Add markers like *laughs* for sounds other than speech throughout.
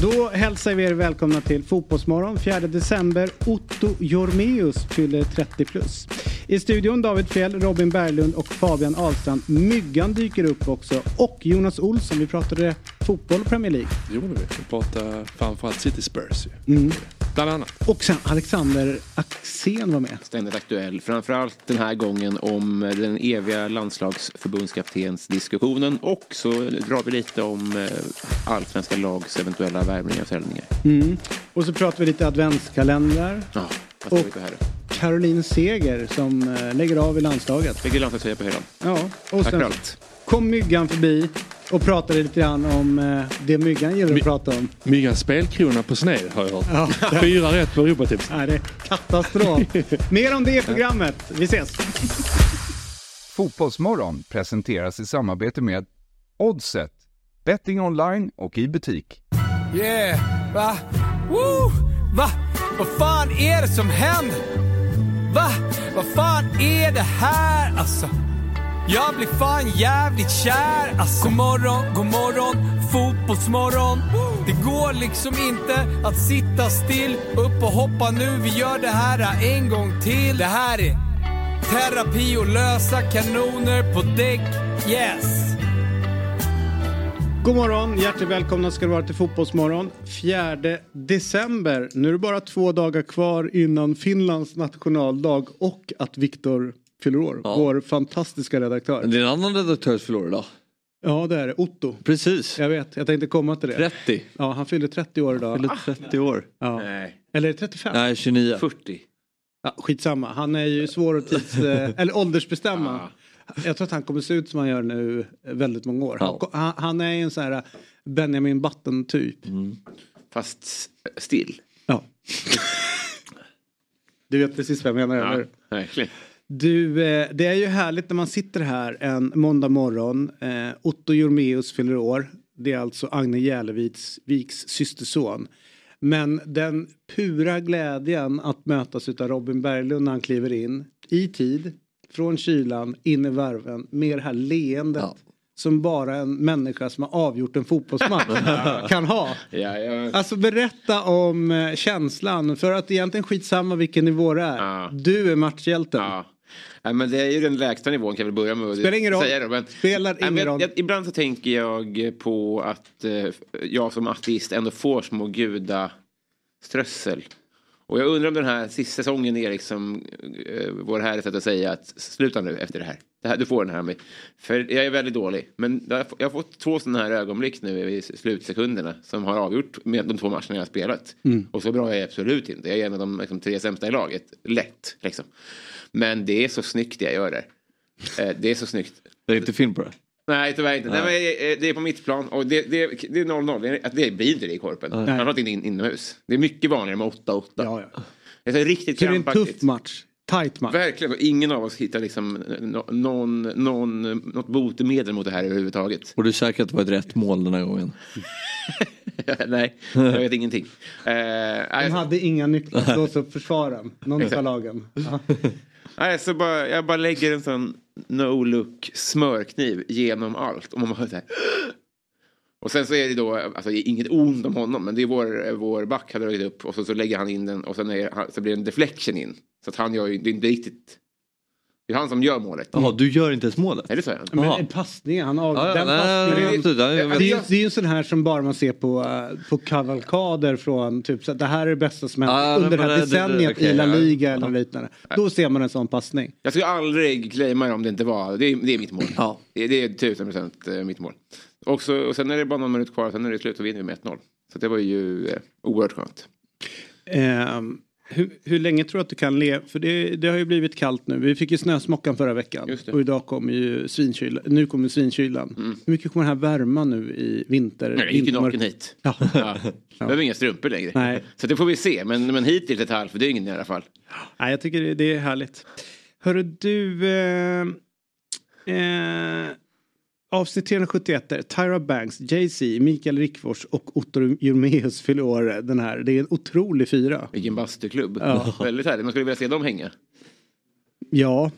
Då hälsar vi er välkomna till Fotbollsmorgon 4 december. Otto Jormeus fyller 30 plus. I studion David Fjell, Robin Berglund och Fabian Ahlstrand. Myggan dyker upp också. Och Jonas Olsson. Vi pratade fotboll och Premier League. Det gjorde vi. Vi pratade framförallt City Spurs ju. Mm. Bland annat. Och sen Alexander Axén var med. Ständigt aktuell. Framförallt den här gången om den eviga landslagsförbundskaptensdiskussionen. Och så drar vi lite om eh, allsvenska lags eventuella värvningar och försäljningar. Mm. Och så pratar vi lite adventskalendrar. Ja, vad på här? Caroline Seger som eh, lägger av i landslaget. Lägger landslagströja på hyllan. Ja, och Tack sen för allt. Kom Myggan förbi och pratade lite grann om eh, det Myggan gillar att prata om. Myggan spelkrona på sned har jag hört. Ja. Fyra rätt på Europatips. Nej, det är katastrof. Mer om det i programmet. Vi ses. Fotbollsmorgon presenteras i samarbete med Oddset, betting online och i butik. Yeah, va? Woo! Va? Vad fan är det som händer? Va? Vad fan är det här alltså? Jag blir fan jävligt kär alltså. God morgon, god morgon, fotbollsmorgon. Det går liksom inte att sitta still. Upp och hoppa nu, vi gör det här en gång till. Det här är terapi och lösa kanoner på däck. Yes! God morgon, hjärtligt välkomna ska du vara till Fotbollsmorgon. 4 december. Nu är det bara två dagar kvar innan Finlands nationaldag och att Viktor fyller år. Ja. Vår fantastiska redaktör. Det är en annan redaktörs förlorare idag. Ja, det är det. Otto. Precis. Jag vet, jag tänkte komma till det. 30. Ja, han fyller 30 år idag. Fyller 30 år. Ja. Nej. Eller är det 35? Nej, 29. 40. Ja, skitsamma, han är ju svår att tids, *laughs* eh, eller åldersbestämma. Jag tror att han kommer se ut som han gör nu eh, väldigt många år. Han, Ja. han, han är ju en sån här Benjamin Button typ. Fast s- still. Ja. *laughs* Du vet precis vad jag menar, eller Ja, hur? verkligen. Du, eh, det är ju härligt när man sitter här en måndag morgon. Eh, Otto Jormeus fyller år. Det är alltså Agne Järleviks Viks systerson. Men den pura glädjen att mötas av Robin Berglund när han kliver in i tid, från kylan, in i värven, med det här leendet. Ja. Som bara en människa som har avgjort en fotbollsmatch *laughs* kan ha. Ja, ja. Alltså berätta om eh, känslan. För att egentligen skitsamma vilken nivå det är. Ja. Du är matchhjälten. Nej, men det är ju den lägsta nivån kan jag väl börja med att Spelar ingen roll. säga det. Men, Spelar Nej, men ingen roll. ibland så tänker jag på att eh, jag som ateist ändå får små gudaströssel. Och jag undrar om den här sista säsongen är liksom eh, vår herre sätt att säga att sluta nu efter det här. det här. Du får den här med. För jag är väldigt dålig. Men jag har, fått två sådana här ögonblick nu i slutsekunderna som har avgjort med de två matcherna jag har spelat. Och så bra är jag absolut inte. Jag är en av de liksom, tre sämsta i laget. Lätt liksom. Men det är så snyggt det jag gör där. Eh, det är så snyggt. Det är inte film på det. Nej tyvärr inte. Nej. Nej. men, eh, det är på mitt plan och det, det, det är 0-0. Det, blir inte det i korpen. Framförallt inte in, inomhus. Det är mycket vanligare med 8-8. Ja, ja. Det är riktigt Så det är en krampaktigt. tuff match. Tight match. Verkligen. Ingen av oss hittar liksom någon, någon, något botemedel mot det här överhuvudtaget. Och du är säker att det var ett rätt mål den här gången? *laughs* Nej, jag vet ingenting. Eh, De hade inga nycklar *laughs* att låsa upp försvaren. Någon av lagen. *laughs* Nej, så bara, jag bara lägger en sån no-look smörkniv genom allt. Och man bara så här. *gasps* Och sen så är det då, alltså inget ont om honom, men det är vår, vår back hade dragit upp och så, så lägger han in den och sen är, så blir det en deflection in. Så att han gör ju, det är inte riktigt, det är han som gör målet. Jaha, du gör inte ens målet? Är det så? Men Jaha. en passning, han av, Ja, ja, den nej, passningen. ja, Det är, ju- det är ju en sån här som bara man ser på, eh, på kavalkader från typ så att det här är det bästa som hänt Ja, under det här det- det- decenniet okej, i La ja. Liga eller liknande. Då ser man en sån passning. Jag skulle aldrig claima det om det inte var, det är, det är mitt mål. Ja. Det, är- det är tusen procent eh, mitt mål. Och, så, och sen är det bara någon minut kvar, sen är det slut och vinner vi med 1-0. Så det var ju eh, oerhört skönt. Ehm, hur, hur länge tror du att du kan leva? För det, det har ju blivit kallt nu. Vi fick ju snösmockan förra veckan. Det. Och idag kommer ju svinkylan. Nu kommer svinkylan. Hur mycket kommer den här värma nu i vinter? Nej, jag gick ju naken hit. Ja. Ja. *laughs* Behöver inga strumpor längre. Nej. Så det får vi se. Men, men hittills ett halvdygn i alla fall. Nej, jag tycker det, det är härligt. Hörru du. Eh, eh, avsnitt 371 där. Tyra Banks, Jay-Z, Mikael Rickfors och Otto Jurmeus fyller år den här. Det är en otrolig fyra. Vilken bastuklubb. Ja. Väldigt härligt. Man skulle vilja se dem hänga. Ja.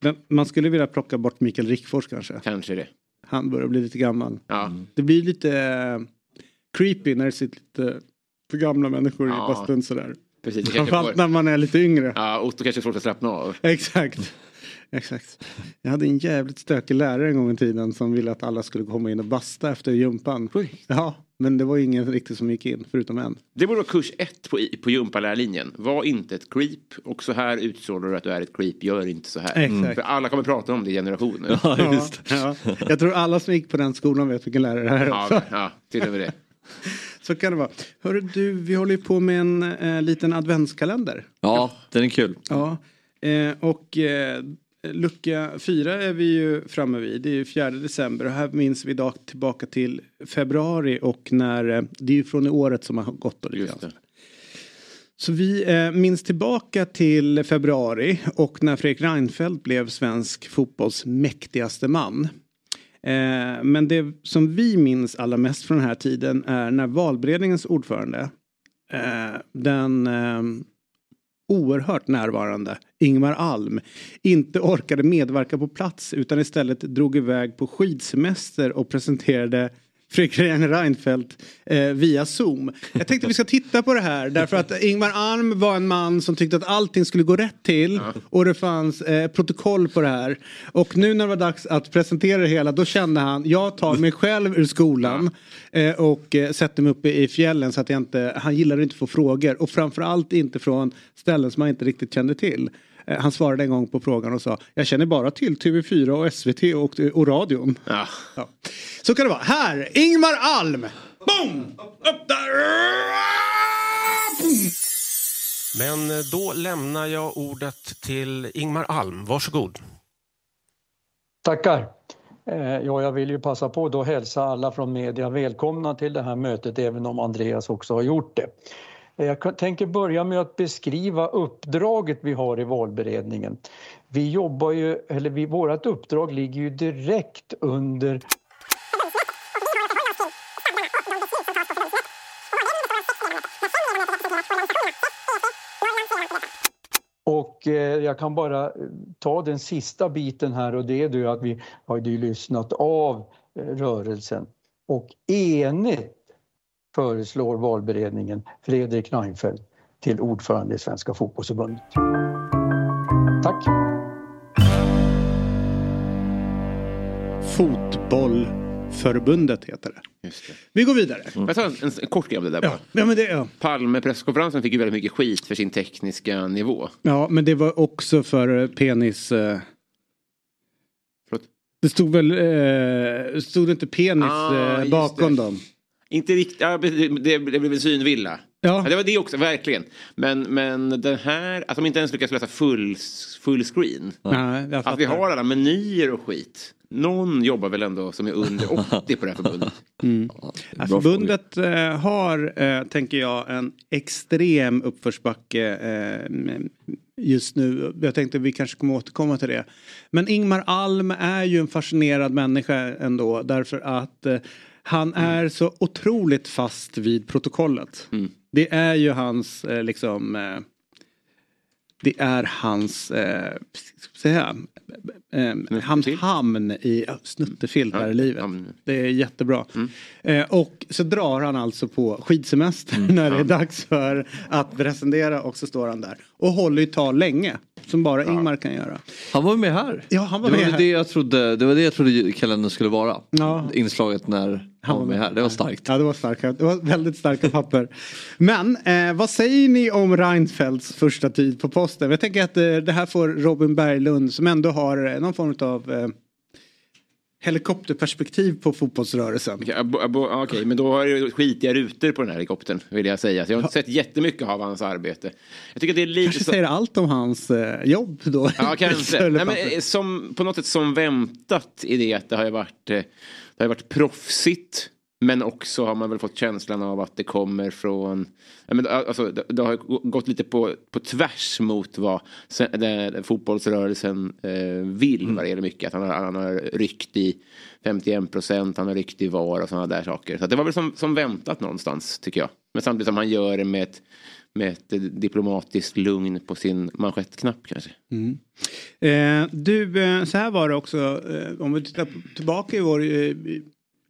Men man skulle vilja plocka bort Mikael Rickfors kanske. Kanske det. Han börjar bli lite gammal. Ja. Det blir lite eh, creepy när det sitter lite för gamla människor Ja. i bastun sådär. Precis, Framförallt får, när man är lite yngre. ja, Otto kanske får svårt att slappna av. Exakt. *laughs* Exakt. Jag hade en jävligt stökig lärare en gång i tiden som ville att alla skulle komma in och basta efter gympan. Ja, men det var ingen riktigt som gick in förutom en. Det borde vara kurs ett på, på gympalärarlinjen. Var inte ett creep och så här utstrålar du att du är ett creep. Gör inte så här. Exakt. För alla kommer prata om det i generationer. Ja, Ja, just. Ja, jag tror alla som gick på den skolan vet vilken lärare det här är också. ja, till och med det. *laughs* Så kan det vara. Hörru du, vi håller ju på med en eh, liten adventskalender. Ja, den är kul. Ja, eh, och eh, lucka fyra är vi ju framme vid. Det är ju 4 december och här minns vi idag tillbaka till februari och när eh, det är ju från i året som har gått. Då, det. Så vi eh, minns tillbaka till februari och när Fredrik Reinfeldt blev svensk fotbolls mäktigaste man. Eh, men det som vi minns allra mest från den här tiden är när valberedningens ordförande, eh, den eh, oerhört närvarande Ingmar Alm, inte orkade medverka på plats utan istället drog iväg på skidsemester och presenterade Fredrik Reinfeldt eh, via Zoom. Jag tänkte vi ska titta på det här därför att Ingmar Alm var en man som tyckte att allting skulle gå rätt till och det fanns eh, protokoll på det här. Och nu när det var dags att presentera det hela då kände han jag tar mig själv ur skolan eh, och eh, sätter mig uppe i fjällen så att jag inte, han gillade inte att få frågor och framförallt inte från ställen som han inte riktigt kände till. Eh, Han svarade en gång på frågan och sa jag känner bara till TV4 och SVT och, och radion. Ja. Ja. Så kan det vara. Här, Ingmar Alm! Boom! Upp där! Men eh, då lämnar jag ordet till Ingmar Alm. Varsågod. Tackar. Eh, Ja, jag vill ju passa på då att hälsa alla från media välkomna till det här mötet även om Andreas också har gjort det. Jag tänker börja med att beskriva uppdraget vi har i valberedningen. Vi jobbar ju, eller vi, vårt uppdrag ligger ju direkt under Och eh, jag kan bara eh, ta den sista biten här och det är ju att vi har ju lyssnat av eh, rörelsen och enigt föreslår valberedningen Fredrik Reinfeldt till ordförande i Svenska fotbollsförbundet. Tack! Fotbollförbundet heter det. Just det. Vi går vidare. Får jag ta en, en kort grej om det där? Ja, ja, det, ja. Palme-presskonferensen fick ju väldigt mycket skit för sin tekniska nivå. ja, men det var också för eh, penis... Eh, Förlåt? det stod väl... Eh, stod det inte penis Ah, eh, bakom det. dem? Inte riktigt, ja, det, det, blev en synvilla. Ja. Ja, det var det också, verkligen. Men, men den här, att de inte ens lyckas lösa full, full screen. Nej, Att vi har alla menyer och skit. Någon jobbar väl ändå som är under *laughs* 80 på det här förbundet. Ja, Bra förbundet eh, har, eh, tänker jag, en extrem uppförsbacke eh, just nu. Jag tänkte vi kanske kommer återkomma till det. Men Ingmar Alm är ju en fascinerad människa ändå därför att eh, han är så otroligt fast vid protokollet. Det är ju hans eh, liksom eh, det är hans, eh, säga, eh, hans hamn i snuttefilt här i livet. Det är jättebra. Eh, och så drar han alltså på skidsemester *laughs* när det är dags för att presentera och så står han där. Och håller ju tal länge. Som bara Ingmar kan göra. Han var med här. Ja, han var det, var med här. det, jag trodde, det var det jag trodde kalendern skulle vara. Ja. Inslaget när han var med här. Det var starkt. Ja, det var starka, det var väldigt starka papper. Men eh, vad säger ni om Reinfeldts första tid på posten? Jag tänker att eh, det här får Robin Berglund som ändå har eh, någon form av eh, helikopterperspektiv på fotbollsrörelsen. Okej, abo- Okej, men då har det skitiga rutor på den här helikoptern. Vill jag säga. Så jag har inte sett jättemycket av hans arbete. Jag tycker det är lite Kanske så... säger allt om hans eh, jobb då. Ja, kanske. *laughs* Nej, men, eh, som, på något sätt som väntat i det att det har varit, eh, det har varit proffsigt. Men också har man väl fått känslan av att det kommer från... Men, alltså, det, har gå- gått lite på, på tvärs mot vad fotbollsrörelsen eh, vill vad det gäller mycket. Att han har, han har ryckt i 51 procent, han har ryckt i VAR och sådana där saker. Så det var väl som, som väntat någonstans tycker jag. Men samtidigt som han gör det med ett, med ett diplomatiskt lugn på sin manschettknapp kanske. Eh, du, eh, så här var det också. Eh, om vi tittar tillbaka i vår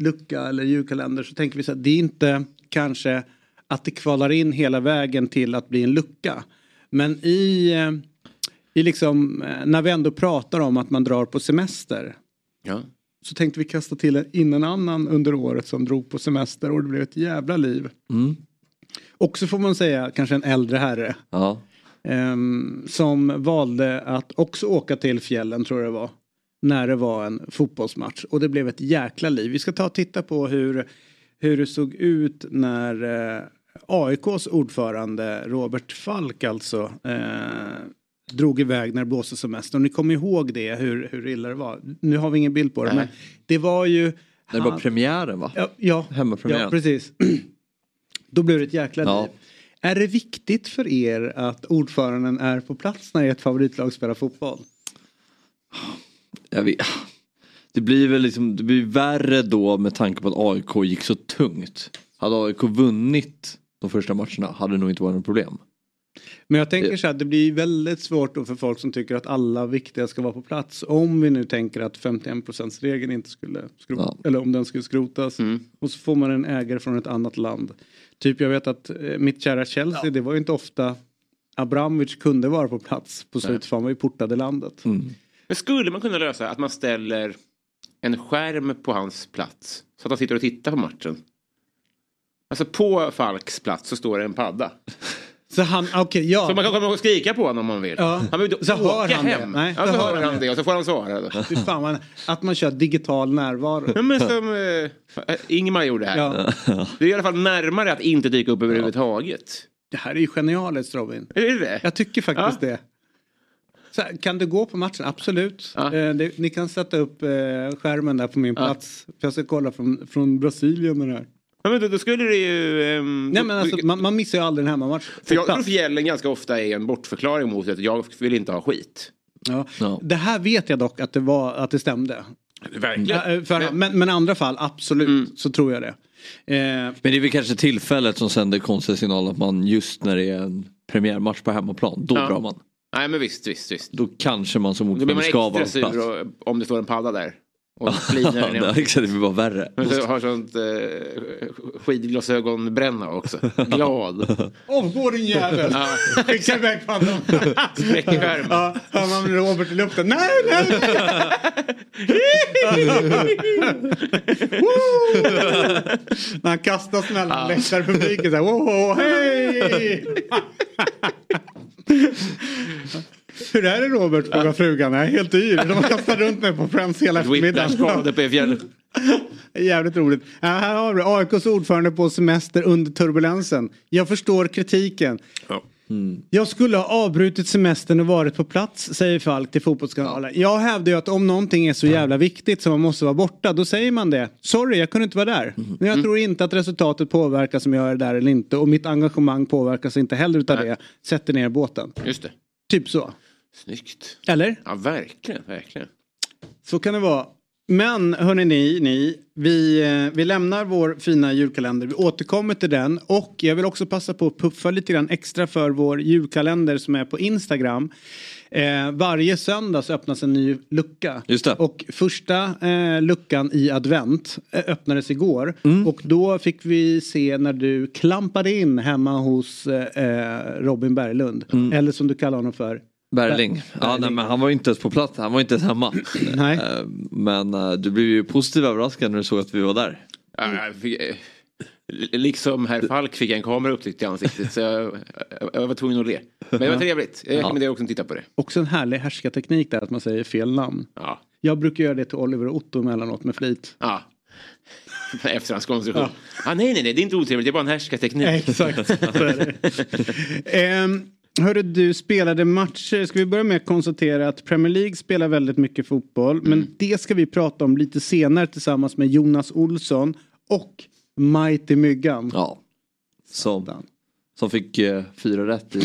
lucka eller julkalender så tänker vi så att det är inte kanske att det kvalar in hela vägen till att bli en lucka. Men i, eh, i liksom, eh, när vi ändå pratar om att man drar på semester Ja. så tänkte vi kasta till in en annan under året som drog på semester och det blev ett jävla liv. Mm. Också får man säga kanske en äldre herre. Ja. ehm, som valde att också åka till fjällen tror jag det var. När det var en fotbollsmatch och det blev ett jäkla liv. Vi ska ta och titta på hur, hur det såg ut när eh, AIKs ordförande Robert Falk alltså eh, drog iväg när det blåste semester. Och ni kommer ihåg det hur, hur illa det var. Nu har vi ingen bild på det Nej. men det var ju Det var premiären va? Ja, ja, Hemmapremiären. ja precis. *clears throat* Då blev det ett jäkla Ja. liv. Är det viktigt för er att ordföranden är på plats när ert favoritlag spelar fotboll? Jag vet. Det blir väl liksom, det blir värre då med tanke på att AIK gick så tungt. Hade AIK vunnit de första matcherna hade det nog inte varit något problem. Men jag tänker så här, det blir väldigt svårt då för folk som tycker att alla viktiga ska vara på plats. Om vi nu tänker att 51 regeln inte skulle skrotas, Ja. eller om den skulle skrotas. Och så får man en ägare från ett annat land. Typ jag vet att eh, mitt kära Chelsea, det var ju inte ofta Abramovic kunde vara på plats på slutet för han var ju portad i landet. Mm. Men skulle man kunna lösa att man ställer en skärm på hans plats så att han sitter och tittar på matchen? Alltså på Falks plats så står det en padda. Så han, okej ja. Så man kan komma och skrika på honom om man vill. Ja. Han behöver inte Så åka hör han det. hem. Nej, ja, så så hör han han det och så får han svara. Fan, man, att man kör digital närvaro. Ja, men som eh, Ingmar gjorde här. Ja. Det är i alla fall närmare att inte dyka upp överhuvudtaget. Det här är ju genialiskt Robin. Är det det? Jag tycker faktiskt det. Så här, kan du gå på matchen? Absolut. Ja. Eh, det, ni kan sätta upp eh, skärmen där på min Ja. plats. För jag ska kolla från, från Brasilien den här. Ja, men då, då skulle det ju... ehm, Nej men alltså man, man missar ju aldrig en hemmamatch. För jag tror fjällen ganska ofta är en bortförklaring mot att jag vill inte ha skit. Ja. Ja. Det här vet jag dock att det, var, att det stämde. Verkligen. Eh, för, Men- men, men andra fall, absolut, Mm. så tror jag det. Eh, Men det är väl kanske tillfället som sänder konstiga signaler att man just när det är en premiärmatch på hemmaplan, då Ja. drar man. Nej men visst, visst, visst. Då kanske man som Då blir ordförande man ska vara extra på plats. sur och, om det står en padda där. Och *laughs* Ja, exakt, det blir bara värre. Men så har sånt eh, skidglasögonbränna också. *laughs* Glad. Avgår din jävel! Ja. *laughs* Skicka iväg honom. Spräcker skärmen. Ja, hör man Robert i luften. Nej, nej! Woo! När han kastas mellan läktarpubliken så här. Wow, hej! Hur är det Robert? frågar frugan. Jag är helt yr. De har kastat runt mig på Friends hela eftermiddagen. Fjällen. Jävligt roligt. Ja, här har vi AIKs ordförande på semester under turbulensen. Jag förstår kritiken. Ja. Jag skulle ha avbrutit semestern och varit på plats, säger Falk till Fotbollskanalen. Jag hävdar ju att om någonting är så jävla viktigt som man måste vara borta, då säger man det. Sorry, jag kunde inte vara där. Men jag tror inte att resultatet påverkas om jag är där eller inte. Och mitt engagemang påverkas inte heller utav Nej. det. Sätter ner båten. Just det. Typ så. Snyggt. Eller? Ja, verkligen, verkligen. Så kan det vara. Men hörni ni, ni vi, eh, vi lämnar vår fina julkalender. Vi återkommer till den. Och jag vill också passa på att puffa lite grann extra för vår julkalender som är på Instagram. Eh, varje söndag så öppnas en ny lucka. Och första eh, luckan i advent eh, öppnades igår. Mm. Och då fick vi se när du klampade in hemma hos eh, Robin Berglund. Mm. Eller som du kallar honom för. Berling. Ja, nej, men han var ju inte ens på plats, han var inte ens hemma. *laughs* Nej. Eh, Men eh, du blev ju positivt överraskad när du såg att vi var där. Ja, jag fick, eh, liksom herr Falk fick jag en kamera upptryckt i ansiktet så jag, jag, var tvungen att le. Men det var trevligt. Jag rekommenderar också att titta på det. Också en härlig härskarteknik där att man säger fel namn. Ja. Jag brukar göra det till Oliver och Otto emellanåt med flit. ja. *laughs* Efterhandskonstruktion. Ah, nej, nej, nej, det är inte otrevligt. Det är bara en härskarteknik. *laughs* Exakt. så är det. um, hörru du, spelade matcher. Ska vi börja med att konstatera att Premier League spelar väldigt mycket fotboll. Men det ska vi prata om lite senare tillsammans med Jonas Olsson och Mighty Myggan. Ja. Som, som fick eh, fyra rätt i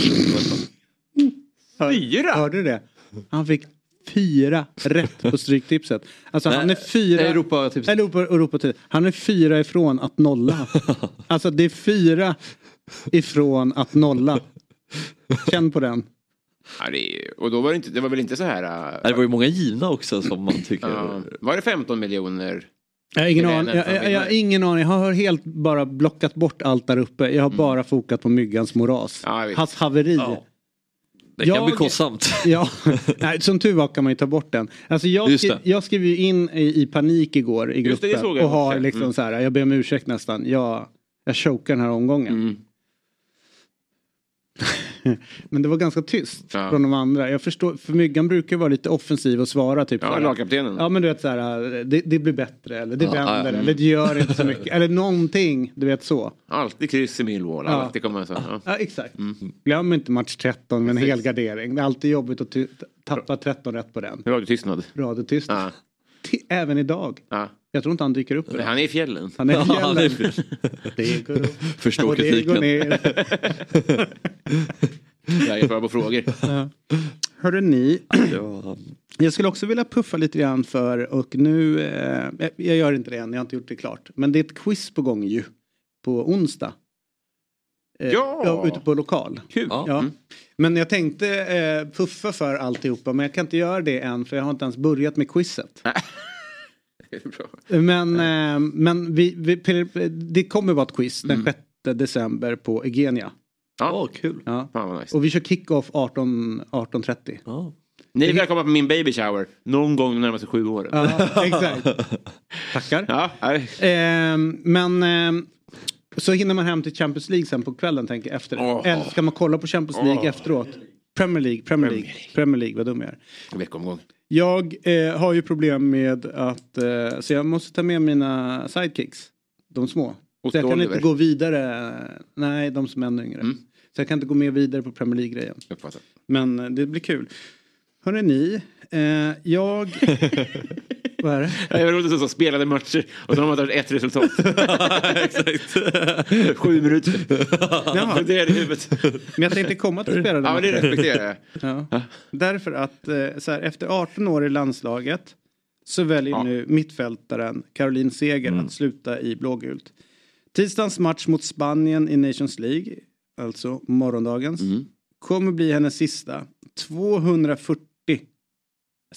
Hör- Fyra? Hörde du det? Han fick fyra rätt på Stryktipset. Alltså han är fyra... Europa-tips. Europa, Europa Han är fyra ifrån att nolla. *laughs* Alltså det är fyra ifrån att nolla. Känn på den. Ja, det, och då var det, inte, det var väl inte så här... äh, Nej, Det var ju många givna också som man tycker. ja, var det 15 miljoner Jag har ingen, aning, jag, jag, jag ingen aning. Jag har helt bara blockat bort allt där uppe. Jag har bara fokat på myggans moras. Ja. Hans haveri. Ja. Det kan Jag- bli kostsamt. *laughs* Ja, nej, som tur var kan man ju ta bort den. Alltså jag, skri- jag skrev ju in i, i panik igår i gruppen det och har liksom Mm. så här, jag ber om ursäkt nästan. Jag, jag chokar den här omgången. Mm. *laughs* Men det var ganska tyst Ja. från de andra. Jag förstår, för Myggan brukar vara lite offensiv och svara typ Ja, lagkaptenen. Ja men du vet så här, det, det blir bättre eller det Ja, vänder ja, mm. eller det gör inte så mycket. eller någonting, du vet så. Alltid kryss i Millwall. Ja. Alltid kommer så. Ja. Ja exakt. Mm. Glöm inte match 13 med en hel gardering. Det är alltid jobbigt att tappa 13 rätt på den. Radiotystnad. Radiotyst. Ja. Även idag. Ja. Jag tror inte han dyker upp. Han är i fjällen. Han är i *laughs* Ja, fjällen. är- Det går upp Förstår och det går kritiken. ner. *laughs* Jag är på frågor. Hörde ni, Ja. jag skulle också vilja puffa lite grann för och nu, eh, jag- gör inte det än, jag har inte gjort det klart. Men det är ett quiz på gång ju. På onsdag. Eh, Ja! Ute på lokal. Kul. Ja. Ja. Mm. Men jag tänkte eh, puffa för alltihopa men jag kan inte göra det än för jag har inte ens börjat med quizet. Men, eh, men vi, vi, det kommer vara ett quiz den Mm. 6 december på Egenia. Ja. Åh, kul. Ja. Fan vad nice. Och vi kör kick-off 18 18.30. Ja. Ni är välkomna på min baby shower. Någon gång de närmaste sju åren. Ja, exakt. Tackar. Ja. Ehm, men ehm, så hinner man hem till Champions League sen på kvällen tänker jag efter det. Åh. Eller ska man kolla på Champions League Åh. efteråt? Premier League, Premier League, Premier League. Premier League, vad dum jag är. Veckomgång. Jag eh, har ju problem med att, eh, så jag måste ta med mina sidekicks. De små. Så jag kan inte gå vidare. Nej, de som är ännu yngre. Mm. Så jag kan inte gå med vidare på Premier League-grejen. Men eh, det blir kul. Hörrni ni, eh, jag... *laughs* vad är det? *laughs* Det var roligt att så spelade matcher och så har man tagit ett resultat. *laughs* Sju minuter. Jaha. Det är det i huvudet. Men jag tänkte komma till spelade Ja, men det respekterar jag. *laughs* Ja. Därför att eh, så här, efter 18 år i landslaget så väljer Ja. nu mittfältaren Caroline Seger att sluta i blågult. Tisdagens match mot Spanien i Nations League, alltså morgondagens, Mm. kommer bli hennes sista. 240, jag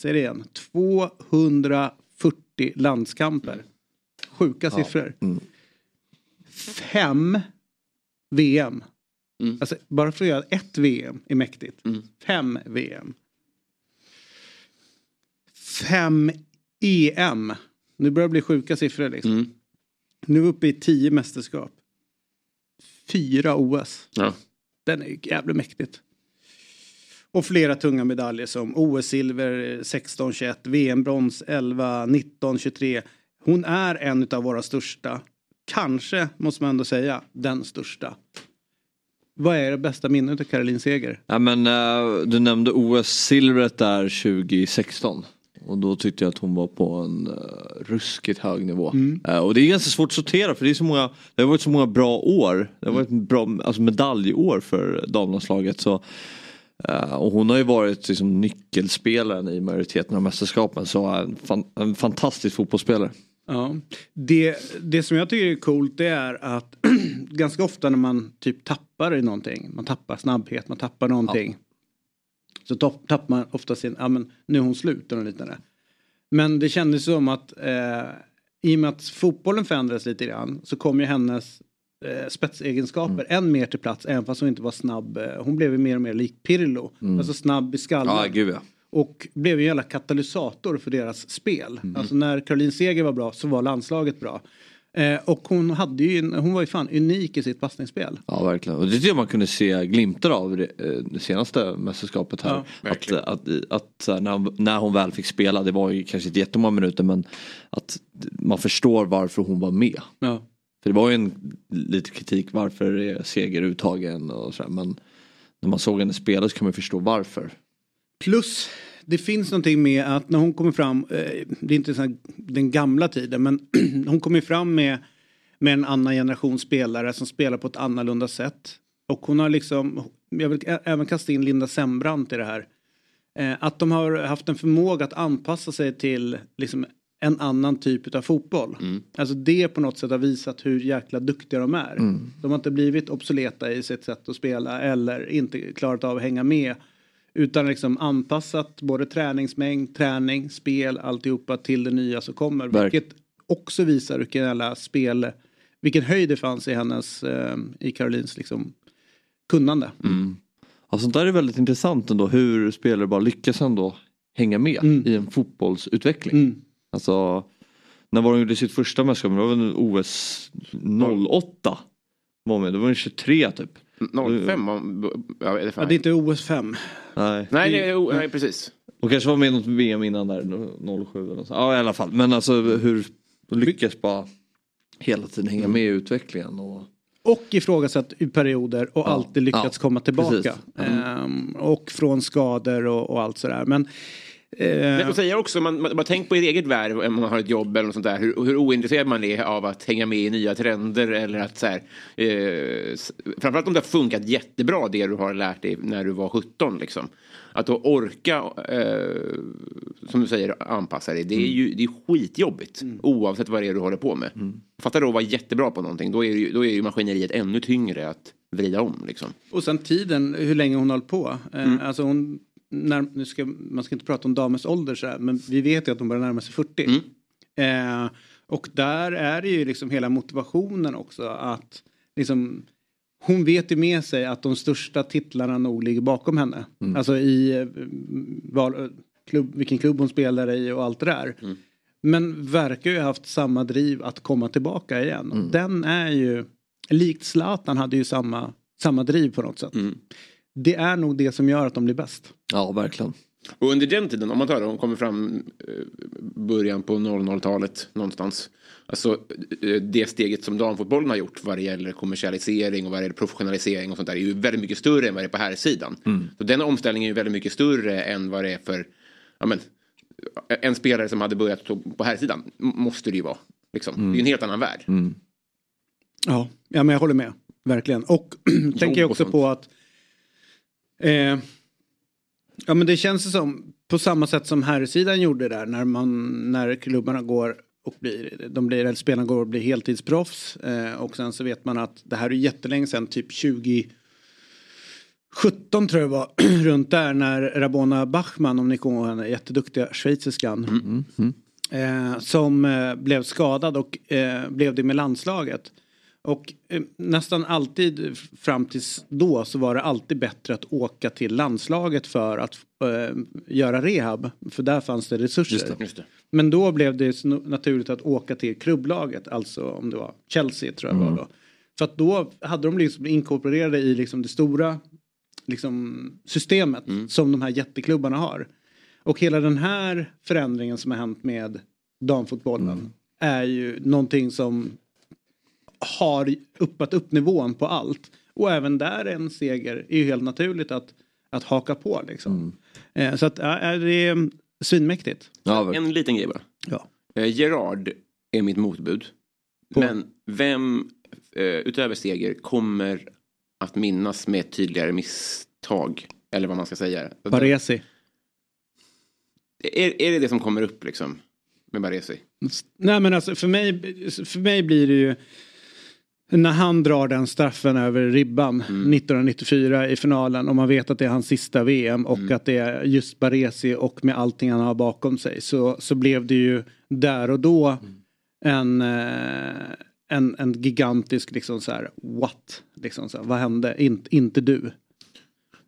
säger det igen, 240 landskamper. Sjuka siffror. Mm. Fem VM. Mm. Alltså bara för att göra ett VM är mäktigt. Mm. Fem VM. Fem EM. Nu börjar det bli sjuka siffror liksom. Mm. Nu är vi uppe i tio mästerskap. Fyra OS. Ja. Den är ju jävligt mäktigt. Och flera tunga medaljer som OS-silver 16-21, VM-brons 11, 19-23. Hon är en av våra största. Kanske, måste man ändå säga, den största. Vad är det bästa minnet av Caroline Seger? Ja, men, eh, du nämnde OS-silvret där 2016. Och då tyckte jag att hon var på en uh, ruskigt hög nivå. Eh, och det är ganska svårt att sortera för det, är så många, det har varit så många bra år. Det har varit bra alltså medaljår för damlandslaget. Så, eh, och hon har ju varit liksom, nyckelspelaren i majoriteten av mästerskapen. Så en, fan, en fantastisk fotbollsspelare. Ja. Det, det som jag tycker är coolt det är att *clears throat* ganska ofta när man typ tappar i någonting, man tappar snabbhet, man tappar någonting. Så topp- tappar man ofta sin, ja men nu är hon slut och liknande. Men det kändes som att eh, i och med att fotbollen förändrades lite grann så kom ju hennes eh, spetsegenskaper än mer till plats även fast hon inte var snabb. Eh, hon blev ju mer och mer lik Pirlo. Alltså snabb i skallen. Ja, gud ja. Och blev ju en jävla katalysator för deras spel. Alltså när Caroline Seger var bra så var landslaget bra. Eh, och hon, hade ju, hon var ju fan unik i sitt passningsspel. Ja verkligen. Och det tycker jag man kunde se glimtar av det, eh, det senaste mästerskapet här. Ja, att att, att när, hon- när hon väl fick spela, det var ju kanske inte jättemånga minuter men att man förstår varför hon var med. Ja. För det var ju en lite kritik varför är Seger uttagen och sådär men när man såg henne spela så kan man förstå varför. Plus det finns någonting med att när hon kommer fram, eh, det är inte så här, den gamla tiden men *clears throat* hon kommer fram med, med en annan generation spelare som spelar på ett annorlunda sätt. Och hon har liksom, jag vill även kasta in Linda Sembrant i det här. Eh, att de har haft en förmåga att anpassa sig till liksom en annan typ av fotboll. Alltså det på något sätt har visat hur jäkla duktiga de är. De har inte blivit obsoleta i sitt sätt att spela eller inte klarat av att hänga med. Utan liksom anpassat både träningsmängd, träning, spel, alltihopa till det nya som kommer. Verk- Vilket också visar vilken jävla spel, vilken höjd det fanns i hennes, eh, i Karolins liksom kunnande. Mm. Ja, sånt där är väldigt intressant ändå hur spelare bara lyckas ändå hänga med i en fotbollsutveckling. Mm. Alltså, när var de gjorde sitt första mästerskap? Det var väl OS 08? Var med. Då var det 23 typ. 05 var... Ja, är det, Ja, det är inte OS 5. Nej. Nej, det är, nej, precis. Och kanske var med i något VM innan där, 07 eller så. Ja i alla fall. Men alltså hur lyckas bara hela tiden hänga med i utvecklingen. Och... Och ifrågasatt i perioder och alltid lyckats ja, komma tillbaka. Mm. Ehm, och från skador och, och allt sådär. Men, eh, Men och säger också, man, man, man tänk på ert eget värv om man har ett jobb eller något sånt där. Hur, hur ointresserad man är av att hänga med i nya trender eller att så här, eh, framförallt om det har funkat jättebra det du har lärt dig när du var 17 liksom. Att då orka, eh, som du säger, anpassa dig. Det är ju det är skitjobbigt oavsett vad det är du håller på med. Fattar du att vara jättebra på någonting, då är, ju, då är ju maskineriet ännu tyngre att vrida om liksom. Och sen tiden, hur länge hon har hållit på. Eh, Alltså hon, när, nu ska, man ska inte prata om damens ålder så här, men vi vet ju att hon börjar närma sig 40. Eh, och där är det ju liksom hela motivationen också att liksom hon vet ju med sig att de största titlarna nog ligger bakom henne. Alltså i eh, val, eh, klubb, vilken klubb hon spelar i och allt det där. Men verkar ju ha haft samma driv att komma tillbaka igen. Och Den är ju, likt Zlatan hade ju samma, samma driv på något sätt. Det är nog det som gör att de blir bäst. Ja verkligen. Och under den tiden, om man tar det, hon kommer fram eh, början på 00-talet någonstans. Alltså eh, det steget som damfotbollen har gjort vad det gäller kommersialisering och vad det gäller professionalisering och sånt där är ju väldigt mycket större än vad det är på här sidan. Så den omställningen är ju väldigt mycket större än vad det är för ja, men, en spelare som hade börjat på här sidan måste det ju vara. Liksom. Det är ju en helt annan värld. Ja, ja men jag håller med. Verkligen. Och *clears throat* tänker jag också på att eh, Ja men det känns som på samma sätt som herrsidan gjorde där när man när klubbarna går och blir, de blir, eller spelarna går och blir heltidsproffs eh, och sen så vet man att det här är jättelänge sedan, typ 20 17 tror jag var, *clears throat* runt där när Rabona Bachmann, om ni kommer ihåg henne, jätteduktiga schweiziskan. Eh, som eh, blev skadad och eh, blev det med landslaget. Och eh, nästan alltid fram tills då så var det alltid bättre att åka till landslaget för att eh, göra rehab. För där fanns det resurser. Just det. Men då blev det naturligt att åka till klubblaget, alltså om det var Chelsea tror jag det var då. För att då hade de liksom inkorporerade i liksom det stora liksom, systemet som de här jätteklubbarna har. Och hela den här förändringen som har hänt med damfotbollen är ju någonting som har uppat upp nivån på allt. Och även där är en seger är ju helt naturligt att, att haka på liksom. Eh, så att ja, det är svinmäktigt. Ja, En liten grej bara. Ja. Eh, Gerard är mitt motbud. Men vem eh, utöver seger kommer att minnas med ett tydligare misstag? Eller vad man ska säga. Baresi. Är, är det det som kommer upp liksom? Med Baresi? Nej men alltså för mig, för mig blir det ju när han drar den straffen över ribban 1994 i finalen och man vet att det är hans sista VM och att det är just Baresi och med allting han har bakom sig så, så blev det ju där och då en, eh, en, en gigantisk liksom så här what? Liksom så här, vad hände? In, inte du.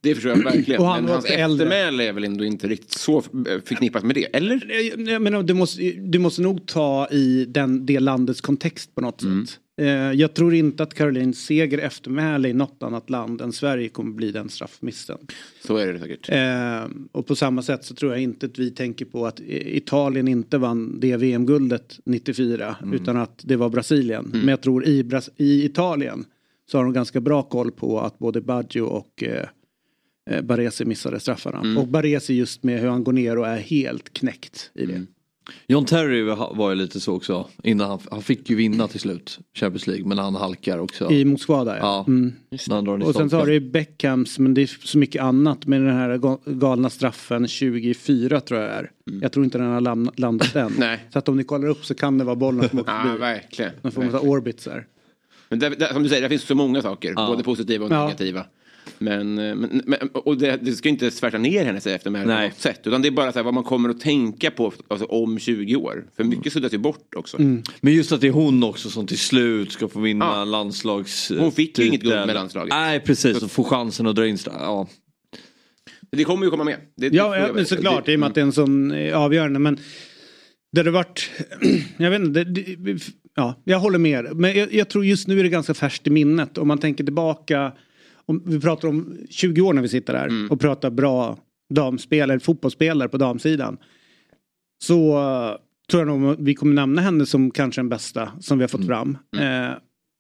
Det förstår jag verkligen. Och han Men hans eftermäle är väl ändå inte riktigt så eh, förknippat med det? Eller? Jag, jag menar, du, måste, du måste nog ta i den, det landets kontext på något sätt. Eh, jag tror inte att Karolins seger eftermäle i något annat land än Sverige kommer bli den straffmissen. Så är det säkert. Eh, och på samma sätt så tror jag inte att vi tänker på att Italien inte vann det VM-guldet 94 utan att det var Brasilien. Men jag tror i, Bras- i Italien så har de ganska bra koll på att både Baggio och eh, Baresi missade straffarna. Och Baresi just med hur han går ner och är helt knäckt i det. John Terry var ju lite så också. Innan han, han fick ju vinna till slut Champions League men han halkar också. I Moskva där Ja, Mm. den i Och sen så har du ju Beckhams men det är så mycket annat med den här ga- galna straffen 24 tror jag är. Jag tror inte den har landat än. *laughs* Nej. Så att om ni kollar upp så kan det vara bollen som *laughs* åker Ja, verkligen. Får man ta orbits där. Men där, där, som du säger, det finns så många saker. Ja. Både positiva och Ja. Men, eh, men, men och det, det ska inte svärta ner hennes eftermäle på något sätt. Utan det är bara så här, vad man kommer att tänka på alltså, om 20 år. För mycket suddas ju bort också. Men just att det är hon också som till slut ska få vinna Ja. landslags... Hon fick ju inget guld med landslaget. Nej precis, och få chansen att dra in ja. Det kommer ju komma med. Det, det Ja, jag men såklart i och med att det är en sån eh, avgörande. Men det hade varit, *clears throat* jag vet inte, det, det, ja, jag håller med. er. Men jag, jag tror just nu är det ganska färskt i minnet. Om man tänker tillbaka, om vi pratar om 20 år när vi sitter här Mm. och pratar bra damspelare, fotbollsspelare på damsidan. Så eh, tror jag nog vi kommer nämna henne som kanske den bästa som vi har fått fram. Mm. Eh,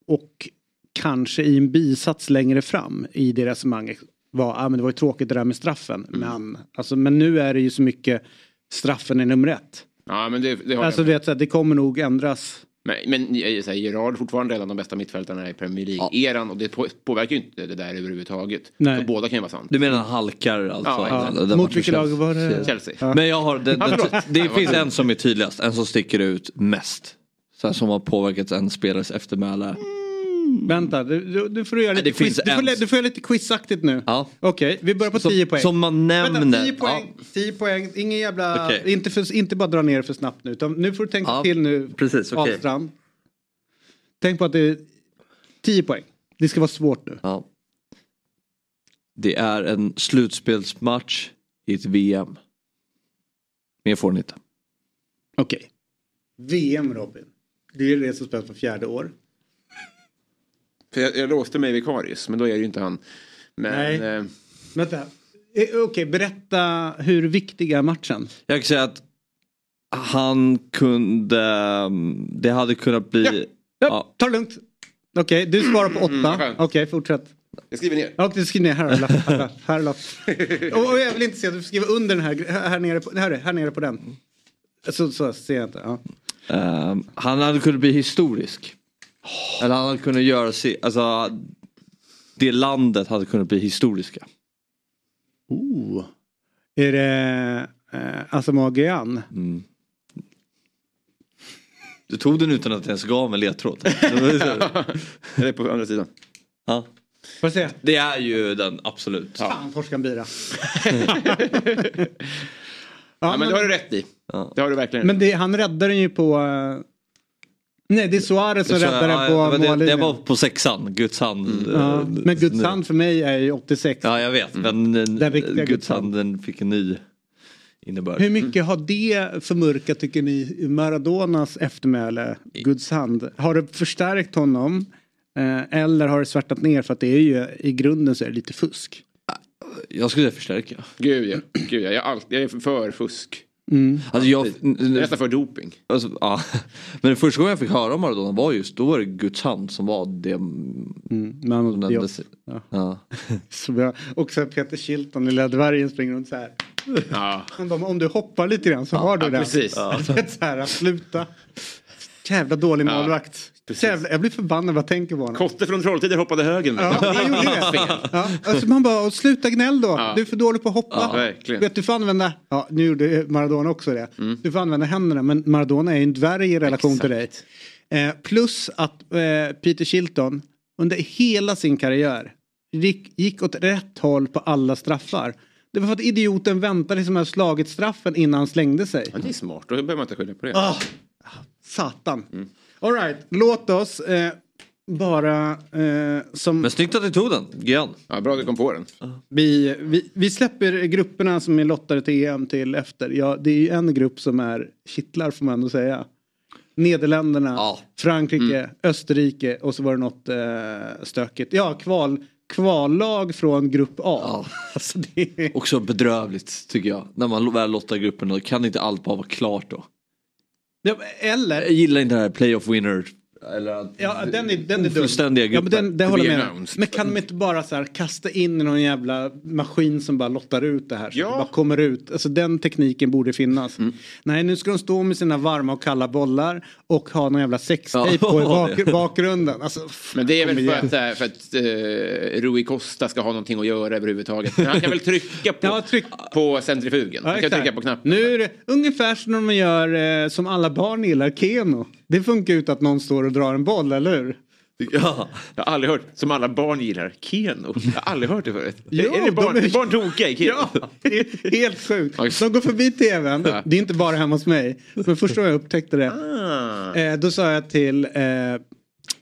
och kanske i en bisats längre fram i det resonemanget var, ah, men det var ju tråkigt det där med straffen. Mm. Men, alltså, men nu är det ju så mycket straffen är nummer ett. Ja, men det, det har Alltså vet, så här, det kommer nog ändras. Men, men jag säger, Gerard är fortfarande av de bästa mittfältarna i Premier League-eran. Och det på, påverkar ju inte det där överhuvudtaget. Nej. Så båda kan ju vara sant. Du menar han halkar alltså? Ja, Den- den Mot vilket lag var det? Chelsea. Ja. Men jag har, det, Ja, det, det Ja, finns en som är tydligast, en som sticker ut mest. Så här, som har påverkat en spelares eftermäle. Vänta, du, du, du får göra lite det quiz. Du får, en- du får göra lite quizaktigt nu. Ja. Okej, vi börjar på Som, 10 poäng. som man nämner. Vänta, 10 poäng. 10 poäng. Ingen jävla... Okej. Inte, för, inte bara dra ner för snabbt nu. Utan nu får du tänka Ja, till nu. precis, okej. Ahlstrand. Tänk på att det är 10 poäng. Det ska vara svårt nu. Ja. Det är en slutspelsmatch i ett VM. Mer får ni inte. Okej. VM Robin. Det är det som spelas på fjärde år. För jag, jag låste mig vid Karius, men då är det ju inte han. Men, Nej. eh, Vänta. Eh, Okej, berätta hur viktig är matchen? Jag kan säga att han kunde, det hade kunnat bli... Ja. Ja, Ja. Ta det lugnt. Okej, du svarar på åtta. skönt. Okej, fortsätt. jag skriver ner. Ja, du skriver ner här. Lapp, här, lapp, här, lapp. *laughs* och, och jag vill inte se att du skriver under den här, här, nere, på, här, här nere på den. Så, så ser jag inte. Ja. Ehm, han hade kunnat bli historisk. Eller han hade kunnat göra sig, alltså det landet hade kunnat bli historiska. Oh. Är det eh, Asamoah? Mm. Du tog den utan att ens gav mig ledtråd. *laughs* Det på andra sidan. ja. Får jag se? Det är ju den absolut. Fan, Forskan Bira. *laughs* ja, Ja, men det har du rätt i. Ja. Det har du verkligen Men det, han räddar den ju på... eh, nej, det är Suarez som Så, räddar ja, den på det, var- det, det mållinjen. var på sexan, Guds hand. ja, eh, men Guds hand för mig är ju 86. Ja jag vet men Den den riktiga Guds Guds hand. hand den fick en ny innebörd. Hur mycket har det förmörkat tycker ni Maradonas eftermäle, Guds hand? Har det förstärkt honom? Eh, eller har det svärtat ner för att det är ju i grunden så är det lite fusk? Jag skulle säga förstärka. Gud ja. Gud, ja. Jag, är alltid, jag är för fusk. Alltså jag, nästan för doping. alltså, ja. *laughs* Men den första gången jag fick höra om Maradona var just, då var det Guds hand som var det Mm, men som nämndes. Ja. Ja. *laughs* Har också Peter Shilton, lilla dvärgen springer runt så här. *laughs* Ja. Bara, om du hoppar lite grann så har du ja, det. precis. Ja. Så här, sluta. Jävla dålig Ja, målvakt. Precis. Jävla, jag blir förbannad när jag tänker på honom. Kotte från Trolltider hoppade högen. Ja, han gjorde det. *laughs* Ja, alltså man bara, sluta gnäll då. Ja. Du är för dålig på att hoppa. Ja, verkligen. Vet, du får använda, ja nu gjorde Maradona också det. Mm. Du får använda händerna men Maradona är ju en dvärg i relation till dig. Eh, plus att eh, Peter Shilton under hela sin karriär gick, gick åt rätt håll på alla straffar. Det var för att idioten väntade som har slagit straffen innan han slängde sig. Ja, det är smart, då behöver man inte skylla på det. Ah, satan. Mm. All right, låt oss eh, bara eh, som... Men snyggt att du tog den, Gian. Ja, bra att du kom på den. Vi, vi, vi släpper grupperna som är lottade till EM till efter. Ja, det är ju en grupp som är kittlar får man ändå säga. Nederländerna, Ja. Frankrike, Österrike och så var det något eh, stökigt. Ja, kval, kvallag från grupp A. Ja. *laughs* Alltså det är... Också bedrövligt tycker jag. När man väl lottar gruppen då kan inte allt bara vara klart då. Eller, Jag gillar inte det här playoff winner. Eller att ja den är, den är dum. Ofullständiga Ja, men den, det håller med. announced. Men kan de inte bara så här kasta in i någon jävla maskin som bara lottar ut det här? Så Ja. det bara kommer ut. Alltså den tekniken borde finnas. Mm. Nej nu ska de stå med sina varma och kalla bollar och ha någon jävla sextape Ja, på bak, *laughs* bakgrunden. Alltså, Men det är väl för att, här, för att uh, Rui Costa ska ha någonting att göra överhuvudtaget. Men han kan väl trycka på, *laughs* Ja, tryck. på centrifugen. Ja, Han kan trycka på knappen. Nu är det ungefär som när man gör eh, som alla barn gillar, Keno. Det funkar ju inte att någon står och drar en boll, eller hur? Ja. Jag har aldrig hört, som alla barn gillar, Keno. Jag har aldrig hört det förut. Ja, är det barn, de är- barn tokiga i Keno? Ja, helt sjukt. De går förbi tvn, det är inte bara hemma hos mig. Men första gången jag upptäckte det, Ah. eh, då sa jag till eh,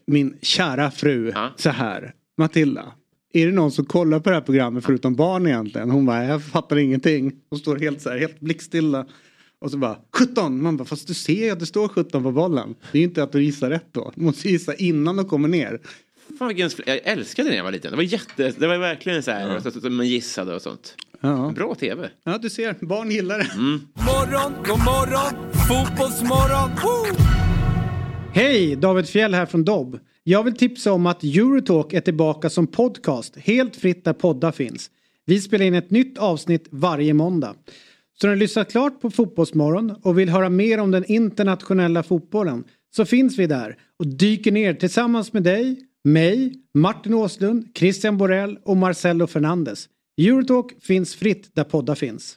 min kära fru Ja. så här, Matilda. Är det någon som kollar på det här programmet förutom barn egentligen? Hon bara, jag fattar ingenting. Hon står helt så här, helt blickstilla. Och så bara 17! Man bara, fast du ser ju att det står 17 på bollen. Det är ju inte att du gissar rätt då. Du måste gissa innan de kommer ner. Fan, vilken, jag älskade det när jag var liten. Det var, jätte, det var verkligen så här, så att man gissade och sånt. Ja. Bra tv. ja, du ser, barn gillar det. Morgon, god morgon, fotbollsmorgon. Woo! Hej! David Fjell här från Dobb. Jag vill tipsa om att Eurotalk är tillbaka som podcast helt fritt där poddar finns. Vi spelar in ett nytt avsnitt varje måndag. Så när du lyssnat klart på Fotbollsmorgon och vill höra mer om den internationella fotbollen så finns vi där och dyker ner tillsammans med dig, mig, Martin Åslund, Christian Borell och Marcelo Fernandes. Eurotalk finns fritt där poddar finns.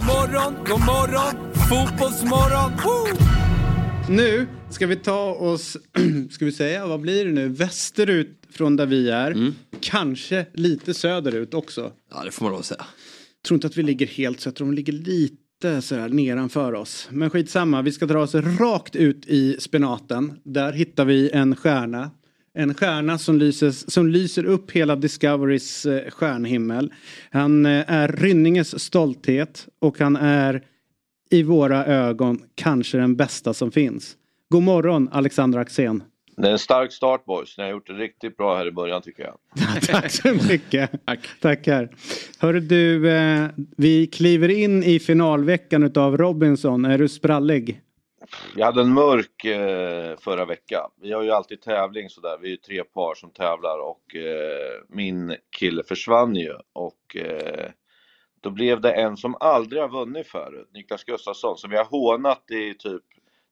Morgon, god morgon, fotbollsmorgon. Woo! Nu ska vi ta oss, *clears throat* ska vi säga, vad blir det nu, västerut från där vi är. Kanske lite söderut också. ja, det får man lov att säga. tror inte att vi ligger helt så jag tror de ligger lite sådär nedanför oss. Men skitsamma, vi ska dra oss rakt ut i spenaten. Där hittar vi en stjärna. En stjärna som, lyses, som lyser upp hela Discoverys eh, stjärnhimmel. Han eh, är Rynninges stolthet och han är i våra ögon kanske den bästa som finns. God morgon Alexander Axén. Det är en stark start boys. Ni har gjort det riktigt bra här i början tycker jag. *laughs* Tack så mycket. *laughs* Tack. Tackar. Hörru du, eh, vi kliver in i finalveckan utav Robinson. Är du sprallig? Jag hade en mörk eh, förra veckan. Vi har ju alltid tävling sådär. Vi är ju tre par som tävlar och eh, min kille försvann ju. Och eh, då blev det en som aldrig har vunnit förut, Niklas Gustafsson, som vi har hånat i typ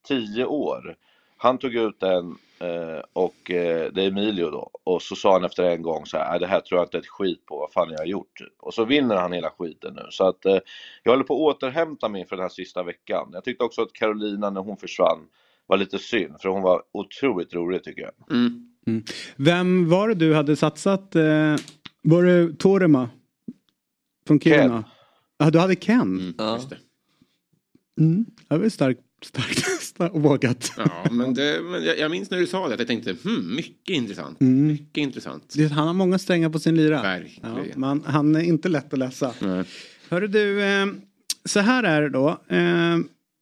10 år. Han tog ut den eh, och eh, det är Emilio då. Och så sa han efter en gång så här, "Nej, det här tror jag inte ett skit på, vad fan har jag gjort? Typ. Och så vinner han hela skiten nu. Så att eh, jag håller på att återhämta mig för den här sista veckan. Jag tyckte också att Carolina när hon försvann var lite synd, för hon var otroligt rolig tycker jag. Mm. Vem var det du hade satsat? Var det Torema? Från Kiruna? Ken. Ja, du hade Ken. Mm. Ja. Just det. Mm. Det var starkt, starkt, och vågat. Ja, men, det, men jag, jag minns när du sa det att jag tänkte, hmm, mycket intressant. Mm. Mycket intressant. Det- Han har många strängar på sin lyra. Verkligen. Ja, man, han är inte lätt att läsa. Nej. Hörru du, eh, så här är det då. Eh,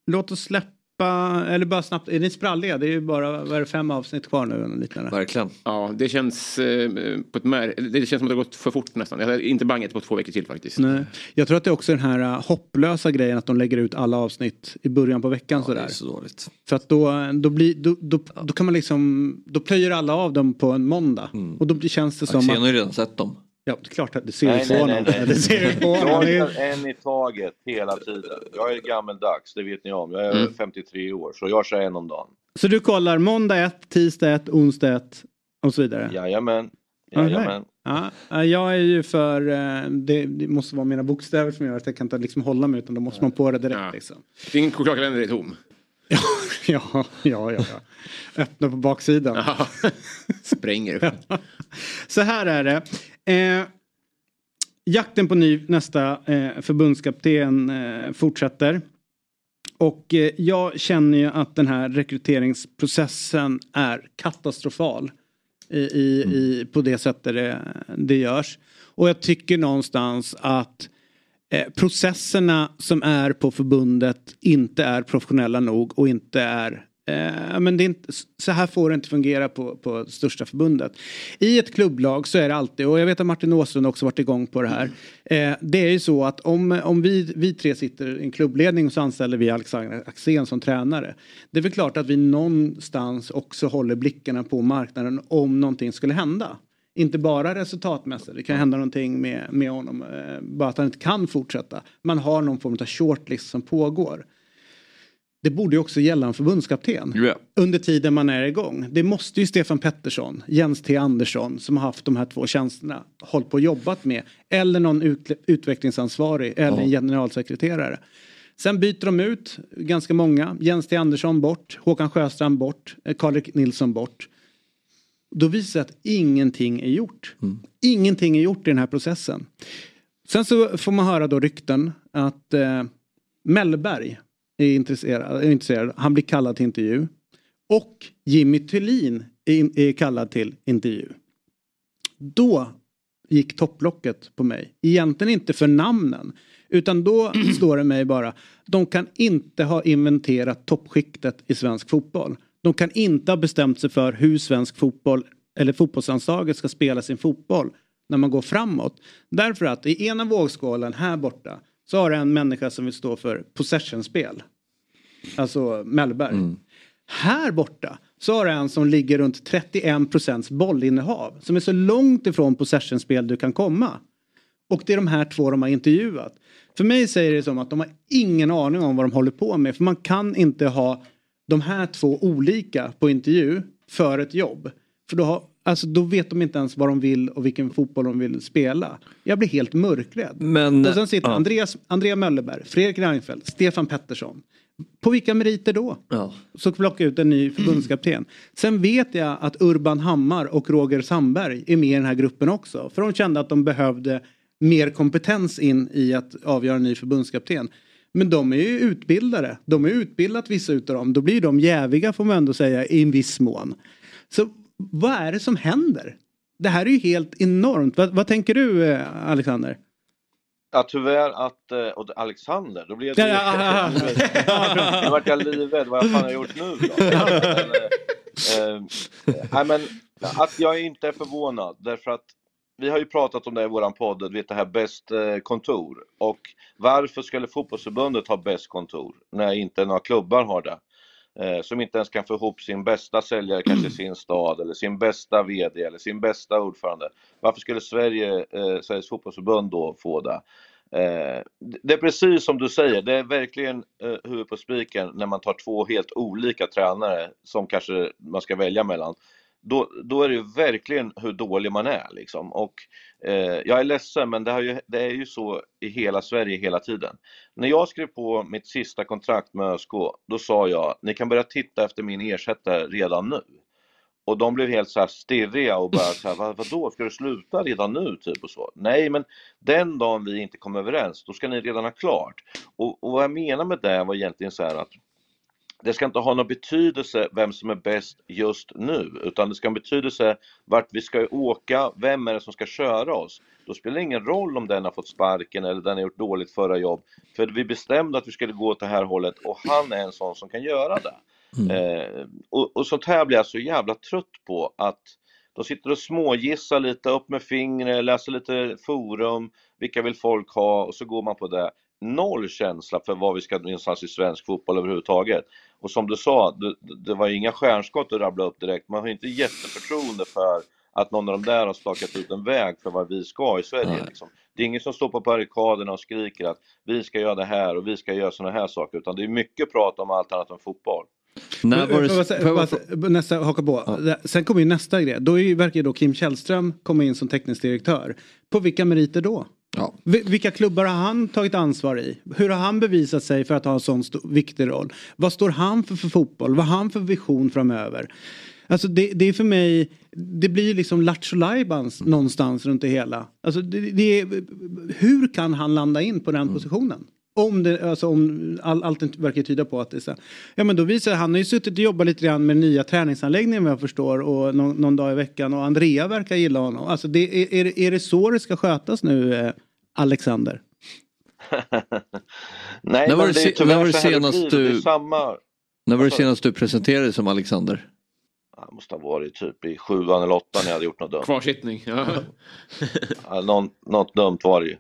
låt oss släppa, eller bara snabbt, är ni spralliga? Det är ju bara, vad är det, fem avsnitt kvar nu eller liknande. Verkligen. Ja, det känns, eh, på ett mär- det känns som att det har gått för fort nästan. Jag inte bangat på två veckor till faktiskt. Nej. Jag tror att det är också den här uh, hopplösa grejen att de lägger ut alla avsnitt i början på veckan Ja, det sådär. är så dåligt. För att då, då, blir, då, då, då kan man liksom, då plöjer alla av dem på en måndag. Och då känns det som Axén att, har ju redan sett dem. Ja det är klart att det ser Nej, ut på nej, honom. nej, nej. *laughs* Det ser ut på honom. Jag kör en i taget hela tiden. Jag är gammeldags, det vet ni om. Jag är Mm. 53 år, så jag kör en om dagen. Så du kollar måndag ett, tisdag ett, onsdag ett och så vidare? Jajamän. Jajamän. Ja, ja, jag är ju för, eh, det, det måste vara mina bokstäver som gör att jag kan inte liksom hålla mig utan då måste man på det direkt Ja. liksom. Din chokladkalender är tom. *laughs* Ja, ja, ja, ja. Öppna på baksidan. Ja. *laughs* Spränger upp. Så här är det. Eh, jakten på ny nästa eh, förbundskapten eh, fortsätter. Och eh, jag känner ju att den här rekryteringsprocessen är katastrofal. I, i, i, på det sättet det, det görs. Och jag tycker någonstans att eh, processerna som är på förbundet inte är professionella nog och inte är Eh, men det är inte, så här får det inte fungera på, på största förbundet. I ett klubblag så är det alltid, och jag vet att Martin Åslund också varit igång på det här. Eh, det är ju så att om, om vi, vi tre sitter i en klubbledning och så anställer vi Alexander Axén som tränare. Det är väl klart att vi någonstans också håller blickarna på marknaden om någonting skulle hända. Inte bara resultatmässigt, det kan hända någonting med, med honom. Eh, bara att han inte kan fortsätta. Man har någon form av shortlist som pågår. Det borde ju också gälla en förbundskapten. Ja. Under tiden man är igång. Det måste ju Stefan Pettersson, Jens T Andersson som har haft de här två tjänsterna hållit på och jobbat med. Eller någon ut, utvecklingsansvarig eller en generalsekreterare. Sen byter de ut ganska många. Jens T Andersson bort, Håkan Sjöstrand bort, eh, Karl-Erik Nilsson bort. Då visar det att ingenting är gjort. Ingenting är gjort i den här processen. Sen så får man höra då rykten att eh, Mellberg är intresserad, är intresserad. Han blir kallad till intervju. Och Jimmy Thulin är, är kallad till intervju. Då gick topplocket på mig. Egentligen inte för namnen. Utan då *clears throat* står det mig bara. De kan inte ha inventerat toppskiktet i svensk fotboll. De kan inte ha bestämt sig för hur svensk fotboll eller fotbollslandslaget ska spela sin fotboll när man går framåt. Därför att i ena vågskålen här borta så har du en människa som vill stå för possessionspel. Alltså Mellberg. Här borta så har du en som ligger runt 31 procents bollinnehav. Som är så långt ifrån possessionspel du kan komma. Och det är de här två de har intervjuat. För mig säger det som att de har ingen aning om vad de håller på med. För man kan inte ha de här två olika på intervju för ett jobb. För då, har, alltså, då vet de inte ens vad de vill och vilken fotboll de vill spela. Jag blir helt mörkrädd. Men, och sen sitter ja. Andreas, Andrea Möllerberg, Fredrik Reinfeldt, Stefan Pettersson. På vilka meriter då? Ja. Så plocka ut en ny förbundskapten. Sen vet jag att Urban Hammar och Roger Sandberg är med i den här gruppen också. För de kände att de behövde mer kompetens in i att avgöra en ny förbundskapten. Men de är ju utbildare. De är utbildat vissa utav dem. Då blir de jäviga får man ändå säga i en viss mån. Så vad är det som händer? Det här är ju helt enormt. Vad, vad tänker du eh, Alexander? Ja tyvärr att, eh, och Alexander, då blir jag Ja, ja, ja, *laughs* ja. Då vart jag livrädd, vad fan har jag gjort nu då? *laughs* Men, eh, eh, nej, men att jag inte är förvånad därför att vi har ju pratat om det i våran podd, vet det här bäst kontor. Och varför skulle fotbollsförbundet ha bäst kontor när inte några klubbar har det? Eh, som inte ens kan få ihop sin bästa säljare kanske i *clears throat* sin stad eller sin bästa VD eller sin bästa ordförande. Varför skulle Sverige, eh, Sveriges fotbollsförbund då få det? Eh, det är precis som du säger, det är verkligen eh, huvudet på spiken när man tar två helt olika tränare som kanske man ska välja mellan. Då, då är det ju verkligen hur dålig man är liksom. Och eh, jag är ledsen men det, har ju, det är ju så i hela Sverige hela tiden. När jag skrev på mitt sista kontrakt med ÖSK, då sa jag, ni kan börja titta efter min ersättare redan nu. Och de blev helt så här stirriga och bara så här, vad, vadå, ska du sluta redan nu? Typ och så. Nej, men den dagen vi inte kommer överens, då ska ni redan ha klart. Och, och vad jag menar med det var egentligen så här att det ska inte ha någon betydelse vem som är bäst just nu, utan det ska ha en betydelse vart vi ska åka, vem är det som ska köra oss. Då spelar det ingen roll om den har fått sparken eller den har gjort dåligt förra jobb, för vi bestämde att vi skulle gå åt det här hållet och han är en sån som kan göra det. Eh, och, och sånt här blir jag så jävla trött på att de sitter och smågissar lite, upp med fingret, läser lite forum, vilka vill folk ha och så går man på det. Noll känsla för vad vi ska någonstans i svensk fotboll överhuvudtaget. Och som du sa, det, det var inga stjärnskott att rabbla upp direkt. Man har inte jätteförtroende för att någon av de där har stakat ut en väg för vad vi ska i Sverige. Liksom. Det är ingen som står på barrikaderna och skriker att vi ska göra det här och vi ska göra sådana här saker, utan det är mycket prat om allt annat än fotboll. Nästa, haka på. Sen kommer ju nästa grej. Då är ju, verkar ju då Kim Källström komma in som teknisk direktör. På vilka meriter då? Ja. Vi- Vilka klubbar har han tagit ansvar i? Hur har han bevisat sig för att ha en sån viktig roll? Vad står han för för fotboll? Vad har han för vision framöver? Alltså det, det är för mig, det blir liksom Lattjo Lajbans någonstans runt det hela. Alltså det, det är, hur kan han landa in på den positionen? Om det, alltså om all, allt verkar tyda på att det är så. Ja men då visar det, han har ju suttit och jobbat lite grann med nya träningsanläggningen vad jag förstår och någon, någon dag i veckan och Andrea verkar gilla honom. Alltså det, är, är, det- är det så det ska skötas nu eh, Alexander? *laughs* Nej, När var men det det är tyvärr när var det så här senast. Det du- samma... När var det senast du presenterade som Alexander? Det måste ha varit typ i sjuan eller åttan när jag hade gjort något dumt. Kvarsittning. Ja. Ja, någon, något dumt var det ju.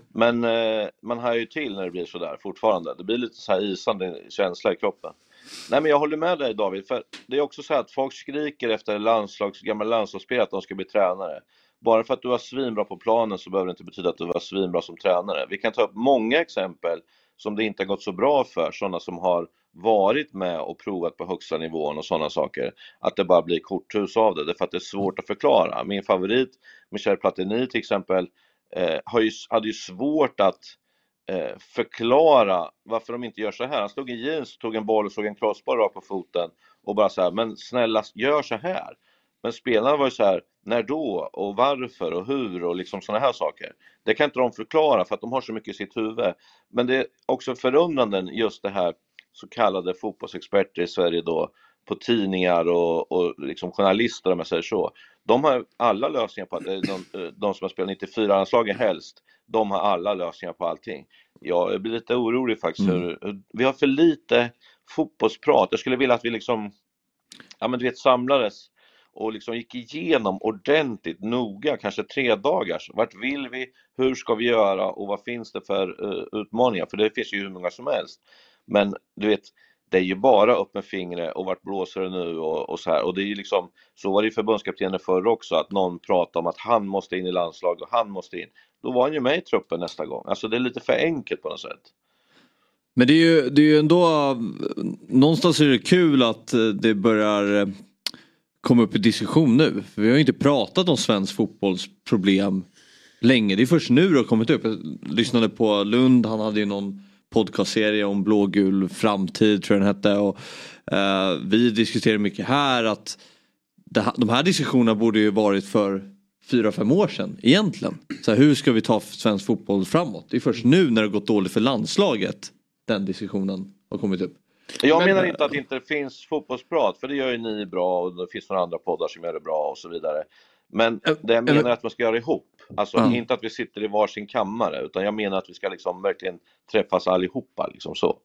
*laughs* Men eh, man hajar ju till när det blir sådär fortfarande. Det blir lite så här isande känsla i kroppen. Nej men jag håller med dig David, för det är också så här att folk skriker efter landslags, gamla landslagsspelare att de ska bli tränare. Bara för att du var svinbra på planen så behöver det inte betyda att du var svinbra som tränare. Vi kan ta upp många exempel som det inte har gått så bra för, sådana som har varit med och provat på högsta nivån och sådana saker. Att det bara blir korthus av det, därför att det är svårt att förklara. Min favorit, Michel Platini till exempel, Eh, har ju, hade ju svårt att eh, förklara varför de inte gör så här. Han stod i jeans, tog en boll och såg en crossbar rakt på foten och bara så här, men snälla gör så här. Men spelarna var ju så här, när då och varför och hur och liksom sådana här saker. Det kan inte de förklara för att de har så mycket i sitt huvud. Men det är också förundranden, just det här så kallade fotbollsexperter i Sverige då på tidningar och, och liksom journalister om jag säger så. De har alla lösningar på de, de, de som har spelat 94-landslaget helst, de har alla lösningar på allting. Jag blir lite orolig faktiskt. Mm. Hur, vi har för lite fotbollsprat. Jag skulle vilja att vi liksom, ja men du vet samlades och liksom gick igenom ordentligt, noga, kanske tre dagars. Vart vill vi? Hur ska vi göra? Och vad finns det för uh, utmaningar? För det finns ju hur många som helst. Men du vet, det är ju bara upp med fingret och vart blåser det nu och, och så här. Och det är ju liksom, så var det ju förbundskaptenen förr också, att någon pratade om att han måste in i landslaget och han måste in. Då var han ju med i truppen nästa gång. Alltså det är lite för enkelt på något sätt. Men det är ju, det är ju ändå, någonstans är det kul att eh, det börjar eh, komma upp i diskussion nu. För vi har ju inte pratat om svensk fotbolls problem länge. Det är först nu det har kommit upp. Jag lyssnade på Lund, han hade ju någon podcastserie om blågul framtid tror jag den hette. Och, eh, vi diskuterar mycket här att det, de här diskussionerna borde ju varit för fyra, fem år sedan egentligen. Så här, hur ska vi ta svensk fotboll framåt? Det är först nu när det gått dåligt för landslaget den diskussionen har kommit upp. Jag Men- menar inte att det inte finns fotbollsprat, för det gör ju ni bra och det finns några andra poddar som gör det bra och så vidare. Men det jag menar är att man ska göra ihop. Alltså Ja. inte att vi sitter i varsin kammare, utan jag menar att vi ska liksom verkligen träffas allihopa liksom så.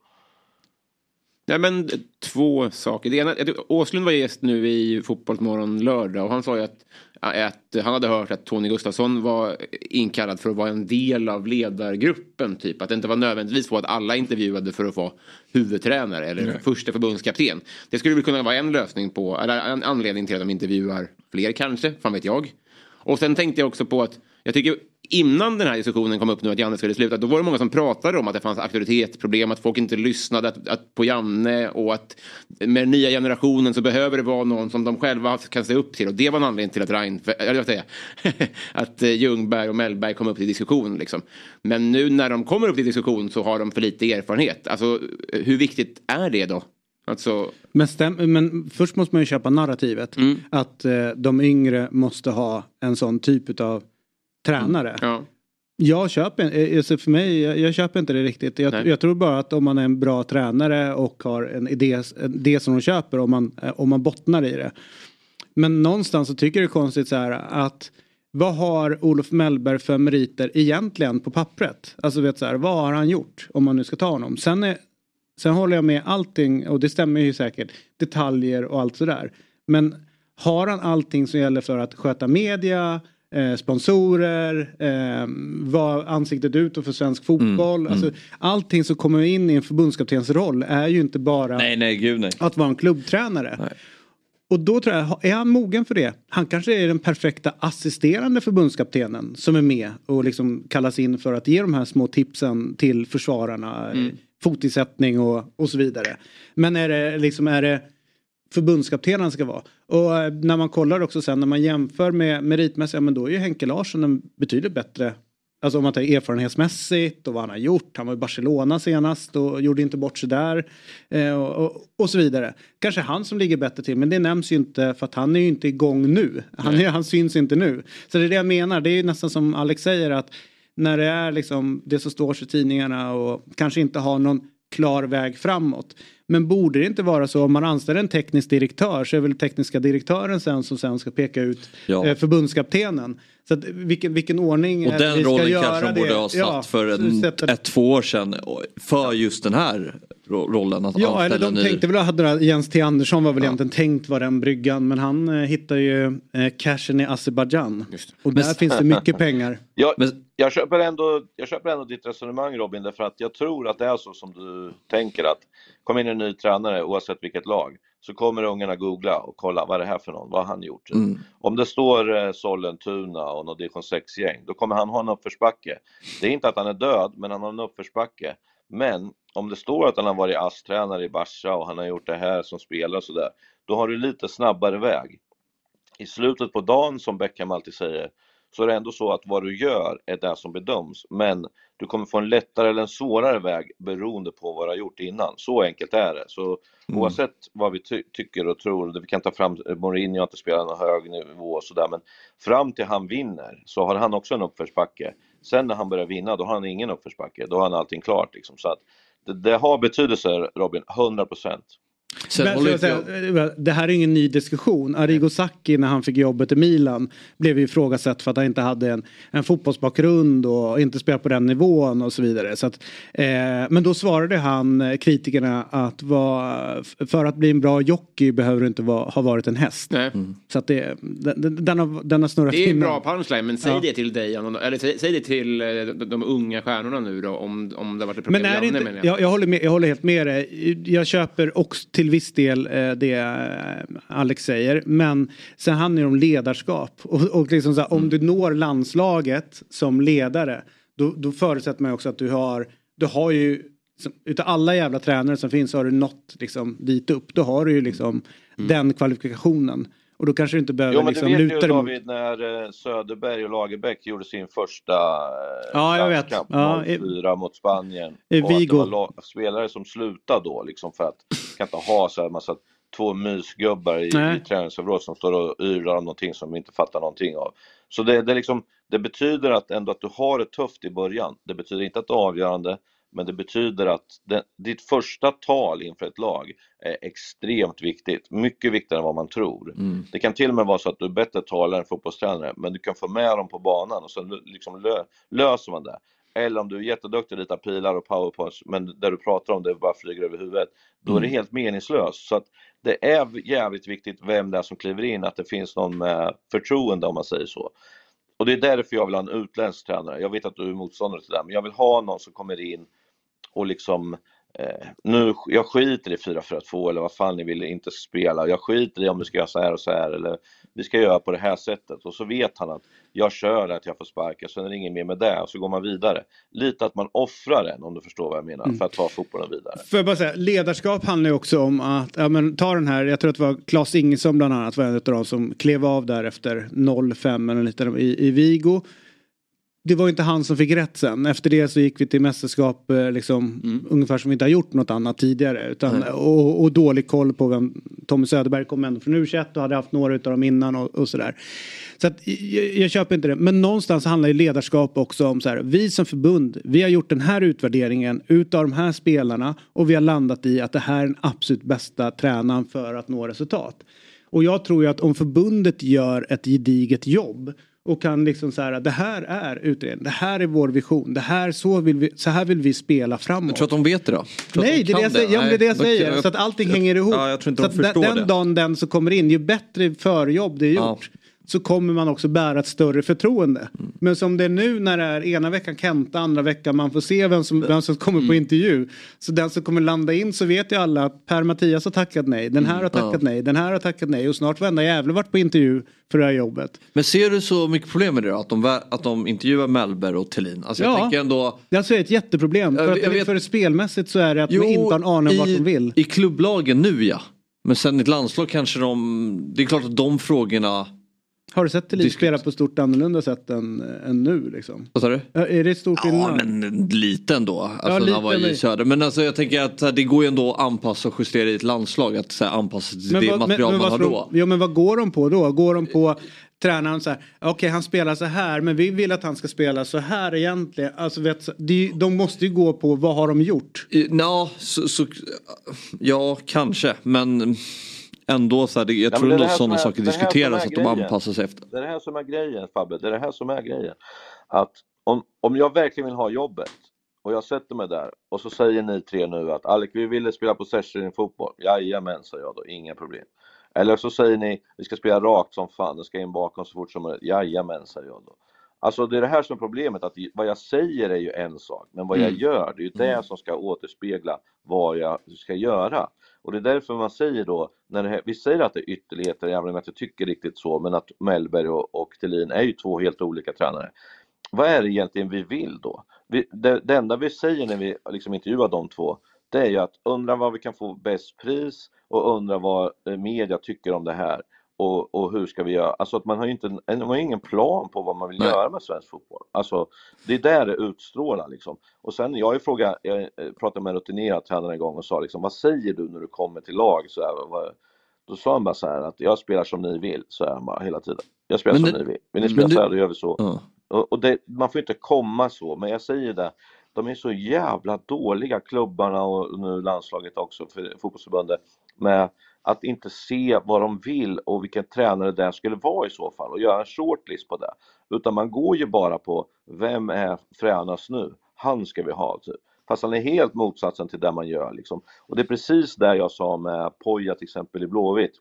Nej men två saker. Det ena, Åslund var gäst nu i Fotbollsmorgon lördag och han sa ju att, att han hade hört att Tony Gustafsson var inkallad för att vara en del av ledargruppen. Typ. Att det inte var nödvändigtvis så att alla intervjuade för att få huvudtränare eller Nej. första förbundskapten. Det skulle väl kunna vara en lösning på, eller en anledning till att de intervjuar fler kanske, fan vet jag. Och sen tänkte jag också på att jag tycker innan den här diskussionen kom upp nu att Janne skulle sluta, då var det många som pratade om att det fanns auktoritetsproblem, att folk inte lyssnade att, att på Janne och att med den nya generationen så behöver det vara någon som de själva kan se upp till och det var en anledning till att Reinfeldt, eller säga, *laughs* att eh, Ljungberg och Mellberg kom upp till diskussion liksom. Men nu när de kommer upp till diskussion så har de för lite erfarenhet. Alltså hur viktigt är det då? Alltså, Men, stäm, men först måste man ju köpa narrativet. Att eh, de yngre måste ha en sån typ av tränare. Ja. Jag köper, eh, alltså för mig, jag, jag köper inte det riktigt. Jag, jag tror bara att om man är en bra tränare och har en idé, en idé som de köper, om man, eh, om man bottnar i det. Men någonstans så tycker jag det är konstigt så här att vad har Olof Mellberg för meriter egentligen på pappret? Alltså vet så här, vad har han gjort om man nu ska ta honom? Sen, är, sen håller jag med allting och det stämmer ju säkert. Detaljer och allt sådär. Men har han allting som gäller för att sköta media, eh, sponsorer, eh, vara ansiktet utåt för svensk fotboll. mm. Alltså, allting som kommer in i en förbundskaptens roll är ju inte bara Nej, nej, gud nej. att vara en klubbtränare. Och då tror jag, är han mogen för det? Han kanske är den perfekta assisterande förbundskaptenen som är med och liksom kallas in för att ge de här små tipsen till försvararna. Mm. Fotisättning och, och så vidare. Men är det liksom, är det förbundskapten han ska vara? Och eh, när man kollar också sen när man jämför med meritmässigt, ja men då är ju Henke Larsson en betydligt bättre Alltså om man tar erfarenhetsmässigt och vad han har gjort. Han var i Barcelona senast och gjorde inte bort sig där. Eh, och, och, och så vidare. Kanske han som ligger bättre till men det nämns ju inte för att han är ju inte igång nu. Han, är, han syns inte nu. Så det är det jag menar. Det är ju nästan som Alex säger att när det är liksom det som står i tidningarna och kanske inte har någon klar väg framåt. Men borde det inte vara så om man anställer en teknisk direktör så är väl tekniska direktören sen som sen ska peka ut Ja. eh, förbundskaptenen. Så att, vilken, vilken ordning Och den vi ska rollen göra kanske de borde ha satt Ja, för en, ett, två år sedan. För just den här rollen att Ja, eller anställa de en ny. tänkte väl att hade Jens T Andersson var väl egentligen tänkt vara den bryggan men han eh, hittar ju eh, cashen i Azerbajdzjan. Och där finns det mycket pengar. *laughs* Jag, jag, köper ändå, jag köper ändå ditt resonemang Robin, därför att jag tror att det är så som du tänker att kom in en ny tränare oavsett vilket lag så kommer ungarna googla och kolla vad är det här för någon, vad har han gjort? Mm. Om det står eh, Sollentuna och något division 6-gäng, då kommer han ha en uppförsbacke. Det är inte att han är död, men han har en uppförsbacke. Men om det står att han har varit ASS-tränare i Barca och han har gjort det här som spelare och sådär, då har du lite snabbare väg. I slutet på dagen, som Beckham alltid säger, så är det ändå så att vad du gör är det som bedöms, men du kommer få en lättare eller en svårare väg beroende på vad du har gjort innan. Så enkelt är det. Så Mm. oavsett vad vi ty- tycker och tror, vi kan ta fram Mourinho har inte spelat någon hög nivå och sådär, men fram till han vinner så har han också en uppförsbacke. Sen när han börjar vinna, då har han ingen uppförsbacke, då har han allting klart liksom. Så att det, det har betydelse Robin, 100 procent. Men, jag säga, eh, det här är ingen ny diskussion. Arrigo Sacchi när han fick jobbet i Milan blev ju ifrågasatt för att han inte hade en, en fotbollsbakgrund och inte spelade på den nivån och så vidare. Så att, eh, men då svarade han eh, kritikerna att vad, för att bli en bra jockey behöver du inte vara, ha varit en häst. Så att det, den, den- har, den har snurrat Det är en bra punchline, men säg Ja. det till dig, eller säg, säg det till eh, de, de unga stjärnorna nu då, om, om det har varit ett problem Men är det inte, jag, jag, håller med, jag håller helt med dig. Jag köper också till viss del eh, det eh, Alex säger. Men sen handlar det om ledarskap. *laughs* Och, och liksom så här, Mm. om du når landslaget som ledare. Då, då förutsätter man också att du har, du har ju som- utav alla jävla tränare som finns så har du nått liksom, dit upp. Då har du ju liksom Mm. den kvalifikationen. Och då kanske du inte behöver Jo men liksom, du vet luta dig mot. När eh, Söderberg och Lagerbäck gjorde sin första eh, Ja, jag vet. Ja, i- 04 mot Spanien. i och att det Vigo. var la- spelare som slutade då liksom för att kan inte ha så här massa två mysgubbar i, Nej. i träningsområdet som står och yrar om någonting som vi inte fattar någonting av. Så det, det, liksom, det betyder att ändå att du har det tufft i början. Det betyder inte att det är avgörande, men det betyder att det, ditt första tal inför ett lag är extremt viktigt. Mycket viktigare än vad man tror. Mm. Det kan till och med vara så att du är bättre talare än fotbollstränare, men du kan få med dem på banan och sen liksom lö, löser man det. Eller om du är jätteduktig att rita pilar och powerpoints, men där du pratar om det bara flyger över huvudet, då är det Mm. helt meningslöst. Så att det är jävligt viktigt vem det är som kliver in, att det finns någon med förtroende om man säger så. Och det är därför jag vill ha en utländsk tränare. Jag vet att du är motståndare till det, men jag vill ha någon som kommer in och liksom eh, nu, jag skiter i 4-4-2 eller vad fan ni vill inte spela. Jag skiter i om du ska göra så här och så här eller vi ska göra på det här sättet. Och så vet han att jag kör att jag får sparka, sen är det ingen mer med det och så går man vidare. Lite att man offrar en om du förstår vad jag menar, Mm. för att ta fotbollen vidare. Jag bara säga, ledarskap handlar ju också om att, ja men ta den här, jag tror att det var Claes Ingesson bland annat var en av de som klev av där efter 0-5 eller lite i, i Vigo. Det var inte han som fick rätt sen. Efter det så gick vi till mästerskap eh, liksom, ungefär som vi inte har gjort något annat tidigare. Utan, och, och dålig koll på vem Tommy Söderberg kom ändå från U21 och hade haft några utav dem innan och, och sådär. Så att, jag, jag köper inte det. Men någonstans handlar ju ledarskap också om så här, vi som förbund, vi har gjort den här utvärderingen utav de här spelarna och vi har landat i att det här är den absolut bästa tränaren för att nå resultat. Och jag tror ju att om förbundet gör ett gediget jobb och kan liksom så här, det här är utredningen, det här är vår vision, det här, så, vill vi, så här vill vi spela framåt. Jag tror att de vet det då. Nej, de det är det jag säger. Ja, men det är det jag Nej, säger. Så att allting hänger ihop. Ja, jag tror inte så de att den, förstår den det. dagen den som kommer in, ju bättre förjobb det är gjort. Så kommer man också bära ett större förtroende. Mm. Men som det är nu när det är ena veckan Kenta, andra veckan man får se vem som, vem som kommer Mm. på intervju. Så den som kommer landa in så vet ju alla att Per-Mattias har tackat nej, den här har tackat Mm. Ja. nej, den här har tackat nej och snart varenda jävla varit på intervju för det här jobbet. Men ser du så mycket problem med det då? Att de, att de intervjuar Mellberg och Thelin? Alltså jag Ja. tänker ändå... Det är alltså ett jätteproblem. För, att, vet- för spelmässigt så är det att de inte har en aning om vart de vill. I klubblagen nu ja. Men sen i ett landslag kanske de... Det är klart att de frågorna... Har du sett Thelin spela på stort annorlunda sätt än, än nu liksom? Vad sa du? Ja, Är det stort Ja skillnad? men lite ändå. Alltså Ja, när lite, han var i men- Söder. Men alltså jag tänker att här, det går ju ändå att anpassa och justera i ett landslag. Att så här, anpassa till det vad- material vad man har då. ja, men vad går de på då? Går de på tränaren så här, okej han spelar så här men vi vill att han ska spela så här egentligen. Alltså vet, de, de måste ju gå på vad har de gjort? Ja, så, så, ja kanske. Men ändå så här, det- jag Ja, tror ändå sådana är- saker diskuteras att de anpassar sig efter. Det är det här som är grejen Fabbe, det är det här som är grejen. Att om, om jag verkligen vill ha jobbet och jag sätter mig där och så säger ni tre nu att Alec vi ville spela possession i fotboll. Jajamän säger jag då, inga problem. Eller så säger ni vi ska spela rakt som fan, det ska in bakom så fort som möjligt. Jajamän säger jag då. Alltså det är det här som är problemet, att vad jag säger är ju en sak, men vad jag Mm. gör, det är ju det som ska återspegla vad jag ska göra. Och det är därför man säger då, när det här, vi säger att det är ytterligheter, även om jag inte tycker riktigt så, men att Mellberg och, och Thelin är ju två helt olika tränare. Vad är det egentligen vi vill då? Vi, det, det enda vi säger när vi liksom intervjuar de två, det är ju att undra vad vi kan få bäst pris och undra vad eh, media tycker om det här. Och, och hur ska vi göra? Alltså att man har ju inte, man har ingen plan på vad man vill Nej. göra med svensk fotboll. Alltså det är där det utstrålar liksom. Och sen, jag ju frågat, jag eh, pratade med en rutinerad tränare en gång och sa liksom, vad säger du när du kommer till lag? Så här, vad, då sa han bara så här att jag spelar som ni vill, så är han bara hela tiden. Jag spelar Men som det- ni vill. Vill ni men spela du- så här, då gör vi så. Ja. Och, och det, man får inte komma så, men jag säger det, de är så jävla dåliga klubbarna och nu landslaget också för fotbollsförbundet med att inte se vad de vill och vilken tränare det skulle vara i så fall och göra en shortlist på det. Utan man går ju bara på vem är fränast nu? Han ska vi ha typ. Fast han är helt motsatsen till det man gör liksom. Och det är precis det jag sa med Poja till exempel i Blåvitt.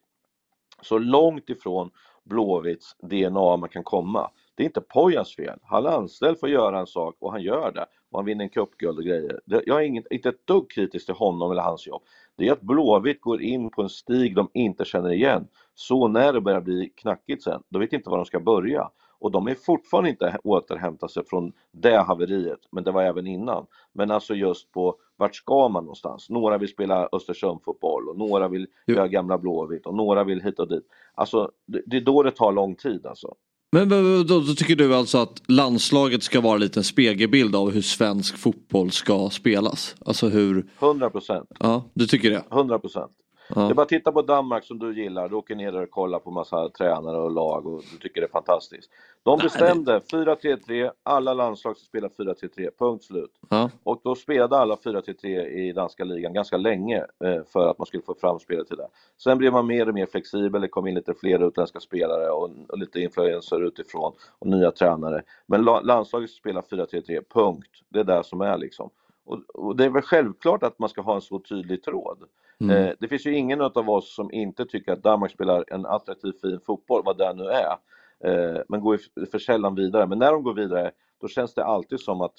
Så långt ifrån Blåvitts DNA man kan komma. Det är inte Pojas fel. Han är anställd för att göra en sak och han gör det. Och han vinner en cupguld och grejer. Jag är inget, inte ett dugg kritisk till honom eller hans jobb. Det är att Blåvitt går in på en stig de inte känner igen. Så när det börjar bli knackigt sen, då vet inte var de ska börja. Och de är fortfarande inte återhämtat sig från det haveriet, men det var även innan. Men alltså just på vart ska man någonstans? Några vill spela Östersund-fotboll och några vill göra gamla Blåvitt och några vill hit och dit. Alltså det, det är då det tar lång tid alltså. Men men, då, då tycker du alltså att landslaget ska vara lite en spegelbild av hur svensk fotboll ska spelas? Alltså hur... 100 procent. Ja, du tycker det? 100 procent. Ja. Det är bara att titta på Danmark som du gillar, du åker ner där och kollar på massa tränare och lag och du tycker det är fantastiskt. De bestämde 4-3-3, alla landslag ska spela 4-3-3, punkt slut. Ja. Och då spelade alla 4-3-3 i danska ligan ganska länge eh, för att man skulle få fram spelet till det. Sen blev man mer och mer flexibel, det kom in lite fler utländska spelare och, lite influenser utifrån och nya tränare. Men la, landslaget spelar 4-3-3, punkt. Det är det som är liksom. Och, och det är väl självklart att man ska ha en så tydlig tråd. Mm. Eh, det finns ju ingen av oss som inte tycker att Danmark spelar en attraktiv fin fotboll, vad det nu är. Eh, men går ju för sällan vidare. Men när de går vidare, då känns det alltid som att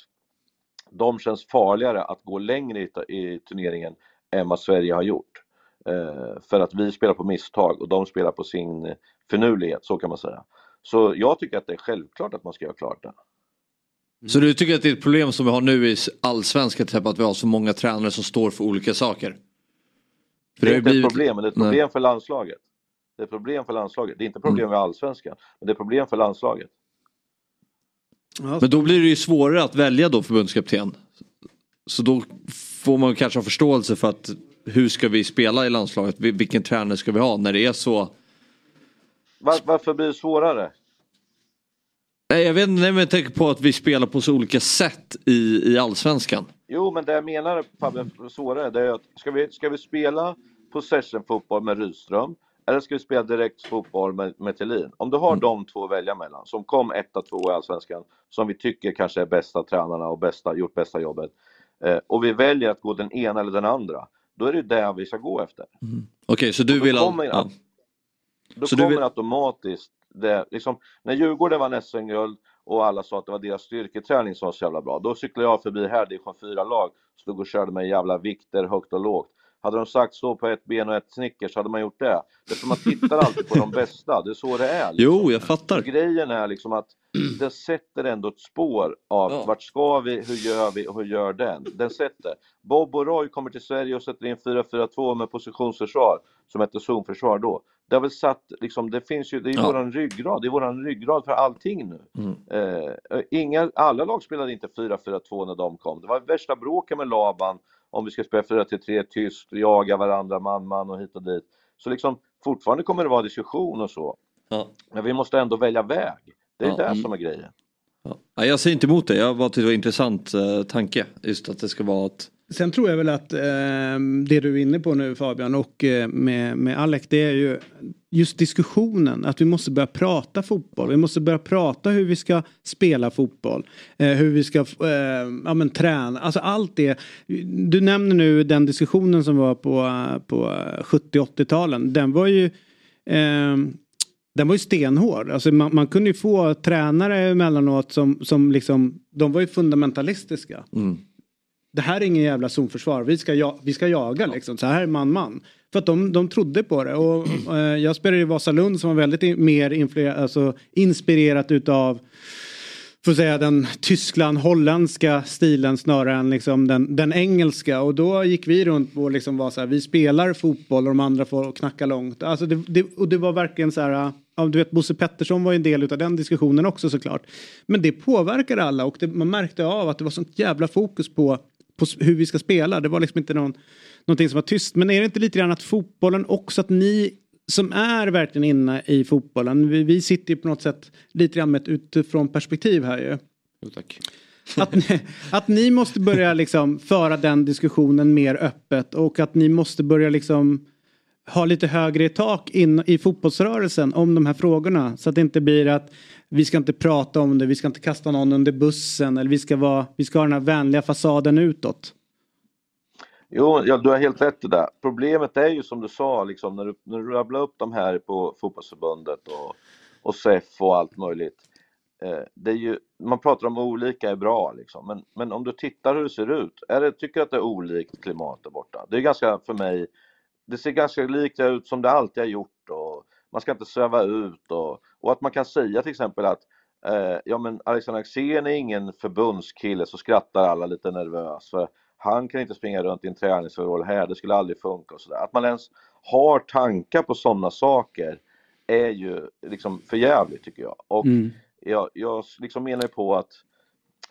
de känns farligare att gå längre i, i turneringen än vad Sverige har gjort. Eh, för att vi spelar på misstag och de spelar på sin finurlighet, så kan man säga. Så jag tycker att det är självklart att man ska göra klart det. Så du tycker att det är ett problem som vi har nu i allsvenskan att vi har så många tränare som står för olika saker? För Det är inte ju ett problem, men det är ett Nej. problem för landslaget. Det är problem för landslaget. Det är inte problem Mm. med allsvenskan, men det är problem för landslaget. Men då blir det ju svårare att välja då förbundskapten. Så då får man kanske ha förståelse för att hur ska vi spela i landslaget? Vil- Vilken tränare ska vi ha när det är så? Var, varför blir det svårare? Nej jag vet inte, men jag tänker på att vi spelar på så olika sätt i, i allsvenskan. Jo, men det jag menar Fabbe, svårare, det är att ska vi, ska vi spela possession-fotboll med Rydström eller ska vi spela direkt fotboll med, med Thelin? Om du har de två att välja mellan, som kom etta, två i Allsvenskan, som vi tycker kanske är bästa tränarna och bästa, gjort bästa jobbet, eh, och vi väljer att gå den ena eller den andra, då är det det vi ska gå efter. Okej så du vill... kommer, ja. Då Så du kommer vill- automatiskt det, liksom, när Djurgården vann SM-guld och alla sa att det var deras styrketräning som var så jävla bra, då cyklade jag förbi här, division 4-lag, stod och körde med jävla vikter högt och lågt. Hade de sagt så på ett ben och ett Snickers hade man gjort det. Därför man tittar alltid på de bästa, det är så det är. Liksom. Jo jag fattar. Och grejen är liksom att det sätter ändå ett spår av Ja. vart ska vi, hur gör vi och hur gör den? Den sätter. Bob och Roy kommer till Sverige och sätter in 4-4-2 med positionsförsvar som hette zonförsvar då. Det har väl satt, liksom, det finns ju, det är Ja. våran ryggrad, det är våran ryggrad för allting nu. Mm. Eh, inga, alla lag spelade inte 4-4-2 när de kom. Det var värsta bråken med Laban om vi ska spela 4-3 tyst, jaga varandra man man och hit och dit. Så liksom fortfarande kommer det vara diskussion och så. Ja. Men vi måste ändå välja väg. Det är Ja, det mm. som är grejen. Ja, jag säger inte emot det, jag bara tyckte det var en intressant eh, tanke. Just att det ska vara att... Sen tror jag väl att eh, det du är inne på nu Fabian och eh, med, med Alec det är ju just diskussionen att vi måste börja prata fotboll. Vi måste börja prata hur vi ska spela fotboll. Eh, hur vi ska eh, ja, men, träna. Alltså allt det. Du nämner nu den diskussionen som var på, på 70-80-talen. Den var ju eh, den var ju stenhård. Alltså man, man kunde ju få tränare emellanåt som, som liksom, de var ju fundamentalistiska. Mm. Det här är ingen jävla zonförsvar, vi ska, ja, vi ska jaga liksom. Så här är man-man. För att de, de trodde på det. Och, eh, jag spelade i Vasalund som var väldigt i, mer influer- alltså, inspirerat utav får säga den Tyskland-holländska stilen snarare än liksom den, den engelska. Och då gick vi runt och liksom var så här, vi spelar fotboll och de andra får knacka långt. Alltså det, det, och det var verkligen så här, ja, du vet Bosse Pettersson var ju en del av den diskussionen också såklart. Men det påverkade alla och det, man märkte av att det var sånt jävla fokus på, på hur vi ska spela. Det var liksom inte någon, någonting som var tyst. Men är det inte lite grann att fotbollen också, att ni som är verkligen inne i fotbollen, vi, vi sitter ju på något sätt lite grann med ett utifrån perspektiv här ju. Jo, tack. *laughs* Att ni, att ni måste börja liksom föra den diskussionen mer öppet och att ni måste börja liksom ha lite högre i tak in i fotbollsrörelsen om de här frågorna. Så att det inte blir att vi ska inte prata om det, vi ska inte kasta någon under bussen eller vi ska, vara, vi ska ha den här vänliga fasaden utåt. Jo, ja, du har helt rätt i det. Problemet är ju som du sa, liksom, när, du, när du rabblar upp de här på fotbollsförbundet och, och SEF och allt möjligt. Eh, det är ju, man pratar om olika är bra, liksom. men, men om du tittar hur det ser ut, är det, tycker du att det är olikt klimat där borta? Det är ganska, för mig, det ser ganska likt ut som det alltid har gjort och man ska inte sväva ut och, och att man kan säga till exempel att eh, ja men Alexander Axén är ingen förbundskille så skrattar alla lite nervöst för han kan inte springa runt i en träningsoverall här, det skulle aldrig funka och sådär. Att man ens har tankar på sådana saker är ju liksom för jävligt tycker jag. Och Mm. jag, jag liksom menar på att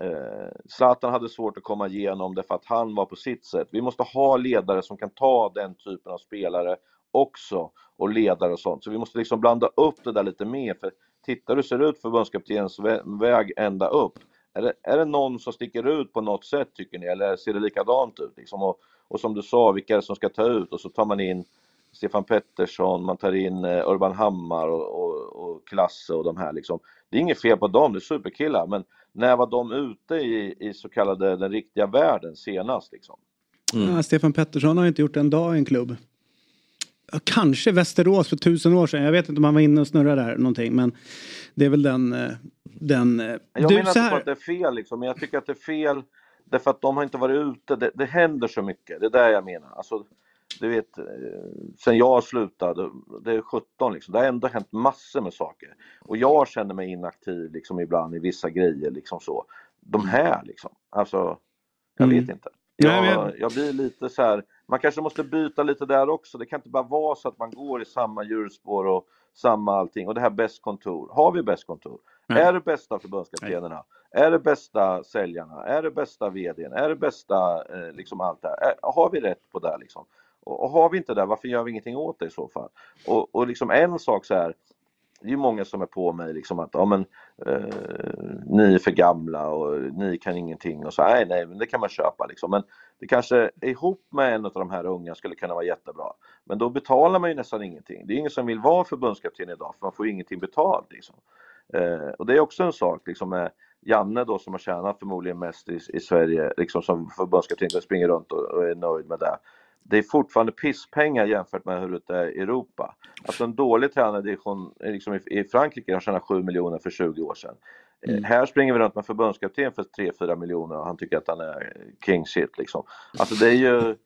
eh, Zlatan hade svårt att komma igenom det för att han var på sitt sätt. Vi måste ha ledare som kan ta den typen av spelare också och ledare och sånt. Så vi måste liksom blanda upp det där lite mer. För tittar du det ser ut förbundskaptenens väg ända upp. Är det, är det någon som sticker ut på något sätt tycker ni eller ser det likadant ut? Liksom? Och, och som du sa, vilka är det som ska ta ut? Och så tar man in Stefan Pettersson, man tar in eh, Urban Hammar och, och, och Klasse och de här liksom. Det är inget fel på dem, det är superkillar, men när var de ute i, i så kallade den riktiga världen senast liksom? Ja, Stefan Pettersson har inte gjort en dag i en klubb. Kanske Västerås för tusen år sedan. Jag vet inte om han var inne och snurrade där någonting. Men det är väl den... eh, den eh, Jag du, menar inte på här, att det är fel liksom, men jag tycker att det är fel därför att de har inte varit ute. Det, det händer så mycket, det är det jag menar. Alltså, du vet, eh, sen jag slutade, det är 17 liksom, det har ändå hänt massor med saker. Och jag känner mig inaktiv liksom ibland i vissa grejer liksom så. De här liksom, alltså, jag Mm. vet inte. Jag, jag- blir lite så här, man kanske måste byta lite där också. Det kan inte bara vara så att man går i samma hjulspår och samma allting. Och det här bäst kontor, har vi bäst kontor? Nej. Är det bästa förbundskaptenerna? Är det bästa säljarna? Är det bästa vdn? Är det bästa eh, liksom allt det här? Är, har vi rätt på det liksom? Och, har vi inte det, varför gör vi ingenting åt det i så fall? Och, och liksom en sak så här, det är ju många som är på mig liksom att ja, men, eh, ni är för gamla och ni kan ingenting och så. Nej, nej, men det kan man köpa liksom. Men det kanske ihop med en av de här unga skulle kunna vara jättebra. Men då betalar man ju nästan ingenting. Det är ingen som vill vara förbundskapten idag för man får ju ingenting betalt liksom. Eh, och det är också en sak liksom med Janne då som har tjänat förmodligen mest i, i Sverige liksom som förbundskapten springer runt och, och är nöjd med det. Det är fortfarande pisspengar jämfört med hur det är i Europa. Alltså en dålig eh, liksom i, Frankrike har tjänat 7 miljoner för 20 år sedan. Eh, Här springer vi runt med förbundskapten för 3-4 miljoner och han tycker att han är king shit liksom. Alltså det är ju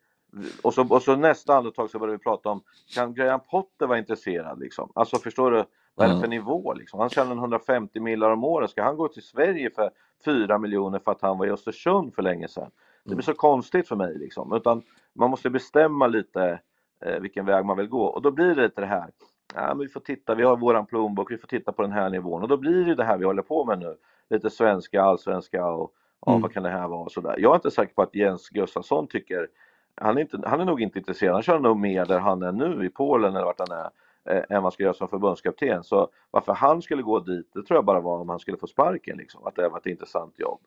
och så, och så nästa andetag så börjar vi prata om, kan Graham Potter vara intresserad liksom? Alltså förstår du, vad är det för nivå liksom? Han tjänar 150 miljoner om året, ska han gå till Sverige för 4 miljoner för att han var i Östersund för länge sedan? Det blir så konstigt för mig liksom, utan man måste bestämma lite eh, vilken väg man vill gå och då blir det lite det här, ja men vi får titta, vi har våran plånbok, vi får titta på den här nivån och då blir det det här vi håller på med nu, lite svenska, allsvenska och ja, Mm. vad kan det här vara och sådär. Jag är inte säker på att Jens Gustafsson tycker han är, inte, han är nog inte intresserad, han kör nog mer där han är nu i Polen eller vart han är. eh, än vad han ska göra som förbundskapten. Så varför han skulle gå dit, det tror jag bara var om han skulle få sparken liksom, att det var ett intressant jobb.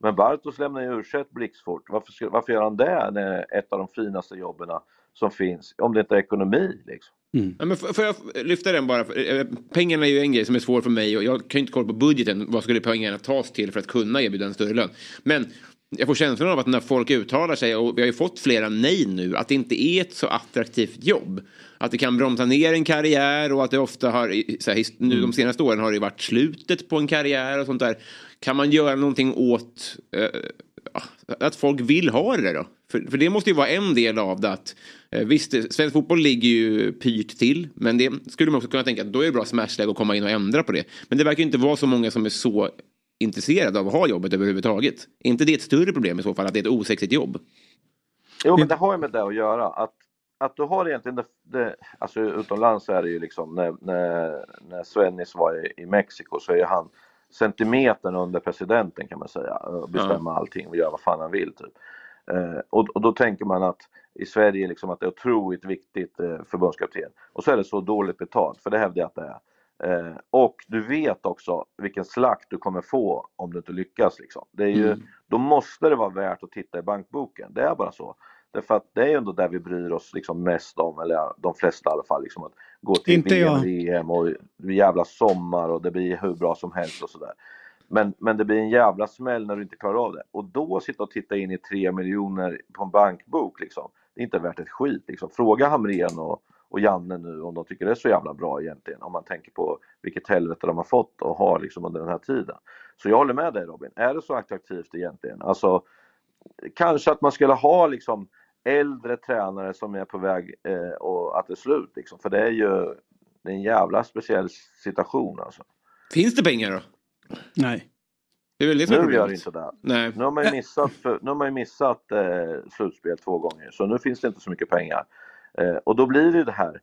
Men Bartos lämnar ju ur blixtfort. Varför, varför gör han det när det är ett av de finaste jobben som finns? Om det inte är ekonomi liksom. Ja, men får får jag lyfta den bara? För, eh, Pengarna är ju en grej som är svår för mig och jag kan ju inte kolla på budgeten. Vad skulle pengarna tas till för att kunna erbjuda en större lön? Men jag får känslan av att när folk uttalar sig, och vi har ju fått flera nej nu, att det inte är ett så attraktivt jobb. Att det kan bromsa ner en karriär och att det ofta har, här, nu de senaste åren har det varit slutet på en karriär och sånt där. Kan man göra någonting åt eh, ja, att folk vill ha det då? För, för det måste ju vara en del av det att eh, visst, eh, svensk fotboll ligger ju pyrt till, men det skulle man också kunna tänka att då är det bra smashläge att komma in och ändra på det. Men det verkar ju inte vara så många som är så intresserade av att ha jobbet överhuvudtaget. Är inte det ett större problem i så fall, att det är ett osexigt jobb? Jo, men det har ju med det att göra. Att, att du har egentligen, det, det, alltså utomlands är det ju liksom när, när, när Svennis var i, i Mexiko så är han centimetern under presidenten kan man säga och bestämma allting och göra vad fan han vill typ. Eh, och, och då tänker man att i Sverige liksom att det är otroligt viktigt eh, förbundskapten och så är det så dåligt betalt för det hävdar jag att det är. Eh, och du vet också vilken slakt du kommer få om du inte lyckas. Liksom. Det är ju, Mm. Då måste det vara värt att titta i bankboken. Det är bara så. Därför att det är ju ändå där vi bryr oss liksom mest om, eller de flesta i alla fall, liksom att gå till Inte VM. VM och jävla sommar och det blir hur bra som helst och sådär. Men, men det blir en jävla smäll när du inte klarar av det. Och då sitta och titta in i tre miljoner på en bankbok liksom. Det är inte värt ett skit liksom. Fråga Hamrén och, och Janne nu om de tycker det är så jävla bra egentligen. Om man tänker på vilket helvete de har fått och har liksom under den här tiden. Så jag håller med dig Robin. Är det så attraktivt egentligen? Alltså kanske att man skulle ha liksom äldre tränare som är på väg eh, och att det är slut liksom. För det är ju det är en jävla speciell situation alltså. Finns det pengar då? Nej. Det är väl Nu gör det inte det. Nej. Nu har man ju missat, för, nu har man ju missat eh, slutspel två gånger så nu finns det inte så mycket pengar. Eh, och då blir det ju det här,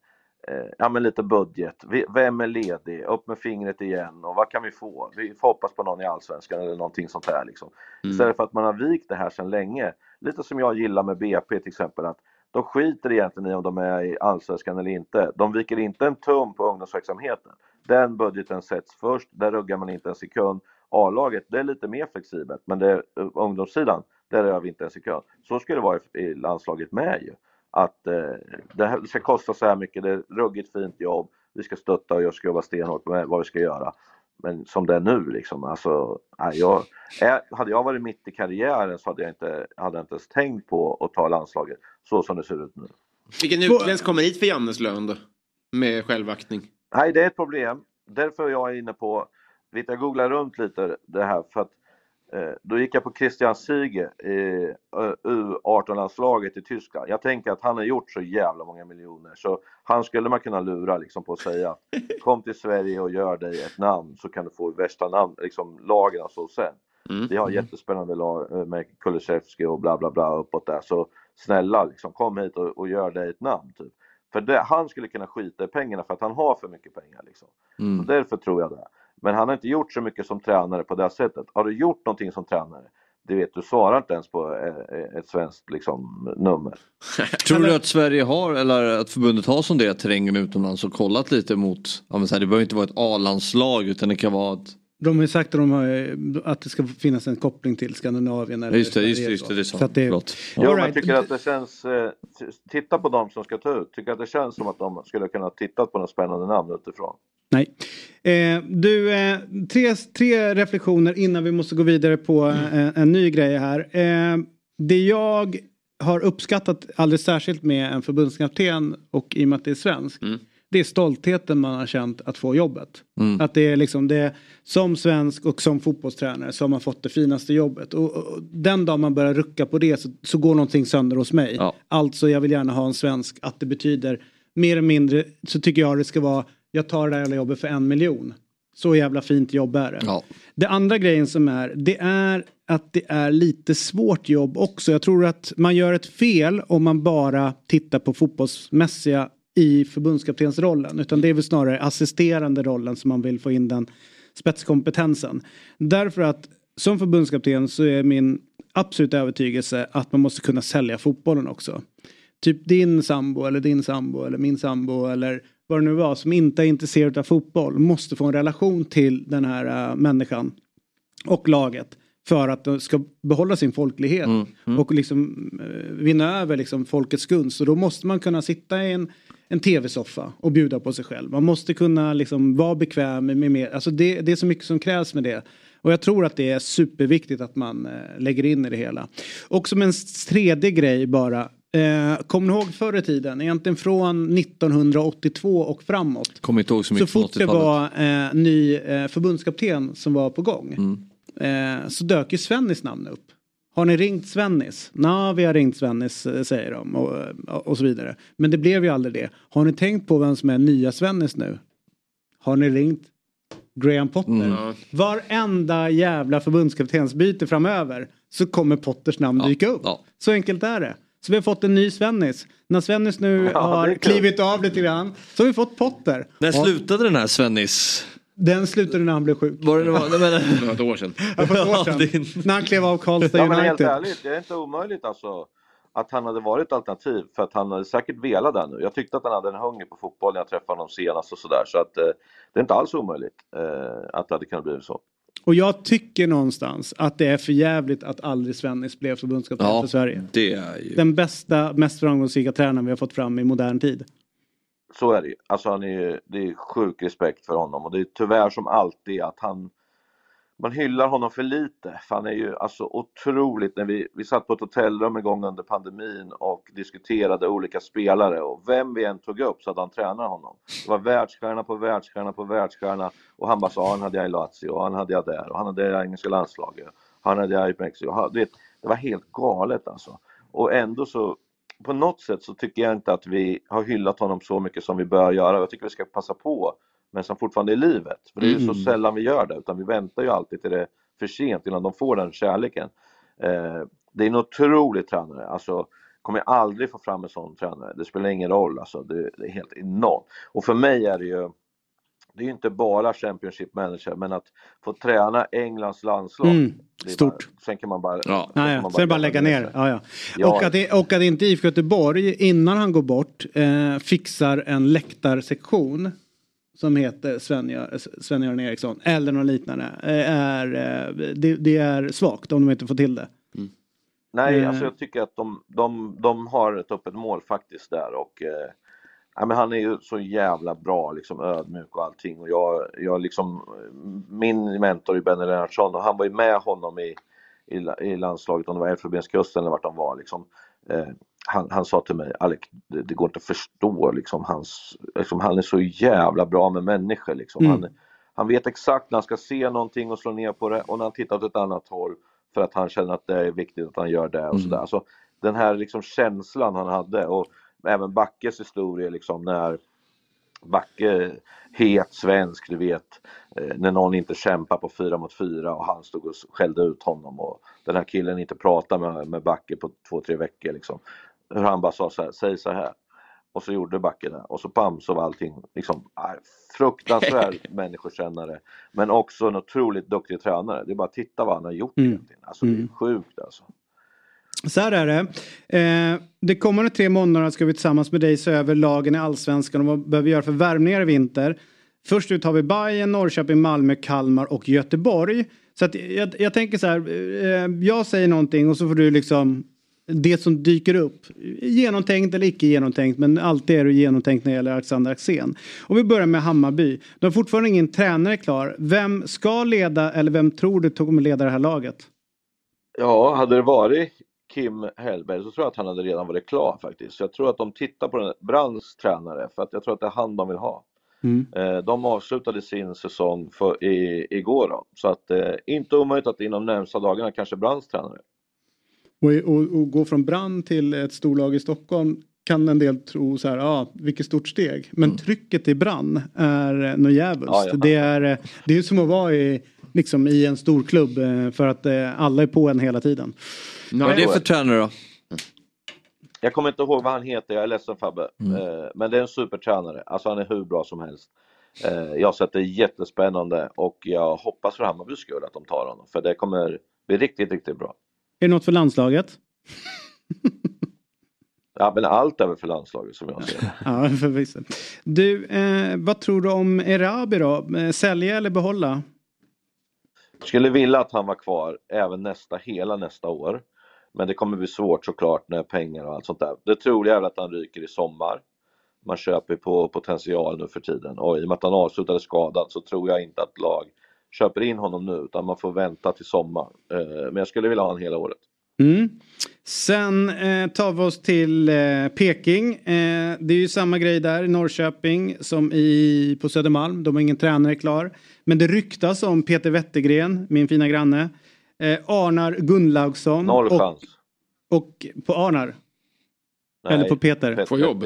eh, ja men lite budget, vem är ledig, upp med fingret igen och vad kan vi få? Vi får hoppas på någon i Allsvenskan eller någonting sånt här liksom. Mm. Istället för att man har vikt det här sedan länge. Lite som jag gillar med BP till exempel att de skiter egentligen i om de är i Allsvenskan eller inte. De viker inte en tum på ungdomsverksamheten. Den budgeten sätts först, där ruggar man inte en sekund. A-laget, det är lite mer flexibelt, men det, uh, ungdomssidan, där rör vi inte en sekund. Så ska det vara i, i landslaget med ju. Att eh, det ska kosta så här mycket, det är ruggigt fint jobb, vi ska stötta och jag ska jobba stenhårt med vad vi ska göra. Men som det är nu liksom, alltså, nej, jag, är, hade jag varit mitt i karriären så hade jag inte, hade jag inte ens tänkt på att ta landslaget så som det ser ut nu. Vilken utländsk kommer hit för Jannes lön då? Med självaktning. Nej, det är ett problem. Därför är jag inne på, vet jag googlar runt lite det här för att då gick jag på Christian Ziege i eh, U18-landslaget i Tyskland. Jag tänker att han har gjort så jävla många miljoner så han skulle man kunna lura liksom på att säga *laughs* kom till Sverige och gör dig ett namn så kan du få värsta namn, liksom lagen och så sen. Mm. Vi har jättespännande lag eh, med Kulusevski och bla bla bla uppåt där så snälla liksom kom hit och, och gör dig ett namn typ. För det, han skulle kunna skita i pengarna för att han har för mycket pengar liksom. Mm. Och därför tror jag det. Men han har inte gjort så mycket som tränare på det sättet. Har du gjort någonting som tränare? Det vet du svarar inte ens på eh, ett svenskt liksom, nummer. *laughs* Tror du att Sverige har, eller att förbundet har sonderat terrängen utomlands och kollat lite mot, ja men så här, det behöver inte vara ett A-landslag utan det kan vara ett De har ju sagt att, de har, att det ska finnas en koppling till Skandinavien. Eller Ja, just det, just det, just det, det så. Så att det, men right. tycker att det känns, eh, titta på de som ska ta ut, tycker att det känns som att de skulle kunna titta på något spännande namn utifrån. Nej. Eh, du, eh, tre, tre reflektioner innan vi måste gå vidare på eh, en ny grej här. Eh, det jag har uppskattat alldeles särskilt med en förbundskapten och i och med att det är svensk. Det är stoltheten man har känt att få jobbet. Mm. Att det är liksom det som svensk och som fotbollstränare som har fått det finaste jobbet. Och, och den dag man börjar rucka på det så, så går någonting sönder hos mig. Ja. Alltså jag vill gärna ha en svensk att det betyder mer eller mindre så tycker jag det ska vara jag tar det här jävla jobbet för en miljon. Så jävla fint jobb är det. Ja. Det andra grejen som är, det är att det är lite svårt jobb också. Jag tror att man gör ett fel om man bara tittar på fotbollsmässiga i förbundskaptensrollen. Utan det är väl snarare assisterande rollen som man vill få in den spetskompetensen. Därför att som förbundskapten så är min absolut övertygelse att man måste kunna sälja fotbollen också. Typ din sambo eller din sambo eller min sambo eller vad det nu var, som inte är intresserad av fotboll måste få en relation till den här uh, människan och laget för att de ska behålla sin folklighet Mm, mm. och liksom uh, vinna över liksom folkets gunst. Och då måste man kunna sitta i en, en tv-soffa och bjuda på sig själv. Man måste kunna liksom vara bekväm med, med mer. Alltså det, det är så mycket som krävs med det. Och jag tror att det är superviktigt att man eh, lägger in i det hela. Och som en tredje grej bara. Eh, Kommer ni ihåg förr i tiden, egentligen från 1982 och framåt. Kommer inte ihåg så Så mycket från fort det 80-talet. var eh, ny eh, förbundskapten som var på gång. Mm. Eh, så dök ju Svennis namn upp. Har ni ringt Svennis? Nej, vi har ringt Svennis eh, säger de och, eh, och så vidare. Men det blev ju aldrig det. Har ni tänkt på vem som är nya Svennis nu? Har ni ringt Graham Potter? Mm. Varenda jävla förbundskaptensbyte framöver så kommer Potters namn dyka upp. Så enkelt är det. Så vi har fått en ny Svennis. När Svennis nu *laughs* Ja, har klivit av lite grann så har vi fått Potter. När Ja, slutade den här Svennis? Den slutade när han blev sjuk. Var det, det var, nej, men, *laughs* Det var ett år sedan. Ja, för ett år sedan. När han klev av Karlstad Ja, men helt United. ärligt, det är inte omöjligt alltså att han hade varit alternativ för att han hade säkert velat det nu. Jag tyckte att han hade en hunger på fotboll när jag träffade honom senast och sådär så att eh, det är inte alls omöjligt eh, att det hade kunnat bli så. Och jag tycker någonstans att det är för jävligt att aldrig Svennis blev förbundskapten Ja, för Sverige. det är ju... Den bästa, mest framgångsrika tränaren vi har fått fram i modern tid. Så är det ju. Alltså han är det är sjuk respekt för honom och det är tyvärr som alltid att han man hyllar honom för lite, för han är ju alltså otroligt, när vi, vi satt på ett hotellrum en gång under pandemin och diskuterade olika spelare och vem vi än tog upp så hade han tränat honom. Det var världsstjärna på världsstjärna på världsstjärna och han bara sa, han hade jag i Lazio och han hade jag där och han hade jag i engelska landslaget, han hade jag i Mexiko. Det, Det var helt galet alltså. Och ändå så, på något sätt så tycker jag inte att vi har hyllat honom så mycket som vi bör göra. Jag tycker vi ska passa på medan han fortfarande är i livet. För det är ju så Mm. sällan vi gör det, utan vi väntar ju alltid till det är för sent innan de får den kärleken. Eh, det är en otrolig tränare, alltså kommer jag aldrig få fram en sån tränare. Det spelar ingen roll, alltså det, det är helt enormt. Och för mig är det ju, det är ju inte bara Championship manager, men att få träna Englands landslag. Mm, stort. Bara, sen kan man bara, Ja, kan ja. man Sen bara lägga ner. Ja, ja. Ja. Och, att det, och att inte IFK Göteborg innan han går bort eh, fixar en läktarsektion som heter Sven- Sven-Göran Eriksson eller något liknande eh, är, eh, det, det är svagt om de inte får till det. Nej, Eh. alltså jag tycker att de, de, de har ett öppet mål faktiskt där och eh, ja, men han är ju så jävla bra, liksom ödmjuk och allting och jag, jag liksom, min mentor är Benny Lennartsson och han var ju med honom i, i, i landslaget, om det var Elfenbenskusten eller vart de var liksom. Eh, han, han sa till mig, Alec, det, det går inte att förstå liksom hans, liksom, han är så jävla bra med människor liksom. Mm. Han, han vet exakt när han ska se någonting och slå ner på det och när han tittar åt ett annat håll för att han känner att det är viktigt att han gör det och Mm. sådär. Så den här liksom känslan han hade och även Backes historia liksom när Backe, het svensk, du vet, eh, när någon inte kämpar på fyra mot fyra och han stod och skällde ut honom och den här killen inte pratade med, med Backe på två, tre veckor liksom. Hur han bara sa så här, säg så här. Och så gjorde Backe det och så pam så var allting liksom ah, fruktansvärd *laughs* människokännare men också en otroligt duktig tränare. Det är bara titta vad han har gjort Mm. egentligen. Alltså det är Mm. sjukt alltså. Så här är det. Eh, de kommande tre månaderna ska vi tillsammans med dig se över lagen i Allsvenskan och vad behöver vi göra för värvningar i vinter. Först ut har vi Bayern, Norrköping, Malmö, Kalmar och Göteborg. Så att jag, jag tänker så här, eh, jag säger någonting och så får du liksom det som dyker upp. Genomtänkt eller icke genomtänkt men alltid är det genomtänkt när det gäller Alexander Axén. Och vi börjar med Hammarby. De har fortfarande ingen tränare klar. Vem ska leda eller vem tror du kommer leda det här laget? Ja, hade det varit Kim Hellberg så tror jag att han hade redan varit klar faktiskt. Så jag tror att de tittar på den Brands tränare för att jag tror att det är han de vill ha. Mm. Eh, De avslutade sin säsong för, i, igår då. Så att eh, inte omöjligt att inom närmsta dagarna kanske Brands tränare. Och, och, och gå från brand till ett storlag i Stockholm kan en del tro så här, ja, ah, vilket stort steg. Men trycket i brand är eh, något djävulskt. Ja, ja. Det är, det är som att vara i, liksom, i en stor klubb eh, för att eh, alla är på en hela tiden. Vad är det för tränare då? Jag kommer inte ihåg vad han heter, jag är ledsen Fabbe. Mm. Eh, Men det är en supertränare, alltså han är hur bra som helst. Jag har sett det jättespännande och jag hoppas för Hammarbys skull att de tar honom. För det kommer bli riktigt, riktigt bra. Är det något för landslaget? *laughs* Ja, men allt är väl för landslaget som jag ser det. *laughs* Ja, förvisso. Du, eh, vad tror du om Erabi då? Sälja eller behålla? Skulle vilja att han var kvar även nästa, hela nästa år. Men det kommer bli svårt såklart när pengar och allt sånt där. Det troliga är väl att han ryker i sommar. Man köper på potential nu för tiden och i och med att han avslutade skadad så tror jag inte att lag köper in honom nu utan man får vänta till sommar. Eh, men jag skulle vilja ha honom hela året. Mm. Sen eh, tar vi oss till eh, Peking. Eh, det är ju samma grej där i Norrköping som i, på Södermalm. De har ingen tränare klar. Men det ryktas om Peter Wettergren, min fina granne. Eh, Arnar Gunnlaugsson. Noll och, chans. Och på Arnar? Eller på Peter? Få jobb.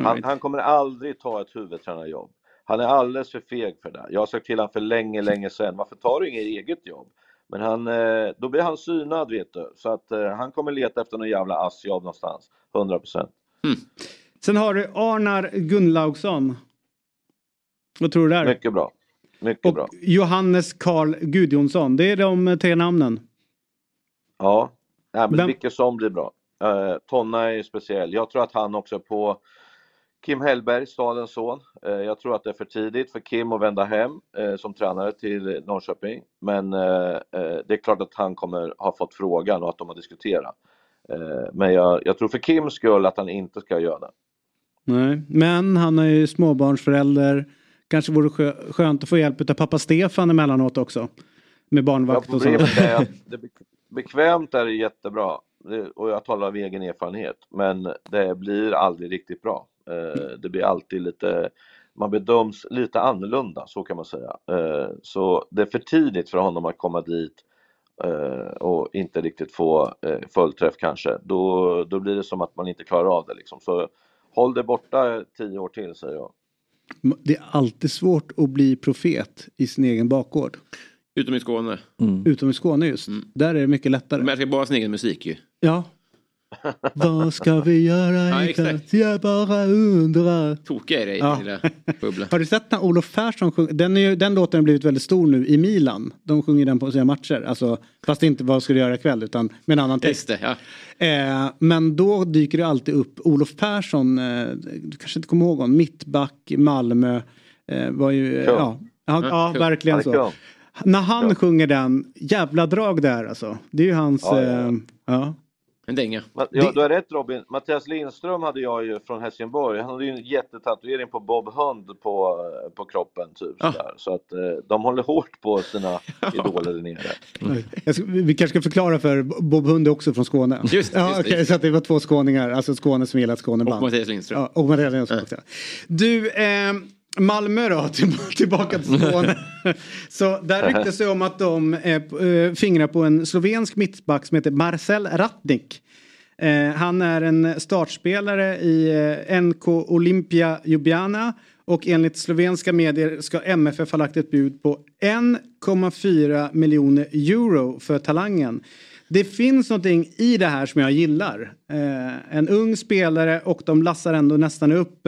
Han, han kommer aldrig ta ett huvudtränarjobb. Han är alldeles för feg för det. Jag har sagt till honom för länge, länge sedan, varför tar du inget eget jobb? Men han, eh, då blir han synad vet du. Så att eh, han kommer leta efter någon jävla assjobb någonstans. 100%. Sen har du Arnar Gunnlaugsson. Vad tror du där? Mycket bra. Mycket och bra. Johannes Karl Gudjonsson. Det är de tre namnen. Ja, Nej, men Vem- vilket som blir bra. Eh, Tonna är speciell. Jag tror att han också på Kim Hellberg, stadens son. Eh, jag tror att det är för tidigt för Kim att vända hem eh, som tränare till Norrköping. Men eh, eh, det är klart att han kommer ha fått frågan och att de har diskuterat. Eh, men jag, jag tror för Kims skull att han inte ska göra det. Nej, men han är ju småbarnsförälder. Kanske vore skö- skönt att få hjälp av pappa Stefan emellanåt också. Med barnvakt och så. problemet är att *laughs* det bek- bekvämt är det jättebra och jag talar av egen erfarenhet men det blir aldrig riktigt bra. Eh, Det blir alltid lite, man bedöms lite annorlunda så kan man säga. Eh, Så det är för tidigt för honom att komma dit eh, och inte riktigt få fullträff kanske. Då, då blir det som att man inte klarar av det liksom. Så håll det borta tio år till säger jag. Det är alltid svårt att bli profet i sin egen bakgård. Utom i Skåne. Utom i Skåne just. Där är det mycket lättare. De älskar bara sin egen musik ju. Ja. Vad ska vi göra Ja, ikväll? Jag bara undrar. Tokiga i dig, Ja. lilla bubbla. Har du sett när Olof Persson sjunger? Den, är ju, den låten har blivit väldigt stor nu i Milan. De sjunger den på sina matcher. Alltså, fast inte vad ska du göra ikväll utan med en annan text. Det, ja. Eh, men då dyker det alltid upp Olof Persson, eh, du kanske inte kommer ihåg honom, mittback, Malmö. Eh, var ju, Kung. ja, ja, ja, Kung. verkligen Han är så. När han sjunger den, jävla drag där alltså. Det är ju hans, Ja, ja, ja. eh, ja. En dänga. Ja, du har rätt Robin. Mattias Lindström hade jag ju från Helsingborg. Han hade ju en jättetatuering på Bob Hund på, på kroppen. Typ, sådär. Så att eh, de håller hårt på sina *laughs* idoler där nere. Jag ska, vi kanske ska förklara för Bob Hund är också från Skåne. Just det, ja, just okej, just så att det var två skåningar, alltså Skåne som gillar Skåneband. Och Mattias Lindström. Ja, och Mattias Lindström också. Du, eh, Malmö då, *laughs* till, tillbaka till Skåne. *laughs* Så där ryktas det om att de eh, eh, fingrar på en slovensk mittback som heter Marcel Ratnik. Eh, han är en startspelare i eh, NK Olympia Ljubljana och enligt slovenska medier ska MFF ha lagt ett bud på 1,4 miljoner euro för talangen. Det finns någonting i det här som jag gillar. Eh, en ung spelare och de lassar ändå nästan upp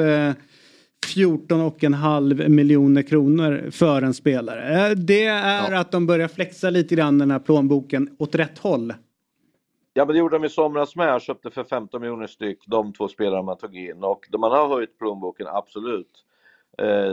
14,5 miljoner kronor för en spelare. Eh, Det är att de börjar flexa lite grann den här plånboken åt rätt håll. Ja men det gjorde de i somras med, köpte för 15 miljoner styck de två spelarna man tog in och man har höjt plånboken absolut. Eh,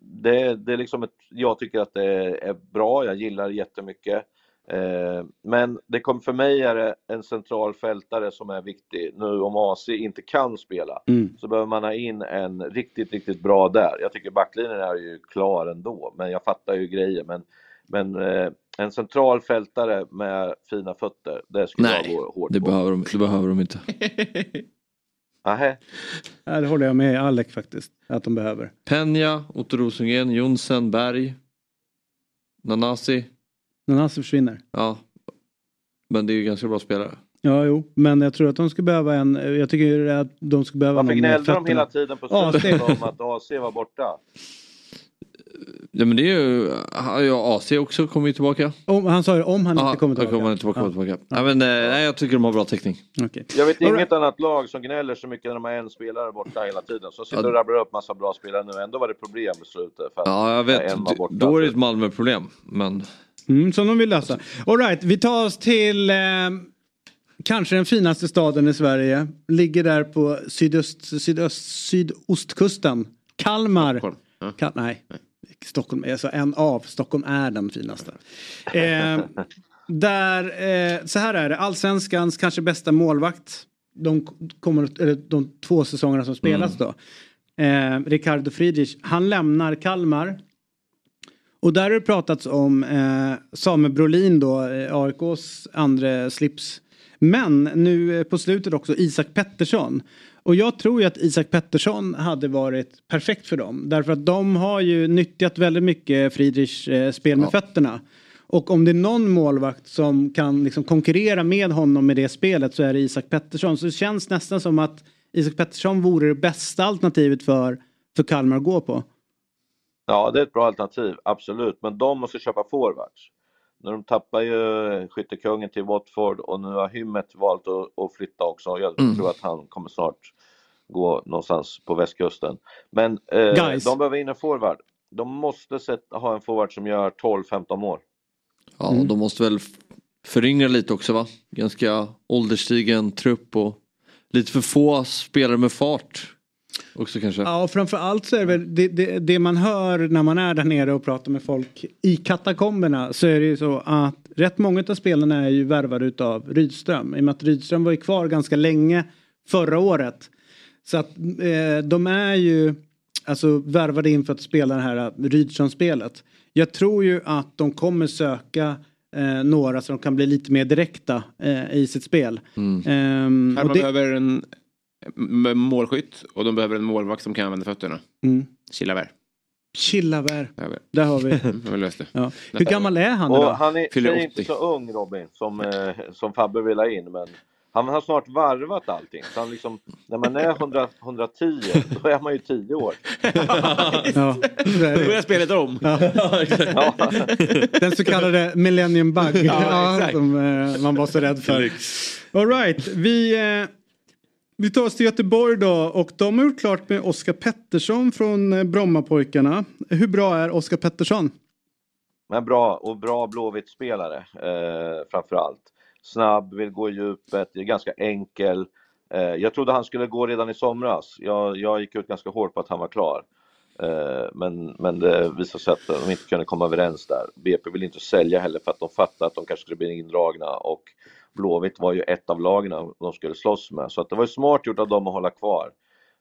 det, det är liksom ett, jag tycker att det är bra, jag gillar det jättemycket. Eh, men det kom, för mig är det en central fältare som är viktig. Nu om AC inte kan spela Mm. så behöver man ha in en riktigt, riktigt bra där. Jag tycker backlinjen är ju klar ändå, men jag fattar ju grejer. Men, men eh, en central fältare med fina fötter, det skulle jag Nej, gå hårt det på. behöver, de, det behöver de inte. *laughs* Ja, det håller jag med Alec faktiskt. Att de behöver. Penja, Otto Rosengren, Jonsen, Berg, Nanasi. Nanasi försvinner. Ja. Men det är ju ganska bra spelare. Ja, jo. Men jag tror att de skulle behöva en... Jag tycker att de skulle behöva Varför någon med gnällde de hela tiden på Ja, slutet om att AC var borta? Ja men det är ju, ja AC också kommer ju tillbaka. Om, han sa ju om han Ja, inte kommer tillbaka. kommer han tillbaka. Ja. tillbaka. Nej, men, eh, nej, jag tycker de har bra täckning. Okej. Jag vet All inget right. annat lag som gnäller så mycket när de har en spelare borta hela tiden. Så sitter och rabblar upp massa bra spelare nu. Ändå var det problem i slutet. För att Ja jag vet, en var borta. då är det ett Malmö-problem. Men Mm, som de vill lösa. All right, vi tar oss till eh, Kanske den finaste staden i Sverige. Ligger där på sydöst, sydöst, sydostkusten. Kalmar. Stockholm. Ja. Kal- nej, Stockholm, alltså en av. Stockholm är den finaste. Eh, *laughs* där, eh, så här är det, allsvenskans kanske bästa målvakt. De, kommer, eller de två säsongerna som spelas då. Eh, Ricardo Friedrich, han lämnar Kalmar. Och där har det pratats om eh, Samuel Brolin då, eh, AIKs andra slips. Men nu eh, på slutet också Isak Pettersson. Och jag tror ju att Isak Pettersson hade varit perfekt för dem. Därför att de har ju nyttjat väldigt mycket Friedrichs eh, spel med fötterna. Och om det är någon målvakt som kan liksom konkurrera med honom med det spelet så är det Isak Pettersson. Så det känns nästan som att Isak Pettersson vore det bästa alternativet för, för Kalmar att gå på. Ja, det är ett bra alternativ, absolut. Men de måste köpa forwards. När de tappar ju skyttekungen till Watford och nu har Hymmet valt att, att flytta också. Jag Mm. tror att han kommer snart gå någonstans på västkusten. Men eh, de behöver in en forward. De måste sätta, ha en forward som gör 12-15 mål. Ja, de måste väl föryngra lite också va? Ganska ålderstigen trupp och lite för få spelare med fart. Också kanske. Ja, och framförallt så är det väl det, det, det man hör när man är där nere och pratar med folk i katakomberna så är det ju så att rätt många av spelarna är ju värvade utav Rydström. I och med att Rydström var ju kvar ganska länge förra året. Så att eh, de är ju alltså värvade in för att spela det här Rydström-spelet. Jag tror ju att de kommer söka eh, några som kan bli lite mer direkta eh, i sitt spel. Ehm, Kalmar och det, behöver en målskytt och de behöver en målvakt som kan använda fötterna. mm, Chilavert. Chilavert, Där har vi det. där har vi. Mm, Jag löste det. Ja. Hur gammal är han då? han är, Fyller är inte 80. så ung Robin som, eh, som Fabbe vill ha in men han har snart varvat allting. Så han liksom, när man är 100, 110 *laughs* då är man ju 10 år. *laughs* Ja, Då det. börjar spelet om. *laughs* Ja. Den så kallade Millennium Bug. ja, som eh, man var så rädd för. All right, vi, eh, vi tar oss till Göteborg då och de har gjort klart med Oskar Pettersson från eh, Brommapojkarna. Hur bra är Oskar Pettersson? Men bra och bra Blåvitt-spelare eh, framförallt. Snabb, vill gå i djupet, är ganska enkel. Eh, jag trodde han skulle gå redan i somras. Jag, jag gick ut ganska hårt på att han var klar. Eh, men, men det visade sig att de inte kunde komma överens där. BP vill inte sälja heller för att de fattar att de kanske skulle bli indragna och Blåvitt var ju ett av lagen de skulle slåss med. Så att det var ju smart gjort av dem att hålla kvar.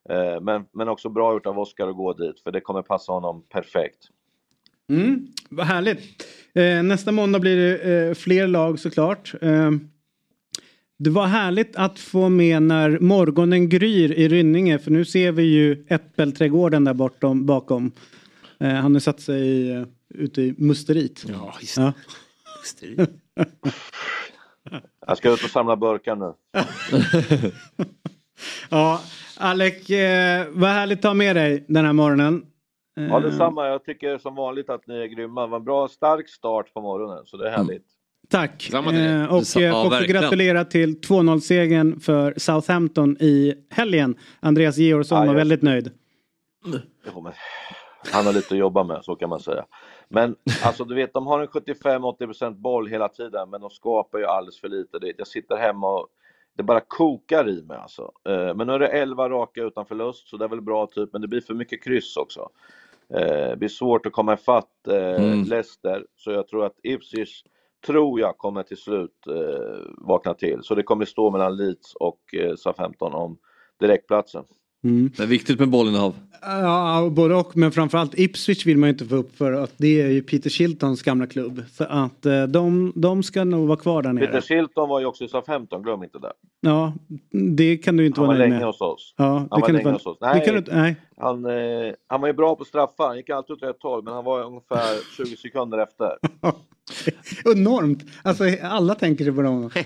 Eh, men, men också bra gjort av Oskar att gå dit för det kommer passa honom perfekt. Mm, vad härligt. Eh, nästa måndag blir det eh, fler lag såklart. Det var härligt att få med när morgonen gryr i Rynninge för nu ser vi ju Äppelträdgården där bortom, bakom. Eh, han har satt sig i, ute i musteriet. Ja, just Ja. *laughs* Jag ska ut och samla burkar nu. *laughs* Ja, Alec, eh, vad härligt att ha med dig den här morgonen. Eh, Ja, detsamma. Jag tycker som vanligt att ni är grymma. Det var en bra, stark start på morgonen, så det är härligt. Tack. Samma till dig. Eh, och eh, ja, också verkligen. gratulera till 2-0-segern för Southampton i helgen. Andreas Georgsson Ja, var väldigt nöjd. Jo, men han har lite att jobba med, så kan man säga. Men alltså, du vet, de har en 75-80% boll hela tiden, men de skapar ju alldeles för lite. Jag sitter hemma och det bara kokar i mig alltså. Eh, Men nu är det 11 raka utan förlust, så det är väl bra typ, men det blir för mycket kryss också. Eh, Det blir svårt att komma ifatt eh, Mm. Leicester, så jag tror att Ipswich tror jag kommer till slut vakna till. Så det kommer stå mellan Leeds och eh, Southampton om direktplatsen. Mm. Det är viktigt med bollinnehav. Ja, både och. Men framförallt Ipswich vill man ju inte få upp för att det är ju Peter Shiltons gamla klubb. Så att eh, de, de ska nog vara kvar där Peter nere. Shilton var ju också i Southampton, glöm inte det. Ja, det kan du inte Han var vara nöjd länge med. hos oss. Ja, Han det var länge inte hos oss. kan du, Nej, nej. han, eh, han var ju bra på straffar, han gick alltid åt rätt håll, men han var ungefär *laughs* 20 sekunder efter. Enormt. Alltså alla tänker sig på dem. *laughs*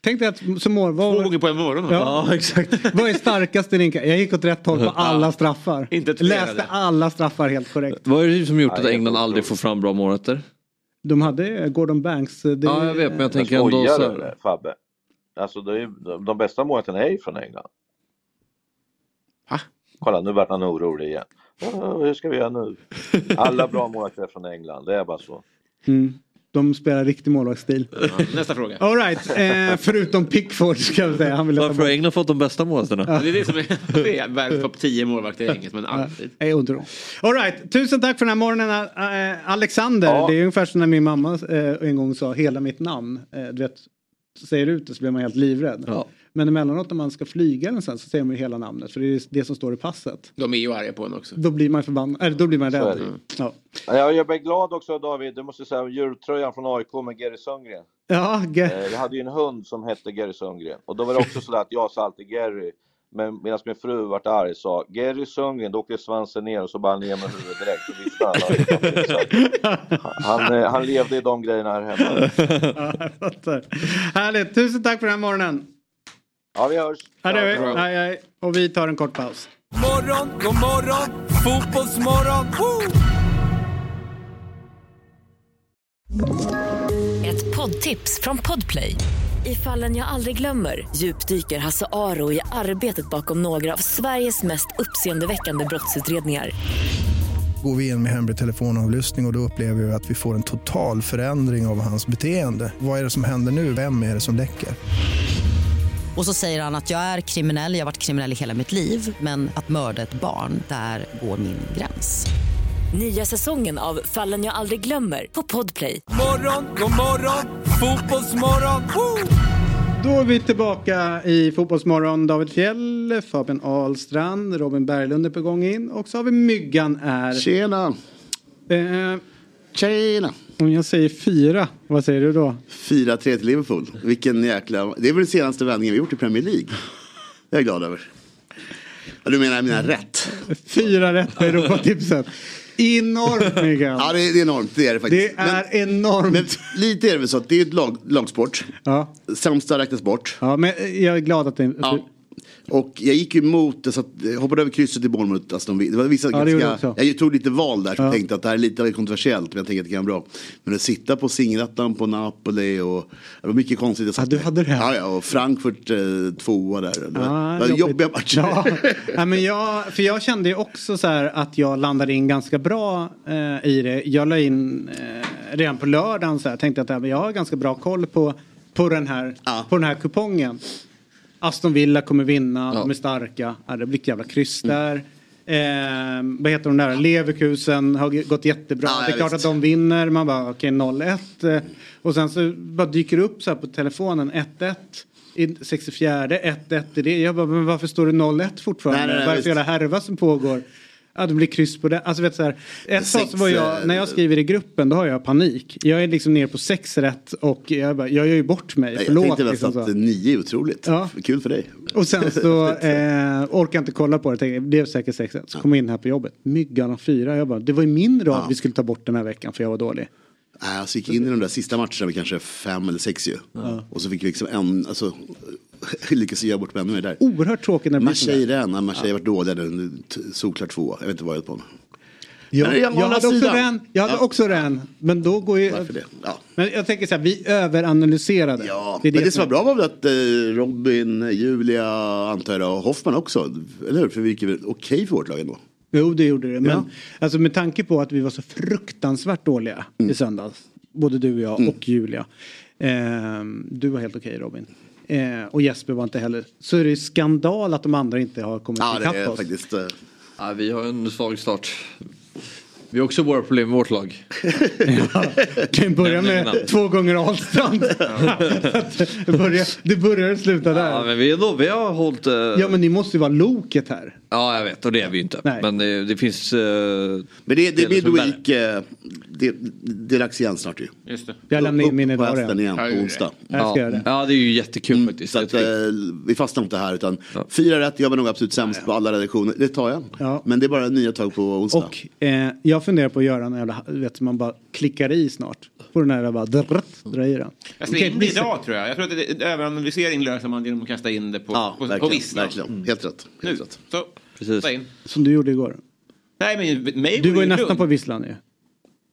Tänk dig att som mål... Två Vad, gånger på en morgon. Ja. Ja, *laughs* exakt. vad är starkaste rinka? Jag gick åt rätt håll på alla straffar. Inte Läste alla straffar helt korrekt. Vad är det som gjort att England aldrig får fram bra målrätter? De hade Gordon Banks. Det, Ja, jag vet, men jag tänker Jag ändå så här. Fabbe? Alltså, det är, ju- de, de bästa målen är ju från England. Va? Kolla, nu vart han orolig igen. "Åh, hur ska vi göra nu? Alla bra målvakter är från England, det är bara så. Mm. De spelar riktig målvaktsstil. Nästa fråga. *laughs* All right. eh, förutom Pickford ska jag säga. Han vill Varför har England fått de bästa målvakterna? Ja, det är det som är, *laughs* det är världens topp 10 målvakter i engelsk men alltid. Om. All right. Tusen tack för den här morgonen eh, Alexander. Ja. Det är ungefär som när min mamma eh, en gång sa hela mitt namn. Eh, du vet, säger ut det så blir man helt livrädd. Men emellanåt när man ska flyga eller så, så säger man ju hela namnet för det är det som står i passet. De är ju arga på en också. Då blir man förbannad, eller då blir man rädd. Ja. Ja, Jag blir glad också David, du måste säga jultröjan från AIK med Gary Sundgren. Ja, ge- Eh, Jag hade ju en hund som hette Gary Sundgren och då var det också så att jag sa alltid Gary. Men medan min fru vart arg sa Gary Sundgren, då åkte svansen ner och så bara ner med huvudet direkt och visste alla. Han, eh, han levde i de grejerna här hemma. ja, jag fattar. Härligt. Tusen tack för den här morgonen. Ja, vi hörs. Ja, det gör vi. Hej, hej. Och vi tar en kort paus. Morgon, god morgon, fotbollsmorgon. Woo! Ett poddtips från Podplay. I fallen jag aldrig glömmer djupdyker Hasse Aro i arbetet bakom några av Sveriges mest uppseendeväckande brottsutredningar. Går vi in med hemlig telefonavlyssning och, och då upplever vi att vi får en total förändring av hans beteende. Vad är det som händer nu? Vem är det som läcker? Och så säger han att jag är kriminell, jag har varit kriminell i hela mitt liv men att mörda ett barn, där går min gräns. Nya säsongen av Fallen jag aldrig glömmer på Podplay. Morgon, god morgon, fotbollsmorgon. Woo! Då är vi tillbaka i Fotbollsmorgon. David Fjell, Fabian Ahlstrand, Robin Berglund är på gång in och så har vi Myggan är. Tjena! Eh, Tjena! Om jag säger fyra, vad säger du då? 4-3 till Liverpool. Vilken jäkla... Det är väl den senaste vändningen vi gjort i Premier League. Det är jag glad över. Ja, du menar menar rätt? Fyra rätt på Europatipset. Enormt Myggan. *laughs* Ja, det är, det är enormt. Det är det faktiskt. Det är enormt. Men lite är det väl så att det är ett lag, lagsport. Ja. Sämsta räknas bort. Ja, men jag är glad att det... Ja. Och jag gick ju emot så att jag hoppade över krysset i Bournemouth. Aston Villa. Det var vissa Ja, ganska, jag tog lite val där. Så Ja. tänkte att det här är lite kontroversiellt. Men jag tänkte att det kan vara bra. Men att sitta på Singrattan på Napoli och det var mycket konstigt. Jag satt du hade det? Ja, ja, och Frankfurt eh, tvåa där. Det var, Ja, det var jobbiga matcher. Ja. *laughs* ja, men jag, för jag kände ju också så här att jag landade in ganska bra eh, i det. Jag la in eh, redan på lördagen så här, tänkte att ja, jag har ganska bra koll på, på, den, här, på den här kupongen. Aston Villa kommer vinna, de är starka. Ja, det blir ett jävla kryss Mm. där. Eh, vad heter de där? Leverkusen har gått jättebra. Ja, det är ja, klart visst. att de vinner. Man bara okej 0-1. Eh, och sen så bara dyker det upp så här på telefonen 1-1. I 64 1-1 i det. Jag bara, men varför står det 0-1 fortfarande? Nej, nej, nej, Varför jävla härva som pågår? Ja, det blir kryss på det. Alltså vet så här, ett tag var jag, när jag skriver i gruppen då har jag panik. Jag är liksom ner på sex rätt och jag, bara, jag gör ju bort mig. Jag Förlåt. tänkte väl liksom att så. nio är otroligt. Ja. Kul för dig. Och sen *laughs* så eh, orkar jag inte kolla på det. Tänkte, det är säkert sex rätt. Så kom jag in här på jobbet. Myggan har fyra. Jag bara, det var ju min rad vi skulle ta bort den här veckan för jag var dålig. Nej, alltså gick in i de där sista matcherna med kanske fem eller sex ju. Ja. Och så fick vi liksom en, alltså *laughs* lyckas göra bort med ännu mer där. Oerhört tråkigt när det blir Marseille sådär. den, Marseille har varit dåliga nu, t- solklart två. Jag vet inte vad jag är på. Jag, Men jag, andra hade också den. Jag hade Ja. också den. Men då går ju... Varför det? Ja. Men jag tänker så här, vi överanalyserade. Ja, det men det som som var bra var väl att eh, Robin, Julia, antar jag, och Hoffman också. Eller hur? För vi gick väl okej för vårt lag ändå. Jo, det gjorde det. Men Ja. alltså, med tanke på att vi var så fruktansvärt dåliga Mm. i söndags. Både du och jag och Julia. Ehm, du var helt okej Robin. Eh, och Jesper var inte heller. Så är det skandal att de andra inte har kommit Ja, det ikapp är oss. faktiskt... eh, Ja, vi har en svag start. Vi har också våra problem med vårt lag. *laughs* Kan börja med två gånger Ahlstrand. *laughs* det, börjar, det börjar och slutar där. Ja, men vi, är då, vi har hållit... eh, Ja men ni måste ju vara loket här. Ja, jag vet. Och det är vi ju inte. Nej. Men det, det finns... eh, Men det, det är delar som är midweek, eh, det, det är dags igen snart ju. Just det. Jag lämnar in min idag redan. igen Ja, på onsdag. Jag ska göra det. Ja, det är ju jättekul faktiskt. Så att, eh, vi fastnar inte här utan fyra rätt, jag var nog absolut sämst på alla redaktioner. Det tar jag. Ja. Men det är bara nya tag på onsdag. Och eh, jag funderar på att göra en jävla, vet man bara klickar i snart. På den här bara drrt, dra i den. Jag slänger in det idag tror jag. Jag tror att det, överanalysering löser man genom att kasta in det på, ja, på, på verkligen. visslan. verkligen. Helt rätt. Nu. Helt rätt. Så, Precis. Som du gjorde igår. Nej men mig Du var ju nästan lugnt. på visslan ju.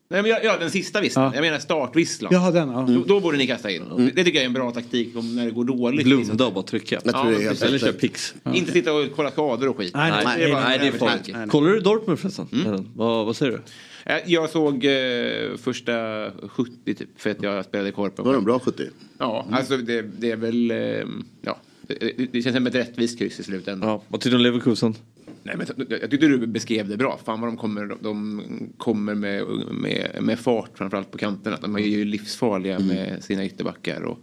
Nej, men jag, ja, den sista visslan. Ja. Jag menar startvisslan. Jaha, den ja. Då, då borde ni kasta in. Det tycker jag är en bra taktik om när det går dåligt. Blunda och bara trycka. Jag tror det är helt Eller kör pix. Inte sitta och kolla skador och skit. Nej, Nej, nej, nej, bara- nej, det är farligt. nej, nej. Kollar du Dortmund förresten? Vad, vad säger du? Jag, jag såg eh, första 70 typ för att jag spelade korpen. Var de bra 70? Ja, alltså det, det är väl... Eh, ja, det, det- det känns som ett rättvist kryss i slutändan. Ja, vad tycker du om Leverkusen? Nej, men jag tyckte du beskrev det bra. Fan vad de kommer, de kommer med, med, med fart framförallt på kanterna. De är ju livsfarliga med sina ytterbackar. Och,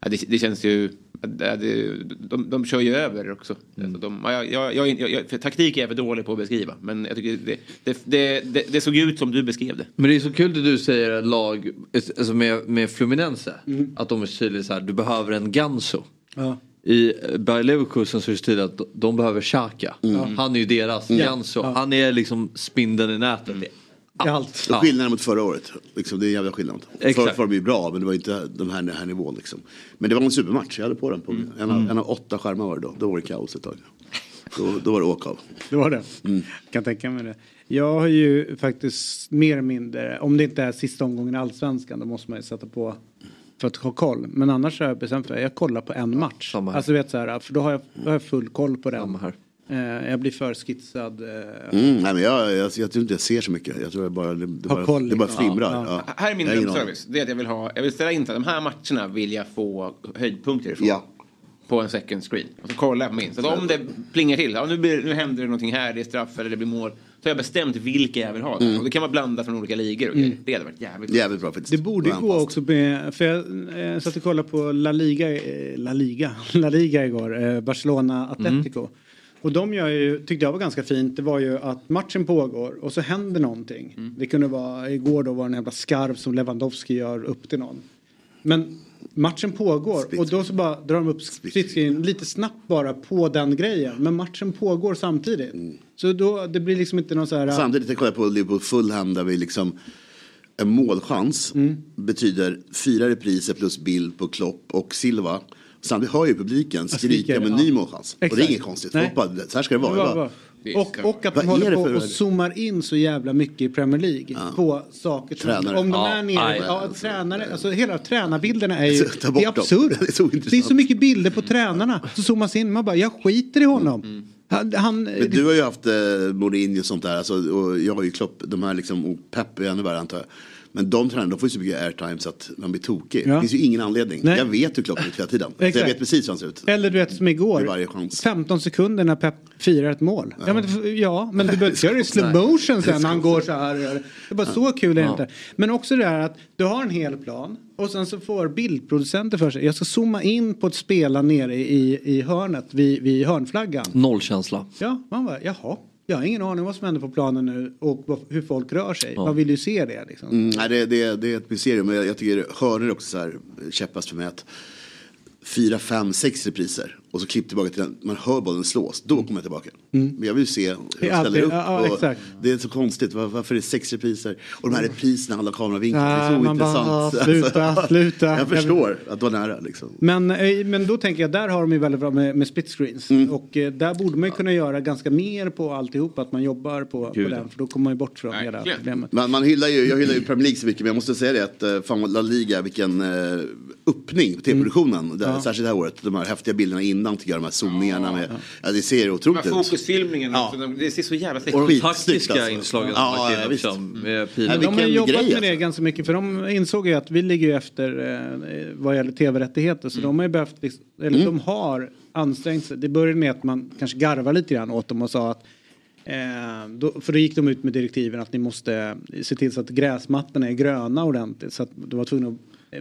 ja, det, det känns ju... ja, Det, de, de kör ju över också. Alltså de, ja, jag, jag, jag, taktik är jag för dålig på att beskriva. Men jag tycker det, det, det, det, det såg ut som du beskrev det. Men det är så kul det du säger lag, alltså med, med Fluminense. Att de är tydliga så här, du behöver en Ganso. Ja. I Bayer Leverkusen så är det tydligt att de behöver Xhaka. Han är ju deras Mm. Ganso. Ja. Han är liksom spindeln i nätet. Allt. Och skillnaden mot förra året, liksom, det är en jävla skillnad. Förra var de ju bra, men det var inte den här, den här nivån. Liksom. Men det var en supermatch, jag hade på den. På en, av, en av åtta skärmar var det då. Då var det kaos ett tag. Då, då var det åka av. Det var det. Kan tänka mig det. Jag har ju faktiskt mer eller mindre, om det inte är sista omgången i Allsvenskan, då måste man ju sätta på för att ha koll. Men annars har jag bestämt för att jag kollar på en match. samma här. Alltså vet så här, för då har jag, då har jag full koll på den. Samma här. Eh, jag blir för skitsad. Eh, Mm, nej, men jag, jag, jag, tror inte jag ser så mycket. Jag tror jag bara, det, det, bara, koll, det bara liksom. flimrar. Ja, Ja. Här är min Jag har ingen aning. service. Det är att jag vill ha, jag vill ställa in att de här matcherna vill jag få höjdpunkter ifrån. Ja. På en second screen. Och så kollar jag på min. Så om det plingar till, ja, nu, blir, nu händer det någonting här, det är straff eller det blir mål. Så har jag bestämt vilka jag vill ha. Mm. Och det kan vara blandat från olika ligor Mm. Det hade varit jävligt Jävligt bra faktiskt. Det borde gå också med, för jag eh, satt och kollade på La Liga, eh, La Liga, *laughs* La Liga igår, eh, Barcelona Atletico. Och de gör ju, tyckte jag var ganska fint, det var ju att matchen pågår och så händer någonting. Det kunde vara, igår då var det en jävla skarv som Lewandowski gör upp till någon. Men matchen pågår och då så bara drar de upp splitscreen lite snabbt bara på den grejen. Men matchen pågår samtidigt. Så då, det blir liksom inte någon så här... Samtidigt jag kollar på Liverpool Fulham där vi liksom en målchans Mm. betyder fyra repriser plus bild på Klopp och Silva. Samtidigt hör ju publiken skrika med en ja. ny målchans. Och det är Exakt. inget konstigt. Folk bara, så här ska det vara. Det var. Och, och att Vad de håller på för- och zoomar in så jävla mycket i Premier League på saker som, Tränare. om de Ja, är nere, aj. ja, tränare, alltså hela tränarbilderna är ju, det är absurt. *laughs* Det är så Det är så mycket bilder på tränarna, så zoomas in, man bara, jag skiter i honom. Han, han, Men du har ju haft eh, Mourinho och sånt där. Alltså, och jag har ju Klopp. De här liksom, och Pep är ännu värre antar jag. Men de tränarna, de får ju så mycket airtime så att man blir tokig. Ja. Det finns ju ingen anledning. Nej. Jag vet hur Klopp är hela tiden. Så jag vet precis hur han ser ut. Eller du vet som igår, varje chans. 15 sekunder när Pep firar ett mål. Ja, men, ja, men du behöver inte göra det i *laughs* slow motion sen när han *laughs* går så här. Det är bara så kul är det Ja. inte. Men också det här att du har en hel plan och sen så får bildproducenter för sig. Jag ska zooma in på ett spela nere i, i hörnet vid, vid hörnflaggan. Nollkänsla. Ja, man bara jaha. Jag har ingen aning vad som händer på planen nu och hur folk rör sig. Ja. Man vill ju se det liksom. Mm, nej, det, det, det är ett mysterium. Men jag, jag tycker hörnor är också så här käppast för mig. Att fyra, fem, sex repriser och så klipp tillbaka till den. Man hör bollen slås. Då kommer jag tillbaka. Men jag vill se hur de ställer upp. ja, ja, det är så konstigt. Var, varför är det sex repriser? Och de här repriserna handlar om kameravinklar. det är så man bara, intressant. ah, sluta, *laughs* sluta. Jag förstår att det var nära liksom. Men, eh, men då tänker jag, där har de ju väldigt bra med, med split screens. Mm. Och eh, där borde man ju kunna göra ganska mer på alltihop, att man jobbar på, på den. ja. För då kommer man ju bort från hela problemet. Man, man hyllar ju, jag hyllar ju Premier League så mycket men jag måste säga det att eh, fan La Liga vilken öppning på tv-produktionen. Det- Ja. Särskilt det här året. De här häftiga bilderna innan tycker jag. De här zoomningarna med. Ja, det ser otroligt ut. fokusfilmningarna, också, de- det ser så jävla snyggt Och de ut. taktiska alltså. inslagen Ja, ja, också. Med Ja, pilen. de har jobbat med det alltså. ganska mycket för de insåg ju att vi ligger ju efter eh, vad gäller tv-rättigheter så de har ju behövt, liksom- eller Mm. de har ansträngt sig. Det började med att man kanske garvar lite grann åt dem och sa att Eh, då, för då gick de ut med direktiven att ni måste se till så att gräsmattorna är gröna ordentligt. Så att du var tvungna att,